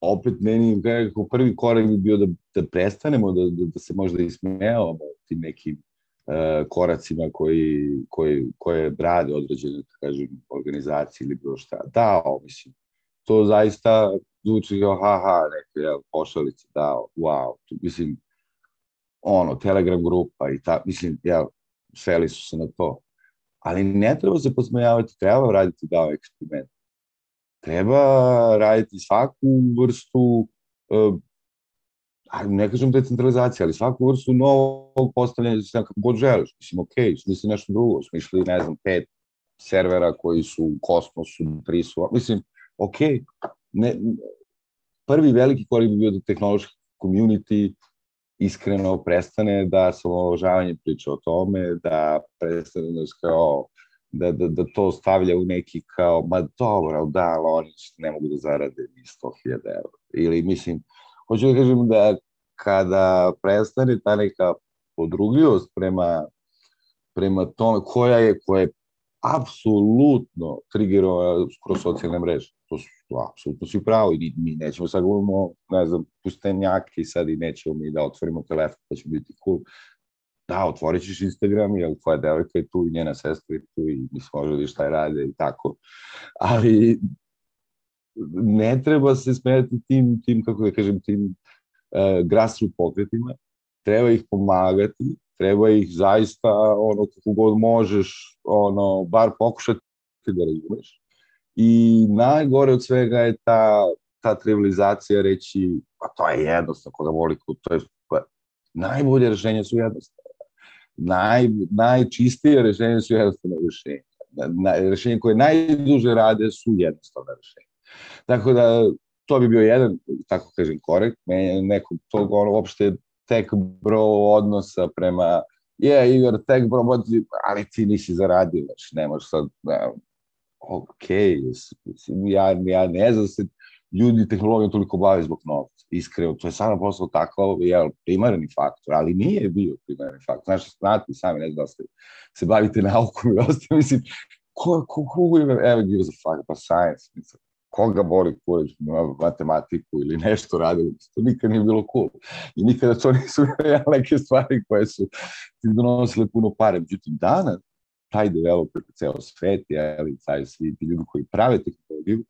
[SPEAKER 4] opet meni nekako prvi korak bi bio da, da prestanemo, da, da, da se možda ismejavamo tim nekim uh, koracima koji, koji, koje rade određene, da kažem, organizacije ili bilo šta. Da, mislim, to zaista zvuči kao ha, ha, neke jel, pošalice, da, wow, mislim, ono, Telegram grupa i ta, mislim, ja, sveli su se na to. Ali ne treba se posmejavati, treba raditi dao eksperiment. Treba raditi svaku vrstu, uh, ne kažem decentralizacija, ali svaku vrstu novog postavljanja sistema kako god želiš. Mislim, ok, smisli nešto drugo, smišli, ne znam, pet servera koji su u kosmosu, tri su, mislim, ok, ne, prvi veliki korak bi bio da tehnološki community iskreno prestane da se priča o tome, da prestane da kao da, da, da to stavlja u neki kao, ma dobro, da, ali oni ne mogu da zarade ni 100.000 eura. Ili, mislim, hoću da kažem da kada prestane ta neka podrugljivost prema, prema tome koja je, koja je apsolutno triggerova kroz socijalne mreže. To su apsolutno si pravo i mi nećemo sad govorimo, ne znam, pustenjaki sad i nećemo mi da otvorimo telefon pa će biti cool. Da, otvorit ćeš Instagram, jer tvoja devojka je tu i njena sestra je tu i mislim, može da šta je rade i tako. Ali ne treba se smijati tim, tim kako da kažem, tim uh, grassroot pokretima, treba ih pomagati, treba ih zaista, ono, kako god možeš, ono, bar pokušati da razumeš I najgore od svega je ta, ta trivializacija reći, pa to je jednostavno, koga voli, to je, pa, najbolje rešenje su jednostavne. Naj, najčistije rešenje su jednostavne rešenja. na, rešenje koje najduže rade su jednostavne rešenja. Tako da, to bi bio jedan, tako kažem, korek, nekog tog ono, uopšte tech bro odnosa prema je, yeah, Igor, tech bro, ali ti nisi zaradio, znači, ne možeš sad, ne, ok, ja, ja ne znam da se ljudi tehnologijom toliko bave zbog novca, iskreno, to je samo posao tako, je primarni faktor, ali nije bio primarni faktor, znači, znate, sami ne znam da se bavite naukom i ostalo, mislim, ko, ko, ko, evo, give us a fuck, pa science, mislim, koga boli kurac matematiku ili nešto radili, to nikad nije bilo cool. I nikada to nisu neke stvari koje su ti donosile puno pare. Međutim, danas taj developer ceo svet, ali taj svi ti ljudi koji prave tehnologiju,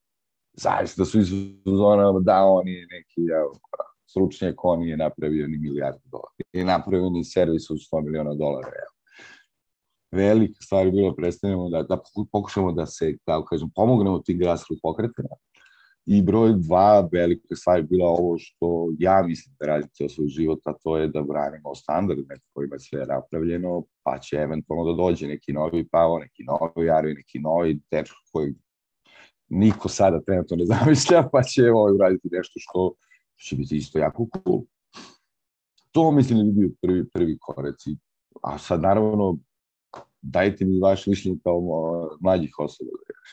[SPEAKER 4] zaista su iz zona da on je neki evo, stručnjak, on je napravio ni milijardu dolara. I napravio ni servis od 100 miliona dolara. Evo. Velika stvar je bilo predstavljamo da, da pokušamo da se, kao kažem, pomognemo tim grassroots pokretima. I broj dva velika stvar je bila ovo što ja mislim da radim ceo svoj život, a to je da branimo standard neko kojima je sve napravljeno, pa će eventualno da dođe neki novi Pavo, neki novi Arvi, neki novi dečko koji niko sada trenutno ne zamišlja, pa će ovaj uraditi nešto što će biti isto jako cool. To mislim da bi bio prvi, prvi koreci. A sad naravno dajte mi vaše mišljenje kao mlađih osoba.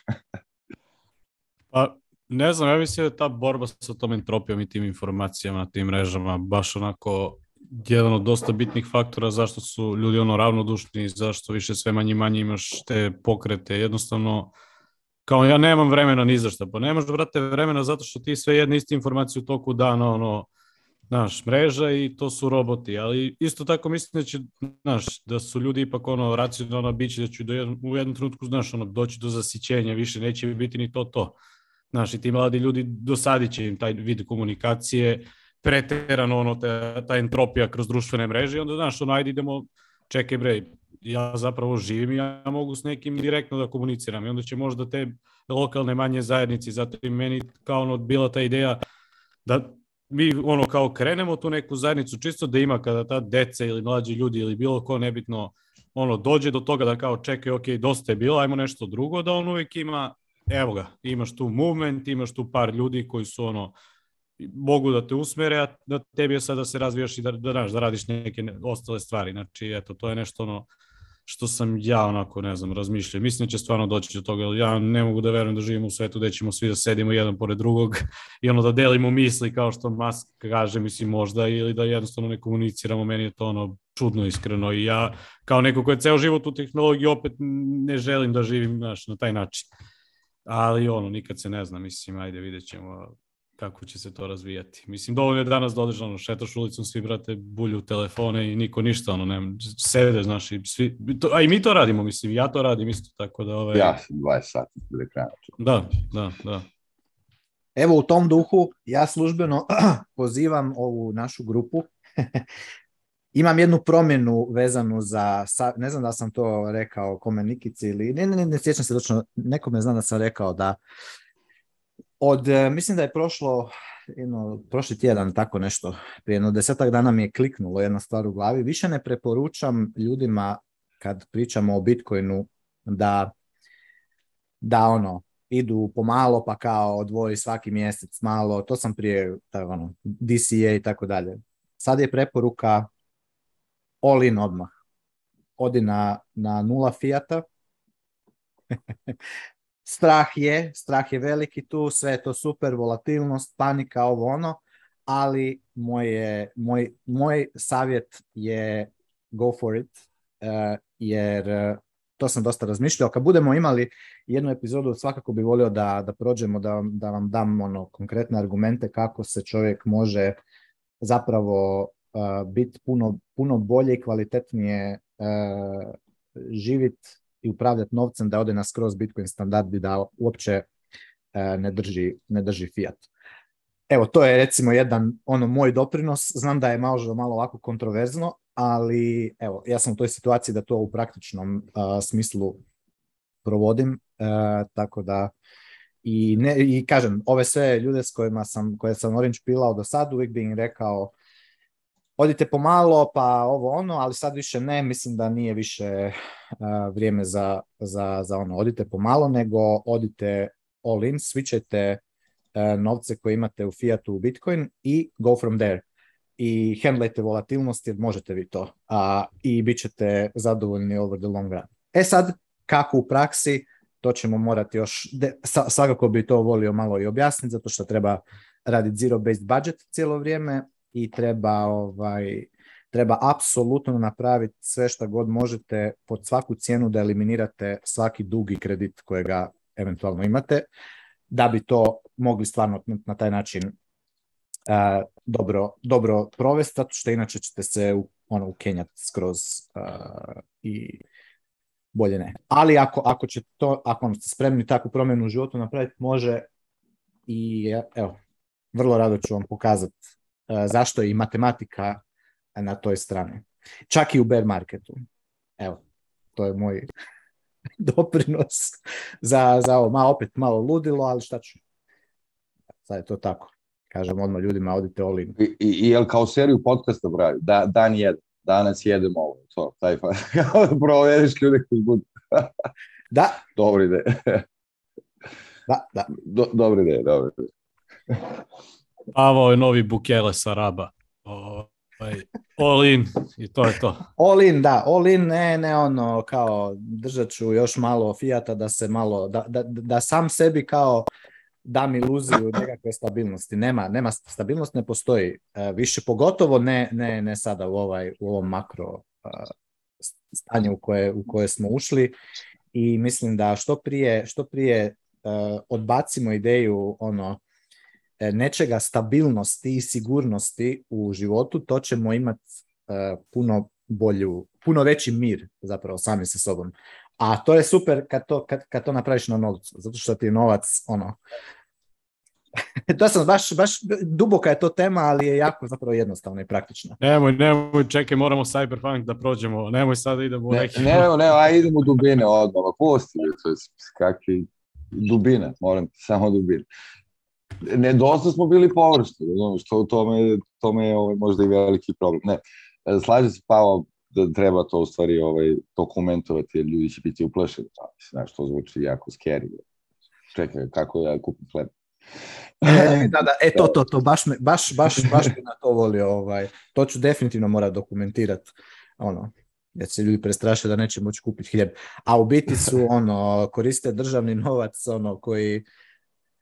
[SPEAKER 1] pa, ne znam, ja mislim da ta borba sa tom entropijom i tim informacijama na tim mrežama baš onako jedan od dosta bitnih faktora zašto su ljudi ono ravnodušni, zašto više sve manje manje imaš te pokrete, jednostavno kao ja nemam vremena ni za šta, pa nemaš, brate, vremena zato što ti sve jedne iste informacije u toku dana, ono, znaš, mreža i to su roboti, ali isto tako mislim da će, znaš, da su ljudi ipak ono racionalno biće, da će do jedno, u jednom trenutku, znaš, ono, doći do zasićenja, više neće biti ni to to. Znaš, i ti mladi ljudi dosadit će im taj vid komunikacije, preterano ono, ta, ta entropija kroz društvene mreže i onda, znaš, ono, ajde idemo, čekaj bre, ja zapravo živim i ja mogu s nekim direktno da komuniciram i onda će možda te lokalne manje zajednici, zato i meni kao ono bila ta ideja da mi ono kao krenemo tu neku zajednicu čisto da ima kada ta deca ili mlađi ljudi ili bilo ko nebitno ono dođe do toga da kao čekaj ok dosta je bilo ajmo nešto drugo da on uvek ima evo ga imaš tu movement imaš tu par ljudi koji su ono mogu da te usmere a da tebi je sada da se razvijaš i da, da, da, da radiš neke ostale stvari znači eto to je nešto ono što sam ja onako, ne znam, razmišljao. Mislim da će stvarno doći do toga, ja ne mogu da verujem da živimo u svetu gde ćemo svi da sedimo jedan pored drugog i ono da delimo misli kao što Musk kaže, mislim možda, ili da jednostavno ne komuniciramo, meni je to ono čudno iskreno i ja kao neko ko je ceo život u tehnologiji opet ne želim da živim znaš, na taj način. Ali ono, nikad se ne zna, mislim, ajde vidjet ćemo kako će se to razvijati. Mislim, dovoljno je danas da odeš, ono, šetaš ulicom, svi, brate, bulju telefone i niko ništa, ono, ne, sede, znaš, i svi, to, a i mi to radimo, mislim, ja to radim isto, tako da, ovaj...
[SPEAKER 4] Ja sam 20 sati do ekrana.
[SPEAKER 1] Da, da, da.
[SPEAKER 2] Evo, u tom duhu, ja službeno pozivam ovu našu grupu. Imam jednu promjenu vezanu za, ne znam da sam to rekao kome Nikici ili, ne, ne, ne, ne sjećam se točno, nekome znam da sam rekao da od, e, mislim da je prošlo, jedno, prošli tjedan tako nešto, prije jedno desetak dana mi je kliknulo jedna stvar u glavi. Više ne preporučam ljudima kad pričamo o Bitcoinu da, da ono, idu pomalo pa kao odvoji svaki mjesec malo, to sam prije tako, ono, DCA i tako dalje. Sad je preporuka all in odmah. Odi na, na nula fijata, strah je, strah je veliki tu, sve je to super, volatilnost, panika, ovo ono, ali moje, moj, moj savjet je go for it, uh, jer uh, to sam dosta razmišljao. Kad budemo imali jednu epizodu, svakako bi volio da, da prođemo, da, da vam dam ono konkretne argumente kako se čovjek može zapravo uh, biti puno, puno bolje i kvalitetnije uh, živjeti i upravljati novcem da ode na skroz Bitcoin standard i da uopće e, ne drži, ne drži fiat. Evo, to je recimo jedan ono moj doprinos. Znam da je malo, malo ovako kontroverzno, ali evo, ja sam u toj situaciji da to u praktičnom uh, smislu provodim, uh, tako da i, ne, i kažem, ove sve ljude s kojima sam, koje sam Orange pilao do sad, uvijek bi im rekao odite pomalo, pa ovo ono, ali sad više ne, mislim da nije više vrijeme za, za, za ono, odite pomalo, nego odite all in, switchajte novce koje imate u Fiatu u Bitcoin i go from there. I handlajte volatilnost jer možete vi to. A, I bit ćete zadovoljni over the long run. E sad, kako u praksi, to ćemo morati još, de, svakako bi to volio malo i objasniti, zato što treba raditi zero based budget cijelo vrijeme i treba ovaj, treba apsolutno napraviti sve što god možete pod svaku cijenu da eliminirate svaki dugi kredit kojega eventualno imate, da bi to mogli stvarno na taj način uh, dobro, dobro provesti, zato što inače ćete se ono, ukenjati skroz uh, i bolje ne. Ali ako, ako će to, ako ste spremni takvu promjenu u životu napraviti, može i evo, vrlo rado ću vam pokazati zašto je i matematika na toj strani. Čak i u bear marketu. Evo, to je moj doprinos za, za ovo. Ma opet malo ludilo, ali šta ću. Sad je to tako. Kažem odmah ljudima, odite all in.
[SPEAKER 4] I, i, jel kao seriju podcasta braju? Da, dan jedan. Danas jedemo ovo. To, taj fa. Proveriš ljude koji budu.
[SPEAKER 2] da.
[SPEAKER 4] Dobro ide.
[SPEAKER 2] da, da.
[SPEAKER 4] Do, dobro ide, dobro ide.
[SPEAKER 1] Ovo je novi Bukele sa Raba. Ovaj, all in i to je to.
[SPEAKER 2] All in, da, all in, ne, ne ono kao držat ću još malo Fijata da se malo, da, da, da sam sebi kao dam iluziju nekakve stabilnosti. Nema, nema stabilnost ne postoji. E, više pogotovo ne, ne, ne sada u, ovaj, u ovom makro uh, stanju u koje, u koje smo ušli i mislim da što prije, što prije uh, odbacimo ideju ono E, nečega stabilnosti i sigurnosti u životu, to ćemo imati uh, puno bolju, puno veći mir zapravo sami sa sobom. A to je super kad to, kad, kad to napraviš na novcu, zato što ti je novac ono, to sam baš, baš duboka je to tema, ali je jako zapravo jednostavna i praktična.
[SPEAKER 1] Nemoj, nemoj, čekaj, moramo Cyberpunk da prođemo, nemoj sad idemo u neki...
[SPEAKER 4] Ne, ne, ne, aj idemo u dubine odmah, pusti, to je kakvi dubine, moram samo dubine ne dosta smo bili površni, znači, to, to, me, to me je ovaj, možda i veliki problem. Ne, slažem se Pavo da treba to u stvari ovaj, dokumentovati, jer ljudi će biti uplašeni. Znaš, to zvuči jako scary. Čekaj, kako ja kupim hleb.
[SPEAKER 2] E, da, da, e to, to, to, baš, me, baš, baš, baš bi na to volio, ovaj, to ću definitivno morat dokumentirati, ono, jer se ljudi prestraše da neće moći kupiti hljeb, a u biti su, ono, koriste državni novac, ono, koji,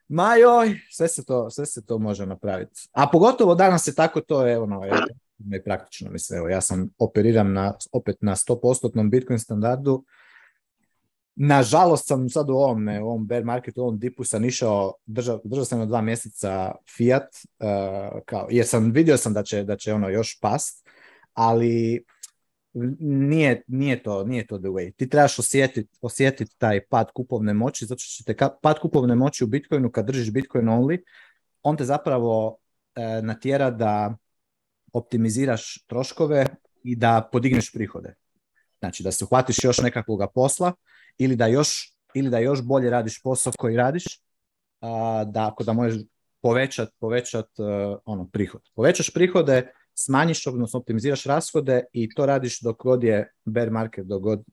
[SPEAKER 2] Ma joj, sve se to, sve se to može napraviti. A pogotovo danas je tako, to je ono, je, praktično. Mislim, evo, ja sam operiram na, opet na 100% Bitcoin standardu. Nažalost sam sad u ovom, u ovom bear marketu, u ovom dipu sam išao, držao, držao sam na dva mjeseca Fiat, uh, kao, jer sam vidio sam da će, da će ono još past, ali nije, nije, to, nije to the way. Ti trebaš osjetiti osjetit taj pad kupovne moći, zato što ćete pad kupovne moći u Bitcoinu, kad držiš Bitcoin only, on te zapravo e, natjera da optimiziraš troškove i da podigneš prihode. Znači da se uhvatiš još nekakvog posla ili da još, ili da još bolje radiš posao koji radiš, a, da ako da možeš povećati povećat, uh, ono, prihod. Povećaš prihode, smanjiš, odnosno optimiziraš rashode i to radiš dok god je bear market, dok god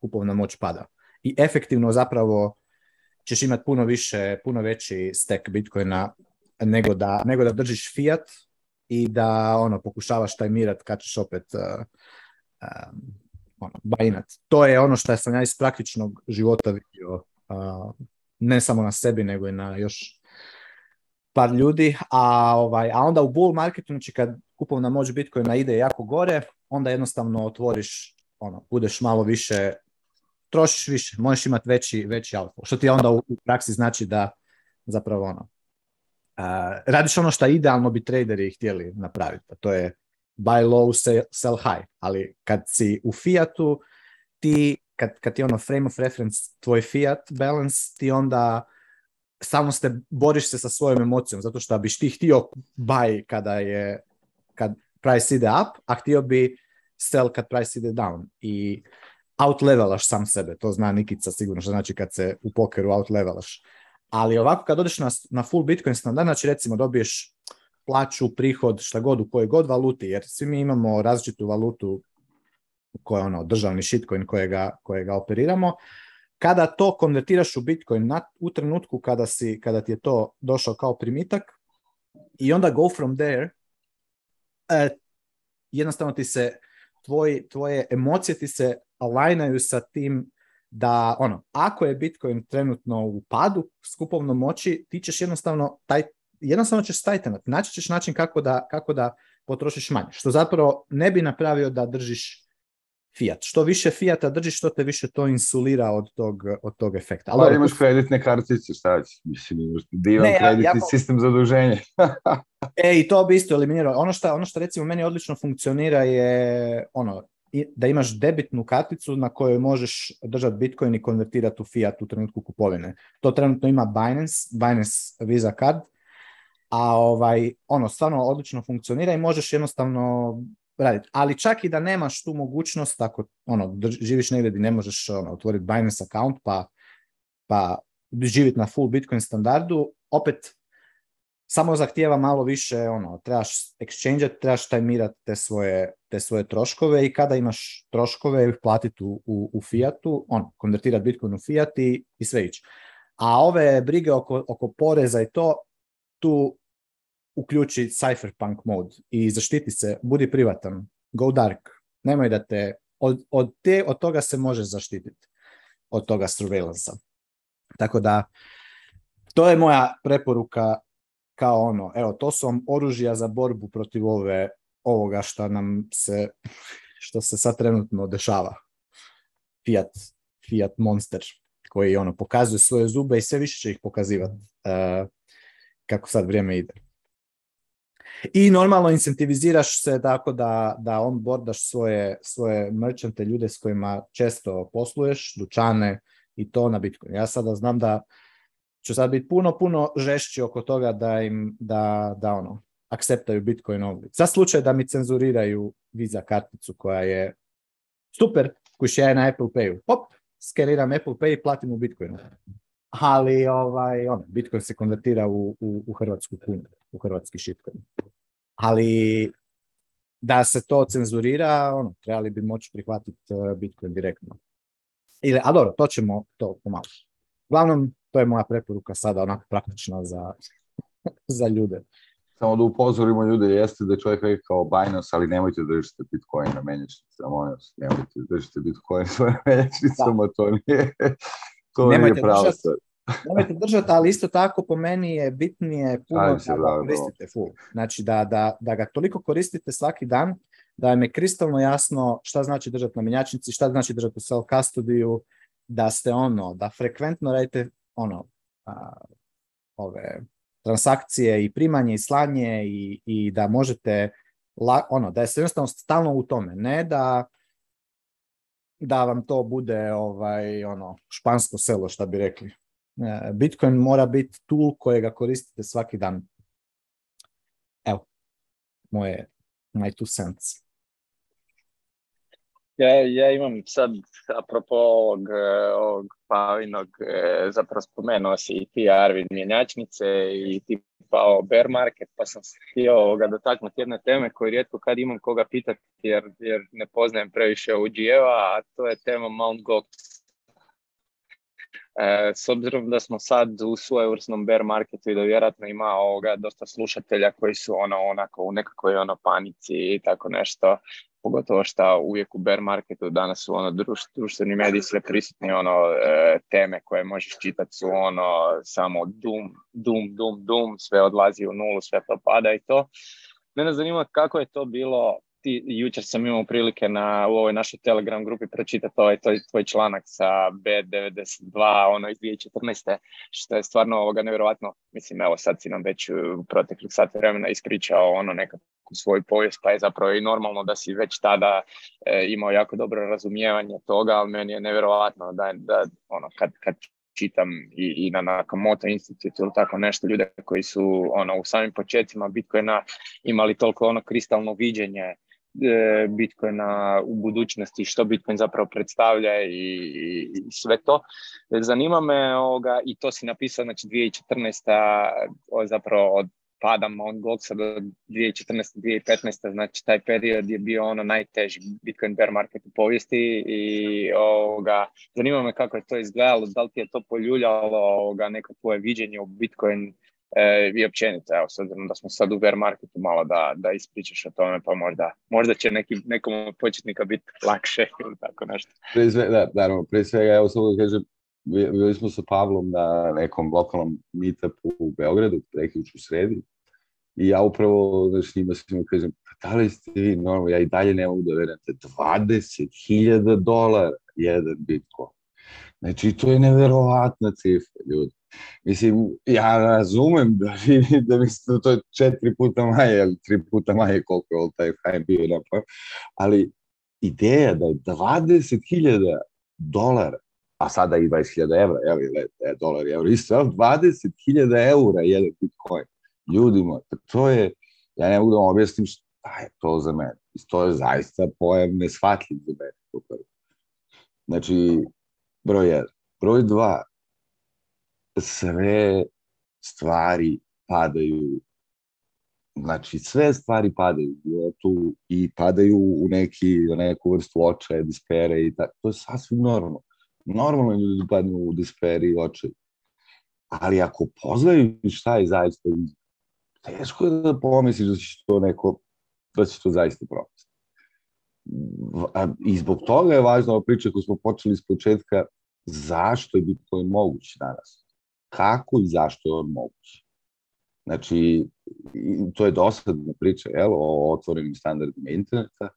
[SPEAKER 2] kupovna moć pada. I efektivno zapravo ćeš imati puno više, puno veći stack Bitcoina nego da, nego da držiš fiat i da ono pokušavaš taj mirat kad ćeš opet uh, um, ono, bajinat. To je ono što sam ja iz praktičnog života vidio, uh, ne samo na sebi, nego i na još par ljudi, a, ovaj, a onda u bull marketu, znači kad kupovna moć Bitcoina ide jako gore, onda jednostavno otvoriš, ono, budeš malo više, trošiš više, možeš imati veći, veći outflow. Što ti onda u, praksi znači da zapravo ono, uh, radiš ono što idealno bi traderi htjeli napraviti, a to je buy low, sell high, ali kad si u fiatu, ti, kad, kad ti ono frame of reference, tvoj fiat balance, ti onda samo ste, boriš se sa svojom emocijom, zato što biš ti htio buy kada je, kad price ide up, a htio bi sell kad price ide down. I out levelaš sam sebe, to zna Nikica sigurno što znači kad se u pokeru out levelaš. Ali ovako kad odeš na, na full Bitcoin standard, znači recimo dobiješ plaću, prihod, šta god u kojoj god valuti, jer svi mi imamo različitu valutu koja je ono državni shitcoin kojega, kojega operiramo. Kada to konvertiraš u Bitcoin na, u trenutku kada, si, kada ti je to došao kao primitak i onda go from there, jednostavno ti se tvoj, tvoje emocije ti se alignaju sa tim da ono, ako je Bitcoin trenutno u padu skupovno moći, ti ćeš jednostavno taj, jednostavno ćeš stajtenat, naći ćeš način kako da, kako da potrošiš manje, što zapravo ne bi napravio da držiš fiat. Što više fiata držiš, što te više to insulira od tog, od tog efekta.
[SPEAKER 4] Ali imaš kreditne kartice, šta će? Mislim, imaš divan kreditni ja, ja, sistem zaduženja.
[SPEAKER 2] e, i to bi isto eliminirao. Ono što, ono što recimo meni odlično funkcionira je ono, da imaš debitnu karticu na kojoj možeš držati Bitcoin i konvertirati u fiat u trenutku kupovine. To trenutno ima Binance, Binance Visa Card, a ovaj, ono, stvarno odlično funkcionira i možeš jednostavno raditi. Ali čak i da nemaš tu mogućnost, ako ono, živiš negdje gdje ne možeš ono, otvoriti Binance account pa, pa živjeti na full Bitcoin standardu, opet samo zahtijeva malo više, ono, trebaš exchange trebaš tajmirati te svoje, te svoje troškove i kada imaš troškove ih platiti u, u, u fiatu, on, konvertirati Bitcoin u fiat i, i sve ići. A ove brige oko, oko poreza i to, tu uključi cypherpunk mod i zaštiti se, budi privatan, go dark, nemoj da te, od, od, te, od toga se može zaštititi, od toga surveillance Tako da, to je moja preporuka kao ono, evo, to su vam oružja za borbu protiv ove, ovoga što nam se, što se sad trenutno dešava. Fiat, Fiat Monster, koji ono, pokazuje svoje zube i sve više će ih pokazivati uh, kako sad vrijeme ide. I normalno incentiviziraš se tako da, da onboardaš svoje, svoje merchante, ljude s kojima često posluješ, dućane i to na Bitcoin. Ja sada znam da ću sad biti puno, puno žešći oko toga da im, da, da ono, akceptaju Bitcoin ovdje. Za slučaj da mi cenzuriraju Visa karticu koja je super, kuš ja je na Apple Payu. Hop, skeniram Apple Pay i platim u Bitcoinu. Ali ovaj, ono, Bitcoin se konvertira u, u, u hrvatsku kunu, u hrvatski shitcoin. Ali da se to cenzurira, ono, trebali bi moći prihvatiti eh, Bitcoin direktno. Ili, a dobro, to ćemo to pomalo. Uglavnom, to je moja preporuka sada onako praktična za, za ljude.
[SPEAKER 4] Samo da upozorimo ljude, jeste da čovjek rekao Binance, ali nemojte držite Bitcoin na menjačnicama, molim vas, nemojte držite Bitcoin na menjačnicama, to nije, to nemojte nije pravo držati,
[SPEAKER 2] Nemojte držati, ali isto tako po meni je bitnije puno da ga koristite full. Znači da, da, da ga toliko koristite svaki dan, da vam je kristalno jasno šta znači držati na menjačnici, šta znači držati u self custody da ste ono, da frekventno radite ono, a, ove transakcije i primanje i slanje i, i da možete la, ono, da se jednostavno stalno u tome, ne da da vam to bude ovaj ono špansko selo što bi rekli. E, Bitcoin mora biti tool kojega koristite svaki dan. Evo, moje my two cents.
[SPEAKER 3] Ja, ja imam sad, apropo ovog, e, ovog Pavinog, e, zapravo spomenuo si i ti Arvin mjenjačnice i ti Pao bear market, pa sam se htio ovoga dotaknuti jedne teme koju rijetko kad imam koga pitati jer, jer ne poznajem previše OG-eva, a to je tema Mount Gox. E, s obzirom da smo sad u svojevrsnom bear marketu i da vjerojatno ima ovoga dosta slušatelja koji su ono onako u nekakvoj ono panici i tako nešto, pogotovo što uvijek u bear marketu danas su ono društveni mediji sve prisutni ono e, teme koje možeš čitati su ono samo dum, dum, dum, dum, sve odlazi u nulu, sve to pada i to. Mene zanima kako je to bilo ti, jučer sam imao prilike na, u ovoj našoj Telegram grupi pročitati ovaj tvoj, tvoj članak sa B92, ono iz 2014. što je stvarno ovoga nevjerojatno. Mislim, evo sad si nam već u proteklih sat vremena ispričao ono nekakvu svoju povijest, pa je zapravo i normalno da si već tada e, imao jako dobro razumijevanje toga, ali meni je nevjerojatno da, da ono, kad, kad čitam i, i na Nakamoto institutu ili tako nešto, ljude koji su ono, u samim početcima Bitcoina imali toliko ono kristalno viđenje Bitcoina u budućnosti, što Bitcoin zapravo predstavlja i, i sve to. Zanima me ovoga, i to si napisao, znači 2014. zapravo od pada Mt. Goxa do 2014-2015, znači taj period je bio ono najteži Bitcoin bear market u povijesti i ovoga, zanima me kako je to izgledalo, da li ti je to poljuljalo ovoga, neko tvoje viđenje u Bitcoin e, i općenito, evo, s obzirom da smo sad u bear marketu malo da, da ispričaš o tome, pa možda, možda će neki, nekom početnika biti lakše ili tako nešto.
[SPEAKER 4] Pre svega, da, naravno, pre svega, evo samo da kažem, bili smo sa Pavlom na nekom lokalnom meetupu u Beogradu, prekjuč u sredi, i ja upravo znači, njima svima kažem, pa da li ste vi normalno, ja i dalje ne mogu da verujete, 20.000 dolara jedan bitcoin. Znači, to je neverovatna cifra, ljudi. Mislim, ja razumem da, da mislite da to je četiri puta manje, ili tri puta manje koliko je all time high bio, pa, ali ideja da je 20.000 dolara a sada i 20.000 evra, je dolar i euro, isto, 20.000 eura jedan bitcoin. Ljudima, to je, ja ne mogu da vam objasnim šta je to za mene. To je zaista pojam nesvatljiv za mene. Znači, broj jedan. Broj dva, sve stvari padaju znači sve stvari padaju tu i padaju u neki u neku vrstu očaja, dispere i tako. To je sasvim normalno normalno ljudi padnu u despair i očaj. Ali ako poznaju šta je zaista teško je da pomisliš da će to neko, da će to zaista propasti. I zbog toga je važna ova priča koju smo počeli s početka, zašto je Bitcoin moguć danas? Kako i zašto je on moguć? Znači, to je dosadna priča, jel, o otvorenim standardima interneta,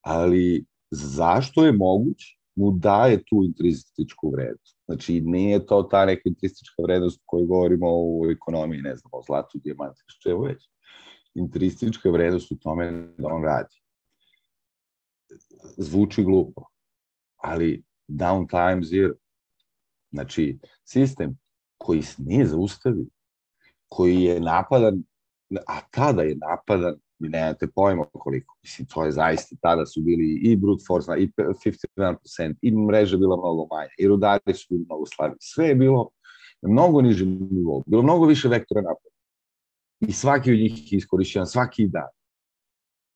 [SPEAKER 4] ali zašto je moguć mu daje tu intrističku vrednost. Znači, nije to ta neka intristička vrednost koju govorimo u ekonomiji, ne znam, o zlatu, dijamantu, što je već. Intristička vrednost u tome da on radi. Zvuči glupo, ali downtime zero. Znači, sistem koji se nije zaustavio, koji je napadan, a tada je napadan vi nemate pojma koliko. Mislim, to je zaista, tada su bili i brute force, i 51%, i mreža bila mnogo manja, i rudari su bili mnogo slabi. Sve je bilo mnogo niže nivou, bilo mnogo više vektora napada. I svaki od njih je iskorišćen, svaki dan.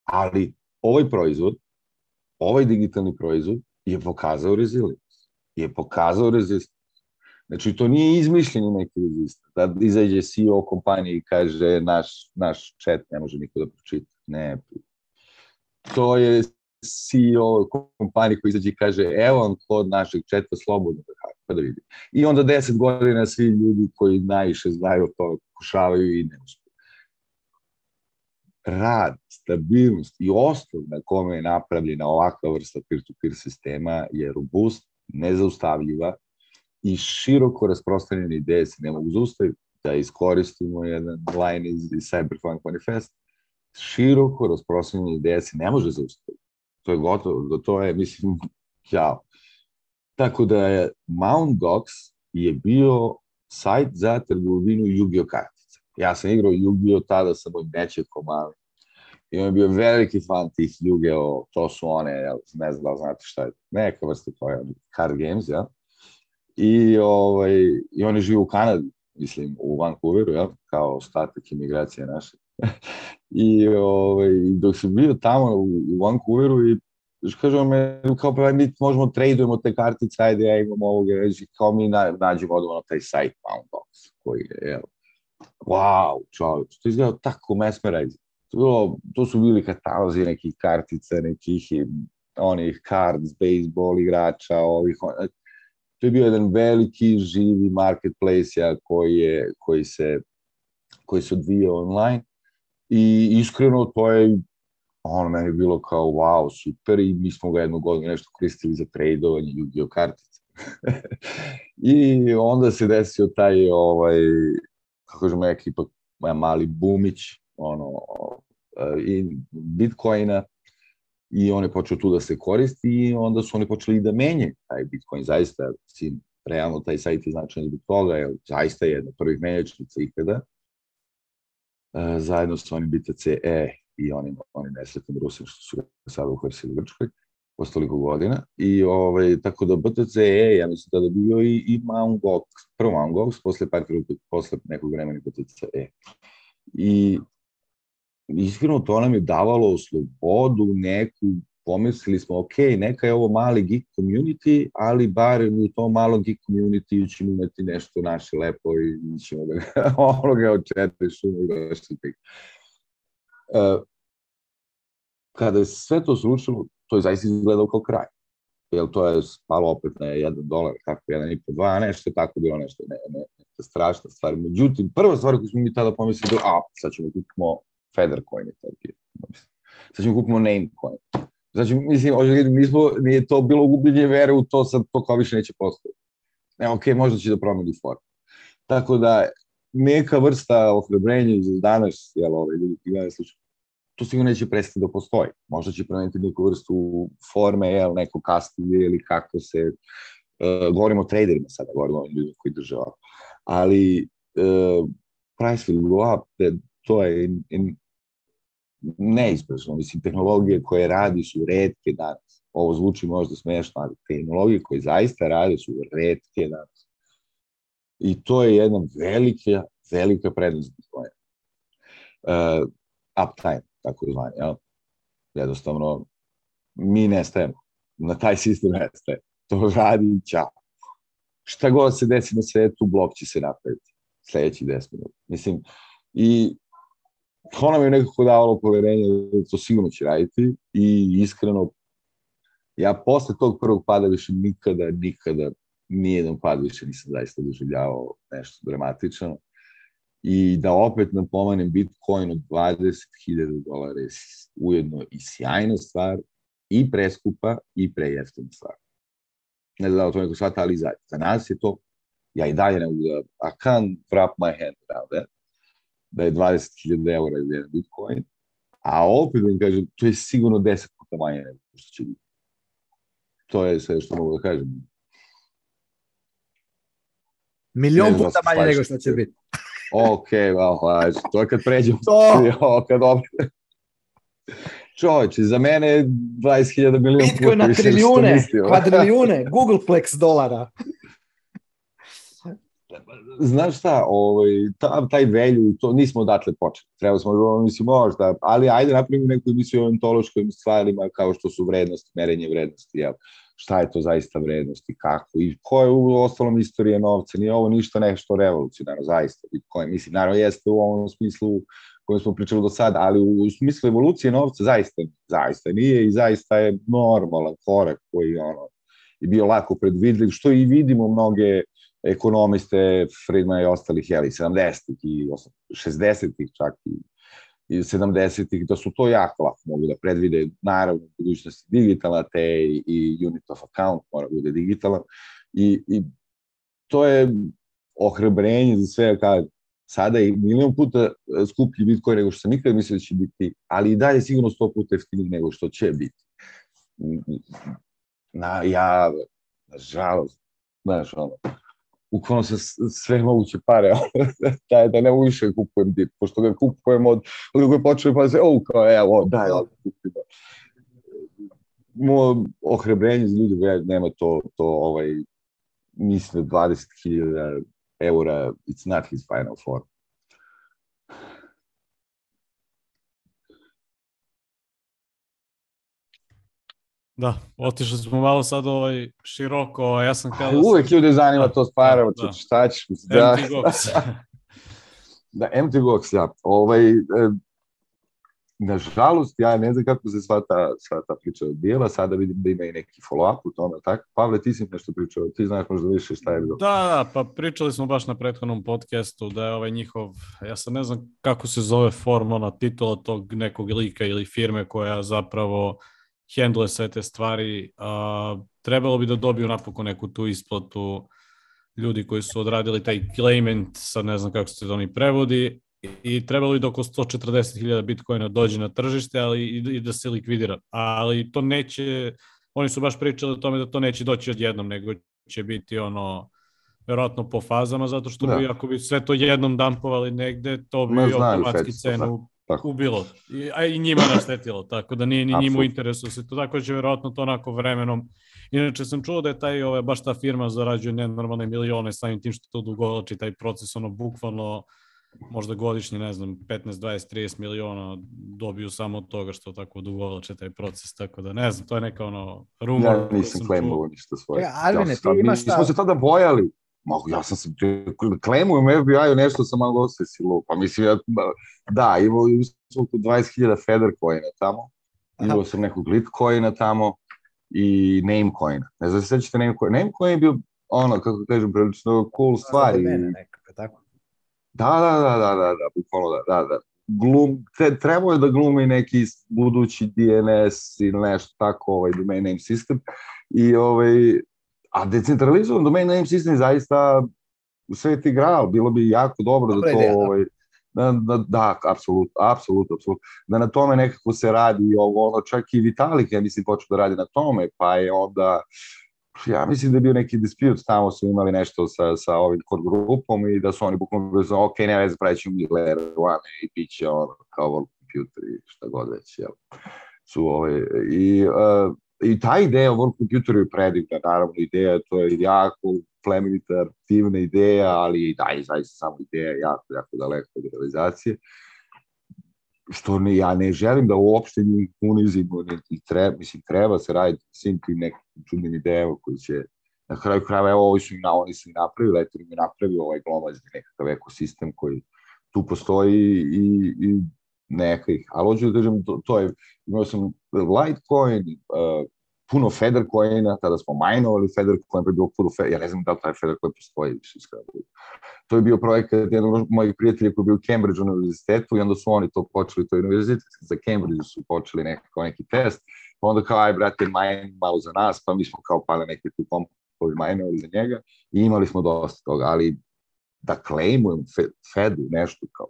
[SPEAKER 4] Ali ovaj proizvod, ovaj digitalni proizvod je pokazao rezilience. Je pokazao rezilience. Znači, to nije izmišljeni neki rezistor. Da izađe CEO kompanije i kaže naš, naš chat ne može niko da pročita. Ne. To je CEO kompanije koji izađe i kaže evo vam kod našeg četa slobodno da pa da vidi. I onda deset godina svi ljudi koji najviše znaju to pokušavaju i ne uspeju. Rad, stabilnost i osnov na kome je napravljena ovakva vrsta peer-to-peer sistema je robust, nezaustavljiva i široko rasprostranjene ideje se ne mogu zaustaviti. Da iskoristimo jedan line iz, iz Cyberpunk Manifest. Široko rasprostranjene ideje se ne može zaustaviti. To je gotovo, to je, mislim, jao. Tako da je Mount Gox je bio sajt za trgovinu Yu-Gi-Oh kartica. Ja sam igrao Yu-Gi-Oh tada sa mojim nečekom, ali i on je bio veliki fan tih Yu-Gi-Oh, to su one, ne znam da znate šta je, neka vrsta to je, card games, ja i, ovaj, i oni žive u Kanadi, mislim, u Vancouveru, ja, kao ostatak imigracije naše. I ovaj, dok sam bio tamo u, u Vancouveru i kažemo me, kao pa mi možemo tradujemo te kartice, ajde ja imam ovoga, reći, kao mi na, nađemo odmah na taj sajt Poundbox, koji je, evo, wow, čovječ, to izgleda tako mesmerizing. To, bilo, to su bili katalozi nekih kartica, nekih onih cards, baseball igrača, ovih, to je bio jedan veliki živi marketplace ja, koji, je, koji, se, koji se odvija online. I iskreno to je ono meni bilo kao wow, super. I mi smo ga jednu godinu nešto koristili za tradovanje Yu-Gi-Oh kartice. I onda se desio taj ovaj kako kažem ekipa mali bumić ono i Bitcoina i on je počeo tu da se koristi i onda su oni počeli da menjaju taj Bitcoin. Zaista, sin, realno taj sajt je značajan zbog toga, jer zaista je jedna prvih menjačnica ikada, e, zajedno sa onim BTC-E i onim, onim nesretnim Rusim što su sada uhvarsili u Grčkoj posle godina. I ovaj, tako da BTC-E, ja mislim da je bio i, i Mt. Gox, prvo Mt. Gox, posle par posle nekog vremena BTC-E. I iskreno to nam je davalo slobodu neku, pomislili smo, ok, neka je ovo mali geek community, ali bar u tom malom geek community ćemo imati nešto naše lepo i ćemo da onoga očetišemo i da što tek. Kada je sve to sručilo, to je zaista izgledao kao kraj. Jer to je spalo opet na 1 dolar, tako, 1,5, 2, nešto tako bilo nešto, ne, ne, neka strašna stvar. Međutim, prva stvar koju smo mi tada pomislili, a, sad ćemo kupimo Feathercoin, tako sad ćemo kupimo Namecoin. Znači, mislim, mi smo, nije to bilo gubljenje vere u to, sad to kao više neće postojati. E, ok, možda će da promeni formu. Tako da, neka vrsta ohrabrenja iz danas, jel, ove ljudi ti gledaju slučaju, to sigurno neće prestati da postoji. Možda će promeniti neku vrstu forme, jel, neko kastilje ili kako se, uh, govorimo o traderima sada, govorimo o ljudima koji drže ovako. Ali uh, price will go up, to je in, in, neizbezno. Mislim, tehnologije koje radi su redke danas. Ovo zvuči možda smešno, ali tehnologije koje zaista radi su redke danas. I to je jedna velika, velika prednost Bitcoina. Uh, uptime, tako zvanje. Ja? Jednostavno, mi nestajemo. Na taj sistem nestaje. To radi čao. Šta god se desi na svetu, blok će se napraviti sledeći 10 minuta. Mislim, i to nam je nekako davalo poverenje da to sigurno će raditi i iskreno ja posle tog prvog pada više nikada, nikada nijedan pad više nisam zaista doživljavao nešto dramatično i da opet napomenem Bitcoin od 20.000 dolara je ujedno i sjajna stvar i preskupa i prejeftina stvar. Ne znam da to neko shvata, ali za, za nas je to, ja i dalje ne mogu da, I can't wrap my hand around that da je 20.000 eura ili jedan Bitcoin, a opet da im kažem, to je sigurno 10 puta manje nego što će biti. To je sve što mogu da kažem.
[SPEAKER 2] Milion puta manje nego što će biti.
[SPEAKER 4] ok, well, hvala. To je kad pređemo. To! kad opet... Čovječe, za mene je 20.000 miliona puta
[SPEAKER 2] Bitcoin na trilijune, kvadrilijune, Googleplex dolara
[SPEAKER 4] znaš šta, ovaj, ta, taj velju, to nismo odatle počeli. Treba smo, mislim, možda, ali ajde napravimo neku emisiju o ontološkim stvarima kao što su vrednosti, merenje vrednosti, jel? šta je to zaista vrednost i kako i ko je u ostalom istorije novca, nije ovo ništa nešto revolucionarno, zaista, Bitcoin, mislim, naravno jeste u ovom smislu kojem smo pričali do sada, ali u smislu evolucije novca zaista, zaista nije i zaista je normalan korak koji ono, je bio lako predvidljiv, što i vidimo mnoge ekonomiste Friedman i ostalih, jeli, 70-ih i 60-ih čak i, i 70-ih, da su to jako lako mogu da predvide, naravno, u budućnosti digitalna, te i, unit of account mora bude digitalan i, i to je ohrabrenje za sve, kao sada je milion puta skuplji Bitcoin nego što sam nikad mislio da će biti, ali i dalje sigurno sto puta jeftiniji nego što će biti. Na, ja, nažalost, znaš, ono, bukvalno se sve moguće pare, da, da ne više kupujem dip, pošto ga kupujem od, od koje počeo pa se, o, kao, evo, daj, da kupimo. Mo, ohrebrenje za ljudi, nema to, to, ovaj, mislim, 20.000 eura, it's not his final form.
[SPEAKER 1] Da, otišli smo malo sad ovaj široko, ja sam
[SPEAKER 4] kada... Uvek ljude zanima to s parama, da, da. šta ćeš
[SPEAKER 1] Da. Empty Gox.
[SPEAKER 4] da, Empty Gox, ja. Ovaj, e, nažalost, ja ne znam kako se sva ta, sva ta priča odbijela, sada vidim da ima i neki follow-up u tome, tako? Pavle, ti si nešto pričao, ti znaš možda više šta je bilo.
[SPEAKER 1] Da, da, pa pričali smo baš na prethodnom podcastu da je ovaj njihov, ja sad ne znam kako se zove form, ona titula tog nekog lika ili firme koja zapravo hendle sve te stvari. A, trebalo bi da dobiju napokon neku tu isplatu ljudi koji su odradili taj claimant, sad ne znam kako se to oni prevodi, i trebalo bi da oko 140.000 bitcoina dođe na tržište, ali i, da se likvidira. Ali to neće, oni su baš pričali o tome da to neće doći odjednom, nego će biti ono, verovatno po fazama, zato što da. bi, ako bi sve to jednom dampovali negde, to bi automatski cenu Tako. ubilo, I, a i njima naštetilo, tako da nije ni njima u interesu se to, tako da će verovatno to onako vremenom. Inače sam čuo da je taj, ove, baš ta firma zarađuje nenormalne milione samim tim što to dugolači taj proces, ono, bukvalno možda godišnje, ne znam, 15, 20, 30 miliona dobiju samo od toga što tako dugovlače taj proces, tako da ne znam, to je neka ono rumor.
[SPEAKER 4] Ja nisam claimovao ništa svoje.
[SPEAKER 2] Ja, Arvine,
[SPEAKER 4] ja
[SPEAKER 2] ti imaš
[SPEAKER 4] Mi smo se tada bojali. Ma, ja sam se, claimujem FBI-u nešto sam malo osesilo. Pa mislim, ja, da, imao sam oko 20.000 Feder coina tamo. Imao sam nekog Litecoina tamo i Namecoina. Ne znam se sećate Namecoin. Namecoin je bio ono, kako kažem, prilično cool stvar. i-
[SPEAKER 2] Nekako, tako.
[SPEAKER 4] Da, da, da, da, da, da, bukvalno da, da, da. Glum, te, trebao je da glumi neki budući DNS ili nešto tako, ovaj domain name system. I ovaj, a decentralizovan domain name system je zaista sveti gral, bilo bi jako dobro
[SPEAKER 2] Dobra
[SPEAKER 4] da to,
[SPEAKER 2] ideja, da.
[SPEAKER 4] ovaj, da, da, da, apsolutno, apsolutno, apsolutno. Da na tome nekako se radi i ovo, ono, čak i Vitalik, ja mislim, počeo da radi na tome, pa je onda, ja mislim da je bio neki dispute, tamo su imali nešto sa, sa ovim core grupom i da su oni bukvalno za, ok, ne veze, pravit ćemo mi layer one i bit će ono, kao world computer i šta god već, jel. Su ove, i, uh, I ta ideja o world computeru je predivna, naravno, ideja, to je jako plemenita, aktivna ideja, ali i da, je zaista samo ideja jako, jako daleko od realizacije. Što ne, ja ne želim da uopšte njih unizimo, niti treba, mislim, treba se raditi svim tim nekim čudnim idejama koji će na kraju krajeva, evo, ovi su na, oni su i napravili, eto im je napravio ovaj glomazni nekakav ekosistem koji tu postoji i, i neka ih, ali hoću da kažem, to, to je, imao sam Litecoin, uh, puno Federcoina, tada smo majnovali Federcoin, pa je bilo puno Feder, ja ne znam da li taj Federcoin postoji više iskreno. To je bio projekat jednog od mojih prijatelja koji je bio u Cambridge univerzitetu i onda su oni to počeli, to je univerzitet za Cambridge su počeli nekako neki test, pa onda kao, aj brate, majn malo za nas, pa mi smo kao pale neke tu kompovi majnovali za njega i imali smo dosta toga, ali da claimujem Fedu nešto kao,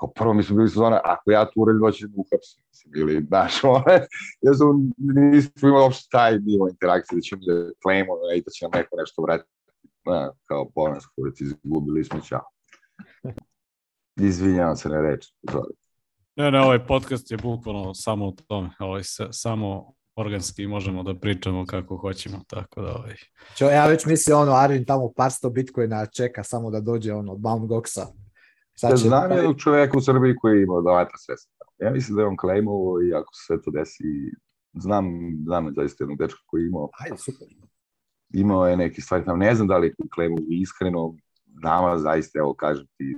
[SPEAKER 4] kao prvo mi smo bili sezona, ako ja tu uredno ću da uhapsim, mislim, ili, znaš, one, ja sam, nismo imali uopšte taj nivo interakcije, da ćemo da claimujemo i da će nam neko nešto vratiti, na, kao ponas, kurac, izgubili smo, čao. Izvinjavam se na reč, sorry.
[SPEAKER 1] Ne, ne, ovaj podcast je bukvalno samo o tome, ovaj, sa, samo organski možemo da pričamo kako hoćemo, tako da ovaj...
[SPEAKER 2] Čo, ja već mislim, ono, Arvin tamo par sto bitcoina čeka samo da dođe ono, od Mount Goxa.
[SPEAKER 4] Ja znam jednog čoveka u Srbiji koji je imao dovata sredstva. Ja mislim da je on claimovo i ako se sve to desi, znam, znam zaista jednog dečka koji je imao,
[SPEAKER 2] Ajde, super.
[SPEAKER 4] imao je neke stvari tamo, ne znam da li je tu claimovo iskreno, nama zaista, evo kažem ti,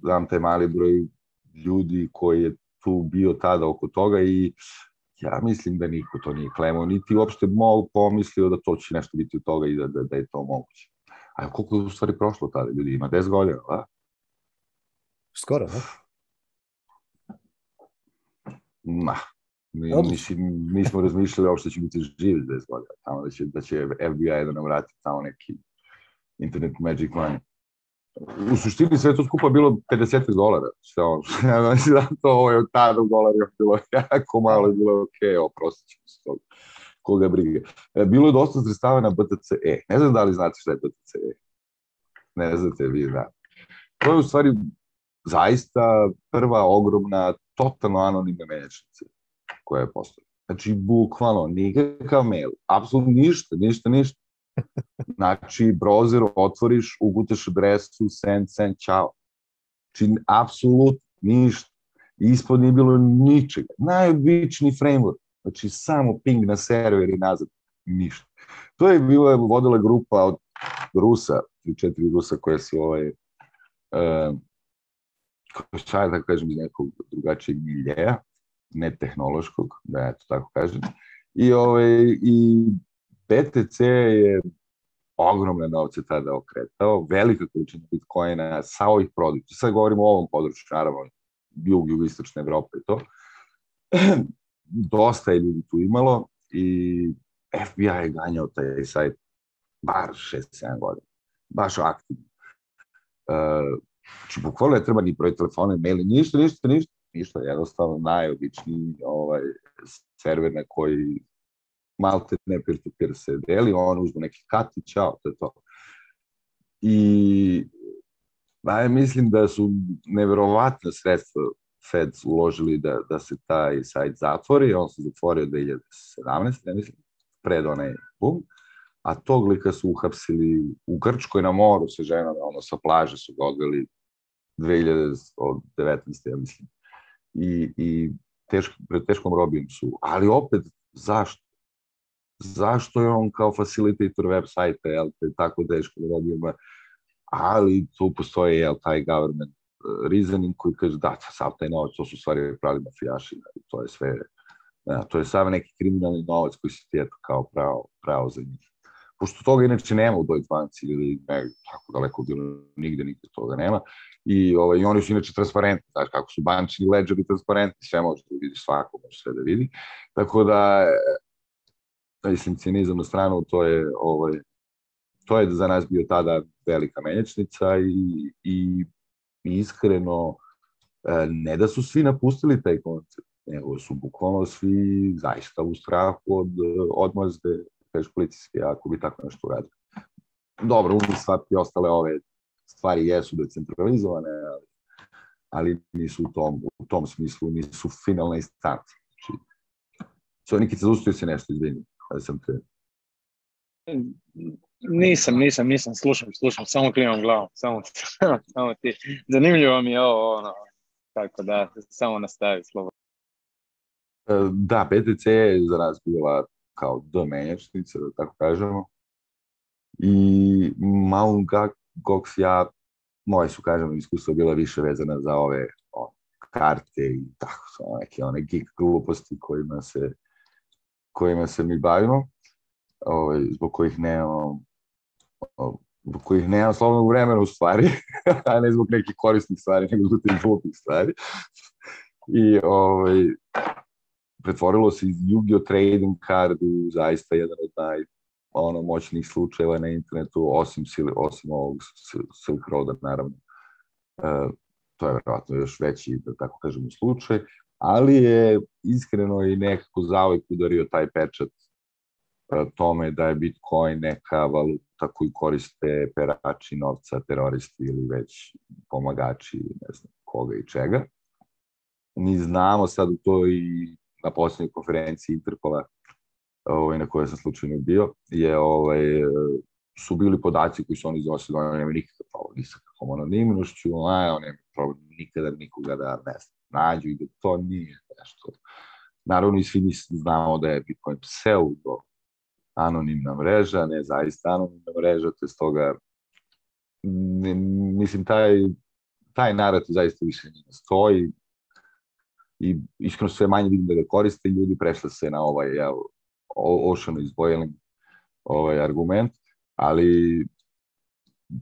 [SPEAKER 4] znam taj mali broj ljudi koji je tu bio tada oko toga i ja mislim da niko to nije klemo, niti uopšte mogu pomislio da to će nešto biti od toga i da, da, da je to moguće. A koliko je u stvari prošlo tada, ljudi, ima 10 godina, da?
[SPEAKER 2] Skoro, da?
[SPEAKER 4] Ma, mi, mislim, nismo razmišljali uopšte da će biti živi 10 godina, tamo da će, da će FBI da nam vrati tamo neki internet magic money. U suštini sve to skupa bilo 50 dolara, sve ono, ja mislim da to ovo je od tada u dolarima bilo jako malo i bilo ok, oprostit ćemo se toga, koga briga. E, Bilo je dosta sredstava na BTCE, ne znam da li znate šta je BTCE, ne znate vi, da. To je u stvari zaista prva ogromna, totalno anonimna menjačnica koja je postojala. Znači, bukvalno, nikakav mail, apsolutno ništa, ništa, ništa. Znači, browser otvoriš, ugutaš adresu, send, send, čao. Znači, apsolutno ništa. Ispod nije bilo ničega. Najobični framework. Znači, samo ping na server i nazad. Ništa. To je bila, vodila grupa od Rusa, tri, četiri Rusa koje su ovaj, uh, je da kažem iz nekog drugačijeg miljeja, ne tehnološkog, da ja to tako kažem. I, ovaj, i BTC je ogromne novce tada okretao, velika količina bitcoina sa ovih produkta. Sad govorimo o ovom području, naravno, jug, jugoistočne Evrope i to. Dosta je ljudi tu imalo i FBI je ganjao taj sajt bar 6-7 godina. Baš aktivno. Uh, znači, bukvalno ne treba ni broj telefona, maili, ništa, ništa, ništa, ništa, jednostavno najobičniji ovaj, server na koji malte ne to peer se deli, on uzme neki kat i čao, to je to. I ja mislim da su neverovatne sredstva Fed uložili da, da se taj sajt zatvori, on se zatvorio 2017, ne mislim, pred onaj bum, a tog lika su uhapsili u Grčkoj na moru sa ženom, ono sa plaže su ga odveli 2019. ja mislim. I, i teško, pred teškom robijom su. Ali opet, zašto? Zašto je on kao facilitator web sajta, jel, te tako teškom robijama? Ali tu postoje, jel, taj government uh, reasoning koji kaže da, sav taj novac, to su stvari pravi mafijaši, to je sve, ja, to je samo neki kriminalni novac koji se ti kao pravo, pravo za njih pošto toga inače nema u Deutsche Banci ili ne, tako daleko bilo, nigde, nigde toga nema. I, ovaj, I oni su inače transparentni, znaš kako su bančni ledgeri transparentni, sve može da vidi svako, može sve da vidi. Tako da, mislim, cinizam na stranu, to je, ovaj, to je za nas bio tada velika menjačnica i, i iskreno, e, ne da su svi napustili taj koncept, nego su bukvalno svi zaista u strahu od odmazde kažeš policijski, ako bi tako nešto uradio. Dobro, Uniswap i ostale ove stvari jesu decentralizovane, ali, ali nisu u tom, u tom smislu, nisu finalne instance. Znači, so, Nikica, zaustavio se nešto, izvini, da sam te...
[SPEAKER 3] Nisam, nisam, nisam, slušam, slušam, samo klimam glavom, samo, samo ti. Zanimljivo mi je ovo, ono, tako da, samo nastavi slobodno.
[SPEAKER 4] E, da, PTC je za nas bila kao do menjačnice, da tako kažemo. I Mount Gox ja, moje su, kažemo, iskustva bila više vezana za ove o, karte i tako, su neke one geek gluposti kojima se, kojima se mi bavimo, ovaj, zbog kojih nemamo zbog kojih nemam slobodnog vremena u stvari, a ne zbog nekih korisnih stvari, nego zbog tih glupih stvari. I ovaj, pretvorilo se iz Yu-Gi-Oh! Trading Card u zaista jedan od naj ono, moćnih slučajeva na internetu, osim, osim ovog Silk Roada, naravno. E, to je verovatno još veći, da tako kažemo, slučaj, ali je iskreno i nekako zauvek udario taj pečat e, tome da je Bitcoin neka valuta koju koriste perači novca, teroristi ili već pomagači, ne znam koga i čega. Mi znamo sad u toj na poslednjoj konferenciji Interpola ovaj, na kojoj sam slučajno bio, je, ovaj, su bili podaci koji su oni iznosili, da oni nema nikakav problem ni sa kakvom anonimnošću, a on nema problem nikada nikoga da ne znam, nađu i da to nije nešto. Naravno i svi znamo da je Bitcoin pseudo anonimna mreža, ne zaista anonimna mreža, te stoga ne, mislim taj, taj narativ zaista više ne stoji, i iskreno sve manje vidim da ga koriste ljudi prešle se na ovaj jel, ocean is boiling ovaj argument, ali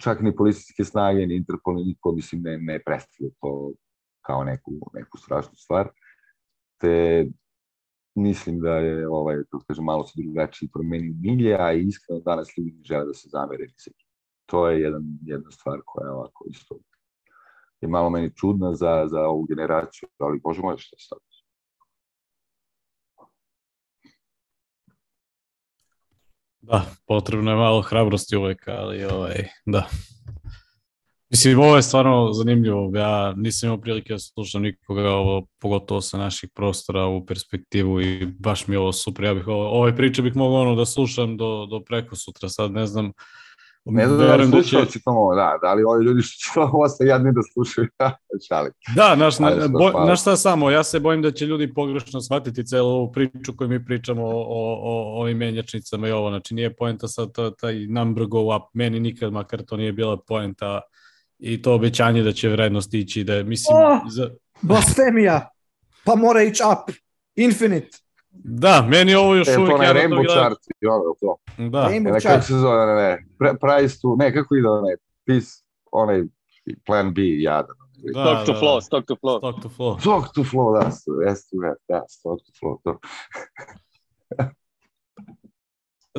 [SPEAKER 4] čak ni policijske snage, ni Interpol, ni niko, mislim, ne, ne predstavlja to kao neku, neku strašnu stvar. Te mislim da je, ovaj, kako kažem, malo se drugačiji promeni milje, a iskreno danas ljudi žele da se zamere To je jedan, jedna stvar koja je ovako isto je malo meni čudna za, za ovu generaciju, ali bože moj, šta sad?
[SPEAKER 1] Da, potrebno je malo hrabrosti uvek, ali ovaj, da. Mislim, ovo je stvarno zanimljivo. Ja nisam imao prilike da slušam nikoga, ovo, pogotovo sa naših prostora u perspektivu i baš mi je ovo super. Ja bih ovo, ovaj priča bih mogao ono da slušam do, do preko sutra. Sad ne znam,
[SPEAKER 4] Ne znam da li slušalci tamo, da, da li ovi ljudi što će ovo ste jadni da slušaju, šali.
[SPEAKER 1] Da, naš, na, bo, naš šta samo, ja se bojim da će ljudi pogrešno shvatiti celu ovu priču koju mi pričamo o, o, o ovim menjačnicama i ovo, znači nije poenta sad taj number go up, meni nikad makar to nije bila poenta i to obećanje da će vrednost ići, da je, mislim...
[SPEAKER 2] Oh, za... Blasfemija! Pa mora ići up! Infinite!
[SPEAKER 1] Da, meni ovo još
[SPEAKER 4] e,
[SPEAKER 1] uvijek...
[SPEAKER 4] To je Rainbow chart i ono to.
[SPEAKER 1] Da.
[SPEAKER 2] Rainbow chart.
[SPEAKER 4] kako se zove, ne, ne, price to, ne, kako ide onaj, peace, onaj plan B, jadan.
[SPEAKER 1] Da,
[SPEAKER 3] stock to
[SPEAKER 1] da,
[SPEAKER 3] flow,
[SPEAKER 1] da.
[SPEAKER 3] stock to flow.
[SPEAKER 1] Stock to flow.
[SPEAKER 4] Stock to flow, da, S to F, da, stock to flow, to.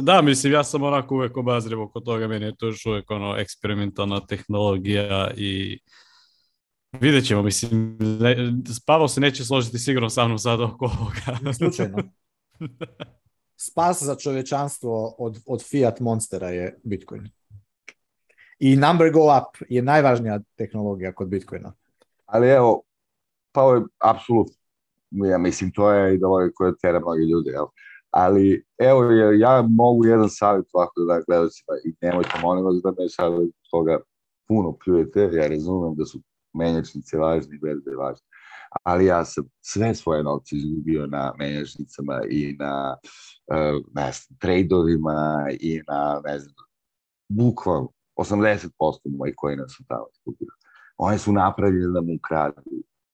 [SPEAKER 1] Da, mislim, ja sam onako uvek obazriv oko toga, meni je to još uvek ono eksperimentalna tehnologija i vidjet ćemo, mislim, ne, Pavel se neće složiti sigurno sa mnom sad oko ovoga.
[SPEAKER 2] Slučajno. Spas za čovečanstvo od, od Fiat Monstera je Bitcoin. I number go up je najvažnija tehnologija kod Bitcoina.
[SPEAKER 4] Ali evo, pa ovo je apsolutno, ja mislim, to je ideologija koja tera mnogi ljudi, jel? Ali, evo, ja mogu jedan savjet ovako da gledacima i nemojte, molim vas, da me sad toga puno pljujete, ja razumem da su menjačnice važne berbe važne. Ali ja sam sve svoje novce izgubio na menjačnicama i na uh, ne znam, trejdovima i na, ne znam, bukvalno 80% mojih kojina sam tamo izgubio. Oni su napravili da mu ukradu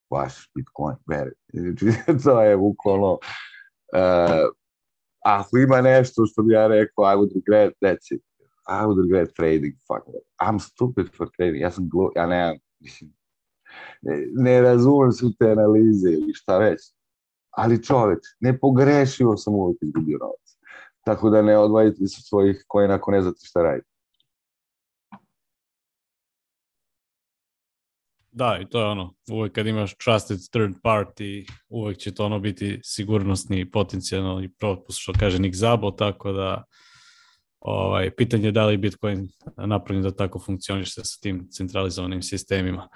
[SPEAKER 4] vaš Bitcoin, vere. Znači, to je bukvalno, uh, ako ima nešto što bi ja rekao, I would regret, that's it. I would regret trading, fuck it. I'm stupid for trading. Ja sam glup, ja nemam, mislim, ne, razumem su te analize ili šta već. Ali čoveč, ne pogrešio sam uvijek izgubio novac. Tako da ne odvajite se svojih kojina ako ne znate šta radite.
[SPEAKER 1] Da, i to je ono, uvek kad imaš trusted third party, uvek će to ono biti sigurnosni potencijalni propust, što kaže Nick Zabo, tako da ovaj, pitanje je da li Bitcoin napravljen da tako funkcioniše sa tim centralizovanim sistemima.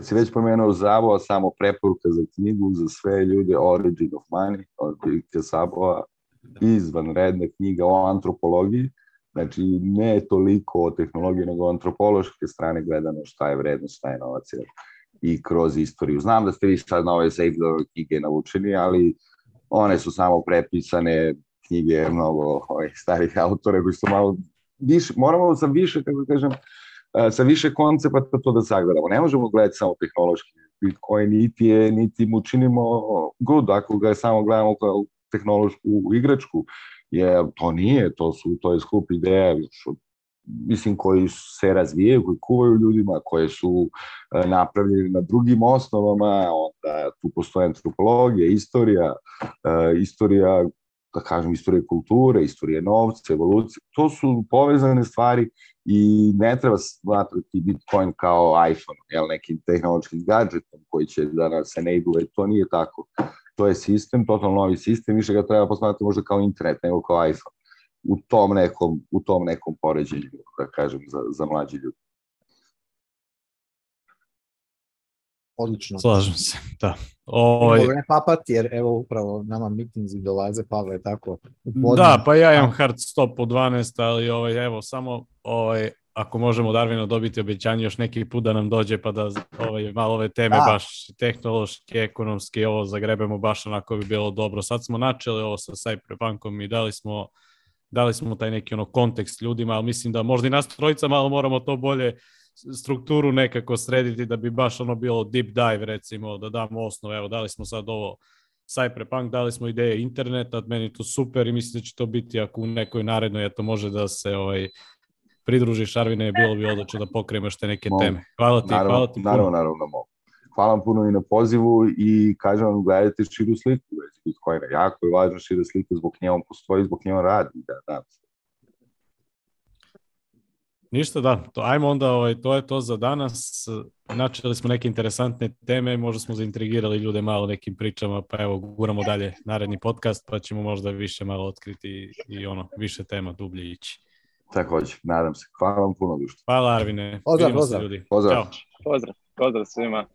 [SPEAKER 4] Kad si već pomenuo Zabo, samo preporuka za knjigu za sve ljude Origin of Money od Ike Sabova, izvanredna knjiga o antropologiji, Znači, ne toliko o tehnologiji, nego antropološke strane gledano šta je vrednost, šta je novac i kroz istoriju. Znam da ste vi sad na ove Save knjige naučeni, ali one su samo prepisane knjige mnogo ovih starih autora koji su malo više, moramo sa više, kako kažem, sa više koncepata to da sagledamo. Ne možemo gledati samo tehnološki Bitcoin, niti, je, niti mu činimo good ako ga samo gledamo kao tehnološku igračku je, to nije, to, su, to je skup ideja, mislim, koji se razvijaju, koji kuvaju ljudima, koje su e, napravljeni na drugim osnovama, onda tu postoje antropologija, istorija, e, istorija, da kažem, istorija kulture, istorija novca, evolucije, to su povezane stvari i ne treba smatrati Bitcoin kao iPhone, jel, nekim tehnološkim gadgetom koji će da nas enable, to nije tako to je sistem, totalno novi sistem, više ga treba posmatrati možda kao internet, nego kao iPhone. U tom nekom, u tom nekom poređenju, da kažem, za, za mlađi ljudi.
[SPEAKER 2] Odlično.
[SPEAKER 1] Slažem se, da.
[SPEAKER 2] Ovaj... Ne papati, jer evo upravo nama mitinzi dolaze, Pavle, tako.
[SPEAKER 1] Da, pa ja imam hard stop u 12, ali ovaj, evo, samo ovaj, ako možemo Darvino dobiti obećanje još neki put da nam dođe pa da ovaj, malo ove teme da. baš tehnološke, ekonomske, ovo zagrebemo baš onako bi bilo dobro. Sad smo načeli ovo sa Cyberpunkom i dali smo, dali smo taj neki ono kontekst ljudima, ali mislim da možda i nas trojica malo moramo to bolje strukturu nekako srediti da bi baš ono bilo deep dive recimo, da damo osnovu. Evo, dali smo sad ovo Cyberpunk, dali smo ideje interneta, meni to super i mislim da će to biti ako u nekoj narednoj eto može da se ovaj pridružiš Arvine, bilo bi odlično da pokrijemo još te neke mogu. teme. Hvala ti,
[SPEAKER 4] naravno,
[SPEAKER 1] hvala ti
[SPEAKER 4] puno. Naravno, naravno, mogu. Hvala vam puno i na pozivu i kažem vam, gledajte širu sliku već Bitcoina. Jako je važno šira slika, zbog nje on postoji, zbog nje on radi. Da, da.
[SPEAKER 1] Ništa, da. To, ajmo onda, ovaj, to je to za danas. Načeli smo neke interesantne teme, možda smo zaintrigirali ljude malo nekim pričama, pa evo, guramo dalje naredni podcast, pa ćemo možda više malo otkriti i ono, više tema dublje ići.
[SPEAKER 4] Takođe, nadam se. Hvala vam puno, Dušta.
[SPEAKER 1] Hvala, Arvine.
[SPEAKER 2] Pozdrav, pozdrav.
[SPEAKER 1] Ljudi.
[SPEAKER 4] Pozdrav.
[SPEAKER 1] Ćao.
[SPEAKER 3] Pozdrav, pozdrav svima.